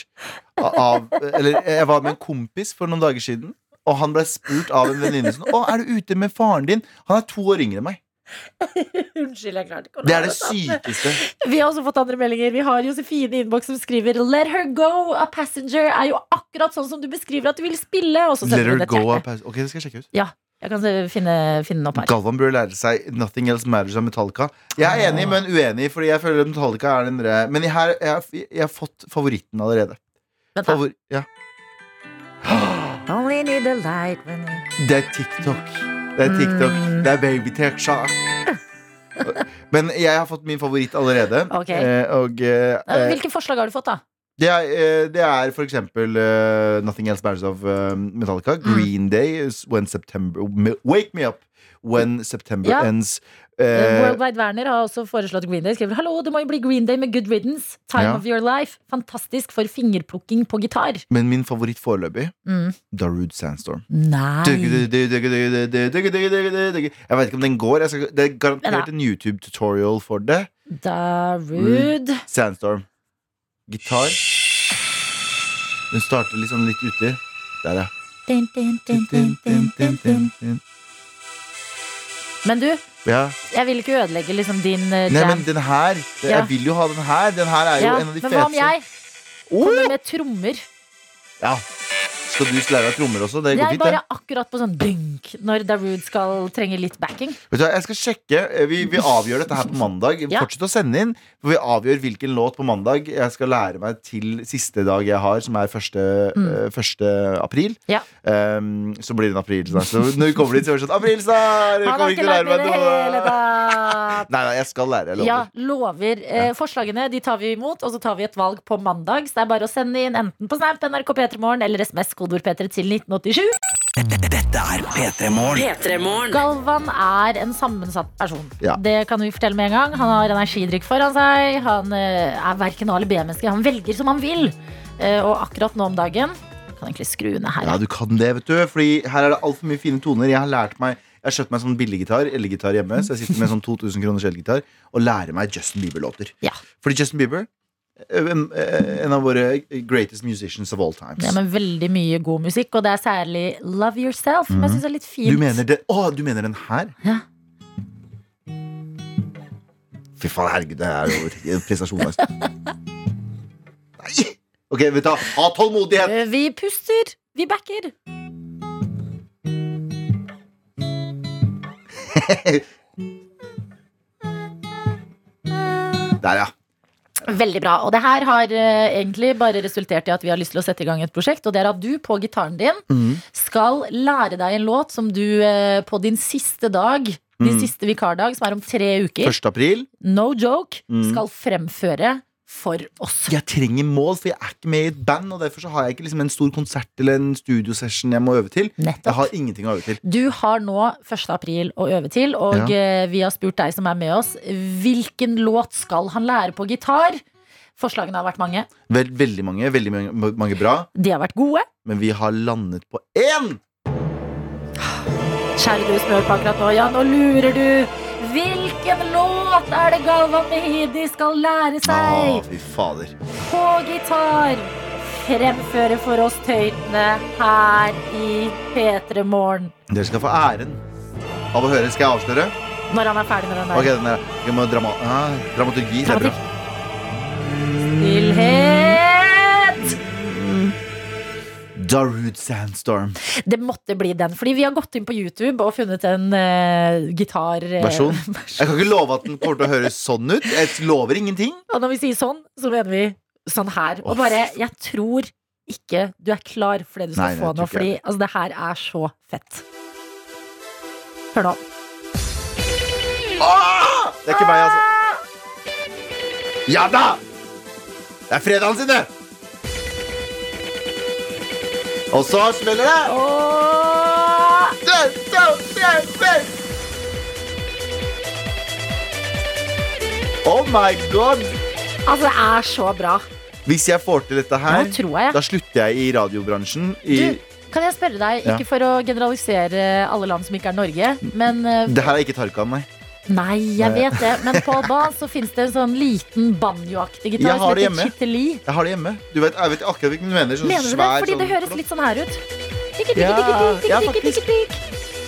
[SPEAKER 2] av Eller jeg var med en kompis for noen dager siden, og han ble spurt av en venninne sånn Å, er du ute med faren din? Han er to år yngre enn meg. *laughs*
[SPEAKER 3] Unnskyld, jeg klarte ikke å
[SPEAKER 2] Det er det sykeste.
[SPEAKER 3] Vi har også fått andre meldinger. Vi har Josefine i innboks som skriver 'Let her go, a passenger' er jo akkurat sånn som du beskriver at du vil spille. Og så
[SPEAKER 2] Let her go a passenger Ok, det skal jeg sjekke ut.
[SPEAKER 3] Jeg kan finne, finne den opp her.
[SPEAKER 2] Galvan bør lære seg 'Nothing Else Matters' av Metallica. Jeg er enig, men uenig, fordi jeg føler Metallica er den der- Men jeg, her, jeg, har- jeg har fått favoritten allerede.
[SPEAKER 3] Vent.
[SPEAKER 2] Favor ja. *gasps*
[SPEAKER 3] Only need a light when
[SPEAKER 2] Det er TikTok. Det er TikTok.
[SPEAKER 3] Mm.
[SPEAKER 2] Det er baby-TikTok. *laughs* Men jeg har fått min favoritt allerede.
[SPEAKER 3] Okay.
[SPEAKER 2] Eh, og eh,
[SPEAKER 3] Hvilke forslag har du fått, da?
[SPEAKER 2] Det, er, eh, det er for eksempel uh, Nothing Else Matters of uh, Metallica.
[SPEAKER 3] Mm.
[SPEAKER 2] Green Day is When September Wake Me Up When September
[SPEAKER 3] Ja.
[SPEAKER 2] Ends.
[SPEAKER 3] Uh,
[SPEAKER 2] Eh,
[SPEAKER 3] Worldwide Werner har også foreslått Green Day. Skriver Hallo, det må jo bli Green Day med Good Riddance. Time
[SPEAKER 2] Ja.
[SPEAKER 3] of your life. Fantastisk for fingerplukking på gitar.
[SPEAKER 2] men min favoritt foreløpig
[SPEAKER 3] Mm.
[SPEAKER 2] Darude Sandstorm.
[SPEAKER 3] Nei.
[SPEAKER 2] Jeg vet ikke om den går. Jeg skal, det er garantert en YouTube-tutorial for det.
[SPEAKER 3] Darude.
[SPEAKER 2] Sandstorm. Gitar. Den starter liksom litt uti. Der, ja.
[SPEAKER 3] Din, din, din. Men du,
[SPEAKER 2] ja.
[SPEAKER 3] jeg vil ikke ødelegge liksom din eh,
[SPEAKER 2] Nei, men den her det,
[SPEAKER 3] Ja.
[SPEAKER 2] Jeg vil jo ha den her. Den her er jo
[SPEAKER 3] ja,
[SPEAKER 2] en av de
[SPEAKER 3] men hva om jeg kommer med trommer?
[SPEAKER 2] Ja. Skal du lære deg trommer også? Det går fint,
[SPEAKER 3] bare
[SPEAKER 2] det.
[SPEAKER 3] akkurat på sånn dynk når Darude skal trenge litt backing.
[SPEAKER 2] Vet du hva, Jeg skal sjekke. Eh, Vi, vi avgjør dette her på mandag.
[SPEAKER 3] Ja.
[SPEAKER 2] Fortsett å sende inn. For vi avgjør hvilken låt på mandag jeg skal lære meg til siste dag jeg har, som er 1. Mm. Uh, april.
[SPEAKER 3] Ja.
[SPEAKER 2] Um, så blir det en april snart. Så når vi kommer dit, så er det sånn Aprilsnarr! Jeg
[SPEAKER 3] Han har
[SPEAKER 2] kommer
[SPEAKER 3] ikke
[SPEAKER 2] til å
[SPEAKER 3] lært
[SPEAKER 2] lære
[SPEAKER 3] meg
[SPEAKER 2] meg
[SPEAKER 3] det hele
[SPEAKER 2] noe.
[SPEAKER 3] tatt. *laughs*
[SPEAKER 2] Nei, nei, jeg skal lære. Jeg lover.
[SPEAKER 3] Ja, lover. Eh, forslagene de tar vi imot, og så tar vi et valg på mandag. Så det er bare å sende inn enten på Snap, NRK P3morgen eller SMS kodeord P3 til 1987.
[SPEAKER 1] Dette er P3 Morgen.
[SPEAKER 4] P3 Morgen.
[SPEAKER 3] Galvan er en sammensatt person.
[SPEAKER 2] Ja.
[SPEAKER 3] Det kan vi fortelle med en gang. Han har energidrikk foran seg. Han eh, er verken A eller B-menneske. Han velger som han vil. Eh, og akkurat nå om dagen Kan egentlig skru ned her.
[SPEAKER 2] Ja, du kan det, vet du. Fordi her er det altfor mye fine toner. Jeg har lært meg Jeg har kjøpt meg sånn billiggitar elgitar hjemme, så jeg sitter med sånn 2000 kroners elgitar og lærer meg Justin Bieber-låter.
[SPEAKER 3] Ja.
[SPEAKER 2] Fordi Justin Bieber en, eh, en av våre greatest musicians of all times.
[SPEAKER 3] Ja, men veldig mye god musikk, og det er særlig Love Yourself, Men jeg synes det er litt fint.
[SPEAKER 2] Du mener det Å, du mener den her?
[SPEAKER 3] Ja.
[SPEAKER 2] Fy faen, herregud, det er jo en prestasjon. Altså. *laughs* Nei! Ok, vet du, hva, ha tålmodighet!
[SPEAKER 3] Eh, Vi puster. Vi backer. *laughs*
[SPEAKER 2] Der, ja.
[SPEAKER 3] Veldig bra. Og det her har eh, egentlig bare resultert i at vi har lyst til å sette i gang et prosjekt. Og det er at du på gitaren din
[SPEAKER 2] mm.
[SPEAKER 3] skal lære deg en låt som du eh, på din siste dag, din
[SPEAKER 2] mm.
[SPEAKER 3] siste vikardag, som er om tre uker,
[SPEAKER 2] 1. april.
[SPEAKER 3] no joke,
[SPEAKER 2] mm.
[SPEAKER 3] skal fremføre for oss.
[SPEAKER 2] Jeg trenger mål, for jeg er ikke med i et band. Og derfor så har jeg ikke liksom en stor konsert eller en studiosession jeg må øve til. Jeg har ingenting å øve til.
[SPEAKER 3] Du har nå 1. april å øve til, og ja. vi har spurt deg som er med oss, hvilken låt skal han lære på gitar? Forslagene har vært mange.
[SPEAKER 2] Vel, veldig mange, veldig mange, mange bra.
[SPEAKER 3] De har vært gode.
[SPEAKER 2] Men vi har landet på én!
[SPEAKER 3] Kjære du som hører på akkurat nå, ja, nå lurer du. Hvilken låt er det Galvan Mehidi skal lære
[SPEAKER 2] seg?
[SPEAKER 3] seg
[SPEAKER 2] fy fader.
[SPEAKER 3] på gitar? Fremføre for oss tøytene her i P3 Morgen.
[SPEAKER 2] Dere skal få æren av å høre. Skal jeg avsløre?
[SPEAKER 3] Når han er ferdig med den der.
[SPEAKER 2] Ok, den er, jeg må drama, ah, Dramaturgi. Er bra.
[SPEAKER 3] Stillhet!
[SPEAKER 2] Darude Sandstorm.
[SPEAKER 3] Det måtte bli den, fordi vi har gått inn på YouTube og funnet en uh, gitar...
[SPEAKER 2] Uh, *laughs* Jeg kan ikke love at den kommer til å høres sånn ut. Jeg lover ingenting.
[SPEAKER 3] Og når vi sier sånn, så mener vi sånn her. Og bare, jeg tror ikke du er klar for det du skal
[SPEAKER 2] Nei,
[SPEAKER 3] få nå, fordi altså, det her er så fett. Hør nå.
[SPEAKER 2] Det er ikke meg, altså. Ja da! Det er fredagen sin, det! Og så smeller det.
[SPEAKER 3] Åh!
[SPEAKER 2] Oh my god!
[SPEAKER 3] Altså, det er så bra.
[SPEAKER 2] Hvis jeg får til dette her,
[SPEAKER 3] jeg.
[SPEAKER 2] da slutter jeg i radiobransjen. I,
[SPEAKER 3] Du, kan jeg spørre deg,
[SPEAKER 2] Ja.
[SPEAKER 3] ikke for å generalisere alle land som ikke er Norge, men eh,
[SPEAKER 2] det her er ikke Tarkan, nei.
[SPEAKER 3] Nei, jeg vet det. Men på bas så fins det en sånn liten banjoaktig
[SPEAKER 2] Jeg
[SPEAKER 3] gitar
[SPEAKER 2] har
[SPEAKER 3] som
[SPEAKER 2] det hjemme. Jeg har det hjemme. Du vet, jeg vet akkurat hvilken du mener. Sånn
[SPEAKER 3] Mener du det?
[SPEAKER 2] svær,
[SPEAKER 3] Fordi det
[SPEAKER 2] sånn-
[SPEAKER 3] høres litt sånn her ut.
[SPEAKER 2] Ja, faktisk.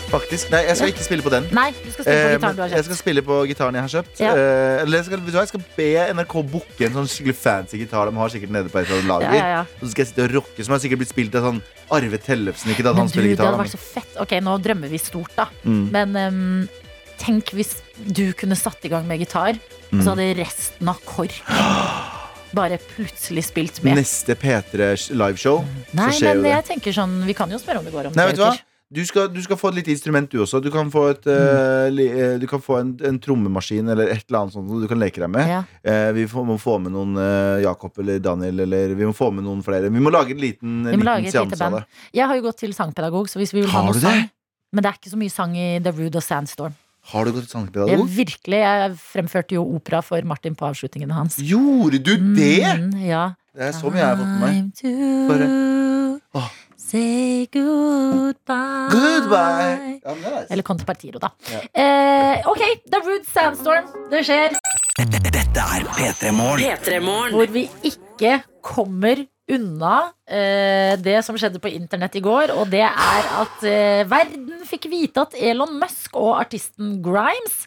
[SPEAKER 2] Faktisk. Nei, jeg skal ikke spille på den.
[SPEAKER 3] Nei, du skal spille på gitaren du har kjøpt
[SPEAKER 2] jeg skal spille på gitaren jeg har kjøpt.
[SPEAKER 3] Ja.
[SPEAKER 2] Eller jeg skal, jeg skal be NRK booke en sånn skikkelig fancy gitar de har sikkert nede på et eller annet lager.
[SPEAKER 3] Ja, ja,
[SPEAKER 2] så skal jeg sitte og rocke, som har sikkert blitt spilt av sånn Arve Tellefsen. Ikke da han spiller
[SPEAKER 3] det hadde vært så fett. Ok, nå drømmer vi stort, da.
[SPEAKER 2] Mm.
[SPEAKER 3] Men ehm, tenk hvis du kunne satt i gang med gitar, og så hadde resten av KORK bare plutselig spilt med.
[SPEAKER 2] Neste P3 liveshow,
[SPEAKER 3] Nei,
[SPEAKER 2] så skjer jo
[SPEAKER 3] men
[SPEAKER 2] det.
[SPEAKER 3] jeg tenker sånn Vi kan jo spørre om det går om
[SPEAKER 2] Nei, vet du hva? Du skal, du skal få et lite instrument, du også. Du kan få, et, eh, li, eh, du kan få en, en trommemaskin eller et eller annet sånt som du kan leke deg med.
[SPEAKER 3] Ja.
[SPEAKER 2] Eh, vi får, må få med noen eh, Jakob eller Daniel, eller vi må få med noen flere. Vi må lage en liten,
[SPEAKER 3] Vi må
[SPEAKER 2] liten
[SPEAKER 3] et lite
[SPEAKER 2] seanse av
[SPEAKER 3] band.
[SPEAKER 2] det.
[SPEAKER 3] Jeg har jo gått til sangpedagog, så hvis vi vil ha
[SPEAKER 2] Har
[SPEAKER 3] noe
[SPEAKER 2] du det?
[SPEAKER 3] sang Men det er ikke så mye sang i The Rude og Sandstorm.
[SPEAKER 2] Har du gått til
[SPEAKER 3] Jeg,
[SPEAKER 2] sangpedagog?
[SPEAKER 3] virkelig, jeg fremførte jo opera for Martin på avslutningen hans.
[SPEAKER 2] Gjorde du det?!
[SPEAKER 3] Mm, ja.
[SPEAKER 2] Det er så mye jeg har fått med meg. Bare- Åh.
[SPEAKER 3] say goodbye.
[SPEAKER 2] Goodbye! Ja, nice.
[SPEAKER 3] Eller Contepartiro, da.
[SPEAKER 2] Ja.
[SPEAKER 3] Eh, ok, The Rude Sandstorm. Det skjer.
[SPEAKER 1] Dette er P3 Morgen.
[SPEAKER 4] P3morgen.
[SPEAKER 3] Hvor vi ikke kommer unna eh, det som skjedde på internett i går. Og det er at eh, verden fikk vite at Elon Musk og artisten Grimes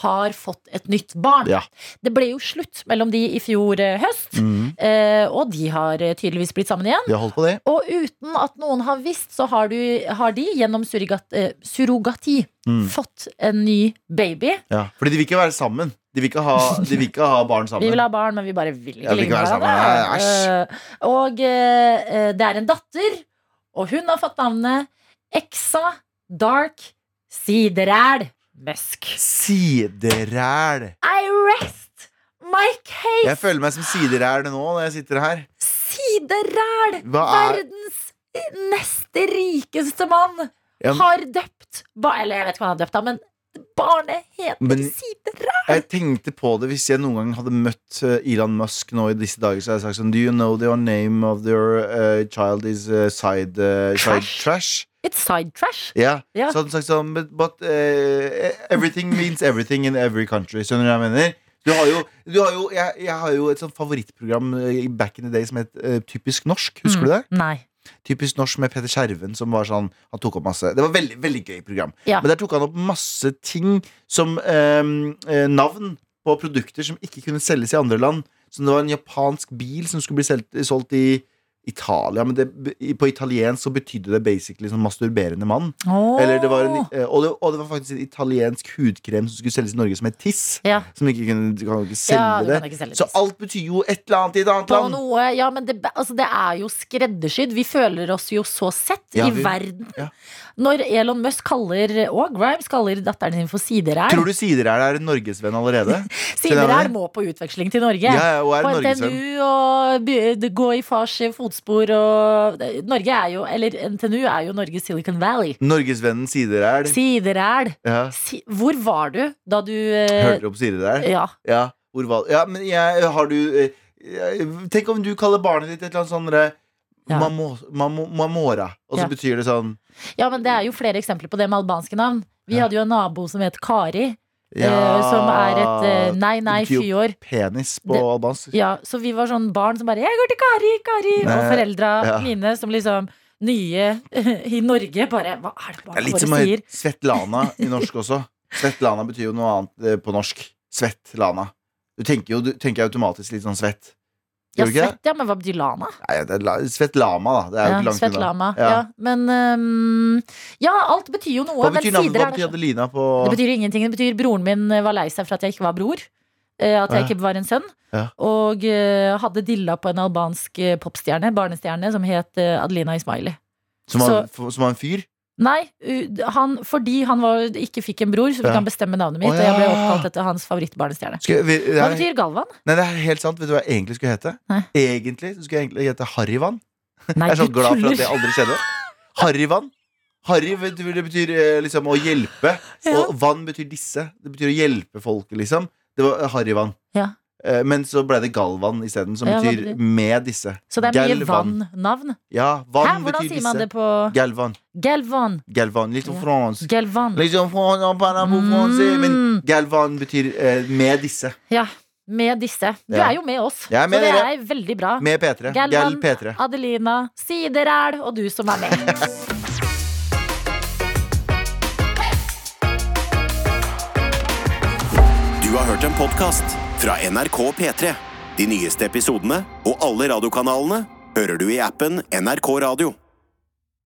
[SPEAKER 3] har fått et nytt barn.
[SPEAKER 2] Ja.
[SPEAKER 3] Det ble jo slutt mellom de i fjor eh, høst,
[SPEAKER 2] mm.
[SPEAKER 3] eh, og de har eh, tydeligvis blitt sammen igjen.
[SPEAKER 2] De har holdt på det.
[SPEAKER 3] Og uten at noen har visst, så har, du, har de gjennom surrogat, eh, surrogati
[SPEAKER 2] Mm.
[SPEAKER 3] fått en ny baby.
[SPEAKER 2] Ja. Fordi de vil ikke være sammen. De vil ikke ha, de vil ikke ha barn sammen. *laughs*
[SPEAKER 3] Vi vil ha barn, men vi bare vil ikke
[SPEAKER 2] Ja, vi ikke være sammen. æsj.
[SPEAKER 3] Og det er en datter, og hun har fått navnet Exa Dark Sideræl Musk.
[SPEAKER 2] Sideræl.
[SPEAKER 3] I rest my case!
[SPEAKER 2] Jeg føler meg som sideræl nå når jeg sitter her.
[SPEAKER 3] Sideræl!
[SPEAKER 2] Er-
[SPEAKER 3] Verdens neste rikeste mann
[SPEAKER 2] Ja,
[SPEAKER 3] har døpt Eller jeg vet ikke hva han har døpt, da, men barnet heter
[SPEAKER 2] Men-
[SPEAKER 3] Sideræl.
[SPEAKER 2] Jeg tenkte på det hvis jeg noen gang hadde møtt eh, Elon Musk nå i disse dager. Så hadde jeg sagt sånn Do you know the name of your uh, child is uh, side, uh, side
[SPEAKER 3] Trash.
[SPEAKER 2] trash?
[SPEAKER 3] It's side trash.
[SPEAKER 2] Ja.
[SPEAKER 3] Ja.
[SPEAKER 2] Så hadde han sagt sånn But, but uh, everything means everything in every country. Skjønner du hva jeg mener? Du har jo, du har jo jeg, jeg har jo et sånt favorittprogram eh, i back in the day som het uh, Typisk norsk. Husker
[SPEAKER 3] Mm.
[SPEAKER 2] du det?
[SPEAKER 3] Nei.
[SPEAKER 2] Typisk norsk med Peter Skjerven som var sånn Han tok opp masse Det var veldig, veldig gøy program.
[SPEAKER 3] Ja.
[SPEAKER 2] Men der tok han opp masse ting som eh, navn på produkter som ikke kunne selges i andre land. Som det var en japansk bil som skulle bli solgt i Italia, men det, på italiensk så betydde det basically sånn masturberende mann.
[SPEAKER 3] Oh.
[SPEAKER 2] Eller det var en, eh, og, det, og det var faktisk en italiensk hudkrem som skulle selges i Norge som het Tiss.
[SPEAKER 3] Ja.
[SPEAKER 2] Som ikke kunne, du kan ikke selge
[SPEAKER 3] Ja,
[SPEAKER 2] det.
[SPEAKER 3] ikke selge
[SPEAKER 2] så alt betyr jo et eller annet i et annet land.
[SPEAKER 3] noe, ja, men det, altså, det er jo skreddersydd. Vi føler oss jo så sett
[SPEAKER 2] Ja,
[SPEAKER 3] i
[SPEAKER 2] vi-
[SPEAKER 3] verden. Når Elon Musk kaller, og Grimes kaller datteren sin for Siderær
[SPEAKER 2] Tror du Siderær er en norgesvenn allerede? *laughs*
[SPEAKER 3] Siderær må på utveksling til Norge.
[SPEAKER 2] Ja, ja, og er
[SPEAKER 3] på. NTNU og gå i fars fotspor og Norge er jo, eller NTNU er jo Norges Silicon Valley.
[SPEAKER 2] Norgesvennen Sideræl.
[SPEAKER 3] Sideræl.
[SPEAKER 2] Ja.
[SPEAKER 3] Si, hvor var du da du eh,
[SPEAKER 2] Hørte om Sideræl?
[SPEAKER 3] Ja.
[SPEAKER 2] Ja, Ja, men jeg har du eh, Tenk om du kaller barnet ditt et eller annet sånt
[SPEAKER 3] Ja.
[SPEAKER 2] Mamo- mamo- Mamora, og så
[SPEAKER 3] Ja.
[SPEAKER 2] betyr det sånn
[SPEAKER 3] ja, men det er jo flere eksempler på det med albanske navn. Vi
[SPEAKER 2] Ja.
[SPEAKER 3] hadde jo en nabo som het Kari,
[SPEAKER 2] ja,
[SPEAKER 3] eh, som er et eh, nei, nei, fyår.
[SPEAKER 2] Penis på
[SPEAKER 3] Det-
[SPEAKER 2] albansk.
[SPEAKER 3] Ja, så vi var sånn barn som bare 'Jeg går til Kari, Kari!' Og
[SPEAKER 2] Nei,
[SPEAKER 3] foreldra
[SPEAKER 2] ja.
[SPEAKER 3] mine som liksom nye *laughs* i Norge bare Hva er det barna
[SPEAKER 2] våre sier?
[SPEAKER 3] litt
[SPEAKER 2] som
[SPEAKER 3] sier?
[SPEAKER 2] Svetlana i *laughs* norsk også. Svetlana betyr jo noe annet eh, på norsk. Svetlana. Du tenker jo du tenker automatisk litt sånn svett.
[SPEAKER 3] Ja, svett, ja, men hva betyr
[SPEAKER 2] lama? La- Svetlama, da. Det er jo
[SPEAKER 3] Ja,
[SPEAKER 2] ikke langt
[SPEAKER 3] Svetlama.
[SPEAKER 2] unna.
[SPEAKER 3] Ja. Men um, Ja, alt betyr jo noe.
[SPEAKER 2] Hva betyr navnet? Hva betyr
[SPEAKER 3] sånn.
[SPEAKER 2] Adelina på
[SPEAKER 3] Det betyr ingenting. Det betyr broren min var lei seg for at jeg ikke var bror. eh, At jeg ikke var en sønn.
[SPEAKER 2] Ja.
[SPEAKER 3] Og uh, hadde dilla på en albansk eh, popstjerne, barnestjerne, som het eh, Adelina Ismaili.
[SPEAKER 2] som, var, som var en fyr?
[SPEAKER 3] Nei, han, fordi han var, ikke fikk en bror, så fikk
[SPEAKER 2] Ja.
[SPEAKER 3] han bestemme navnet mitt.
[SPEAKER 2] Å,
[SPEAKER 3] Og jeg ble oppkalt etter hans favorittbarnestjerne. Hva betyr Galvan?
[SPEAKER 2] Nei, det er helt sant. Vet du hva jeg egentlig skulle hete?
[SPEAKER 3] Nei.
[SPEAKER 2] Egentlig skulle jeg egentlig hete Harryvann. *laughs*
[SPEAKER 3] Nei,
[SPEAKER 2] Jeg er så glad for at det aldri skjedde. Harryvann. Harry vet du, det betyr eh, liksom å hjelpe.
[SPEAKER 3] Ja.
[SPEAKER 2] Og vann betyr disse. Det betyr å hjelpe folket, liksom. Det var Harryvann.
[SPEAKER 3] Ja.
[SPEAKER 2] Eh, Men så ble det Galvan isteden, som
[SPEAKER 3] Ja,
[SPEAKER 2] betyr med disse.
[SPEAKER 3] Så det er mye vann-navn.
[SPEAKER 2] Ja,
[SPEAKER 3] Hæ,
[SPEAKER 2] vann
[SPEAKER 3] hvordan sier man
[SPEAKER 2] disse.
[SPEAKER 3] det på
[SPEAKER 2] Galvan.
[SPEAKER 3] Galvan?
[SPEAKER 2] Galvan. Litt som fransk.
[SPEAKER 3] Galvan.
[SPEAKER 2] Fransk, para Men
[SPEAKER 3] Mm.
[SPEAKER 2] Galvan betyr eh, med disse.
[SPEAKER 3] Ja, med disse. Du
[SPEAKER 2] Ja.
[SPEAKER 3] er jo med oss,
[SPEAKER 2] Jeg med
[SPEAKER 3] så det
[SPEAKER 2] dere.
[SPEAKER 3] er veldig bra.
[SPEAKER 2] Med P3.
[SPEAKER 3] Galvan,
[SPEAKER 2] P3.
[SPEAKER 3] Adelina, Sideræl og du som er med.
[SPEAKER 10] Du har hørt en podcast fra NRK P3. De nyeste episodene og alle radiokanalene hører du i appen NRK Radio.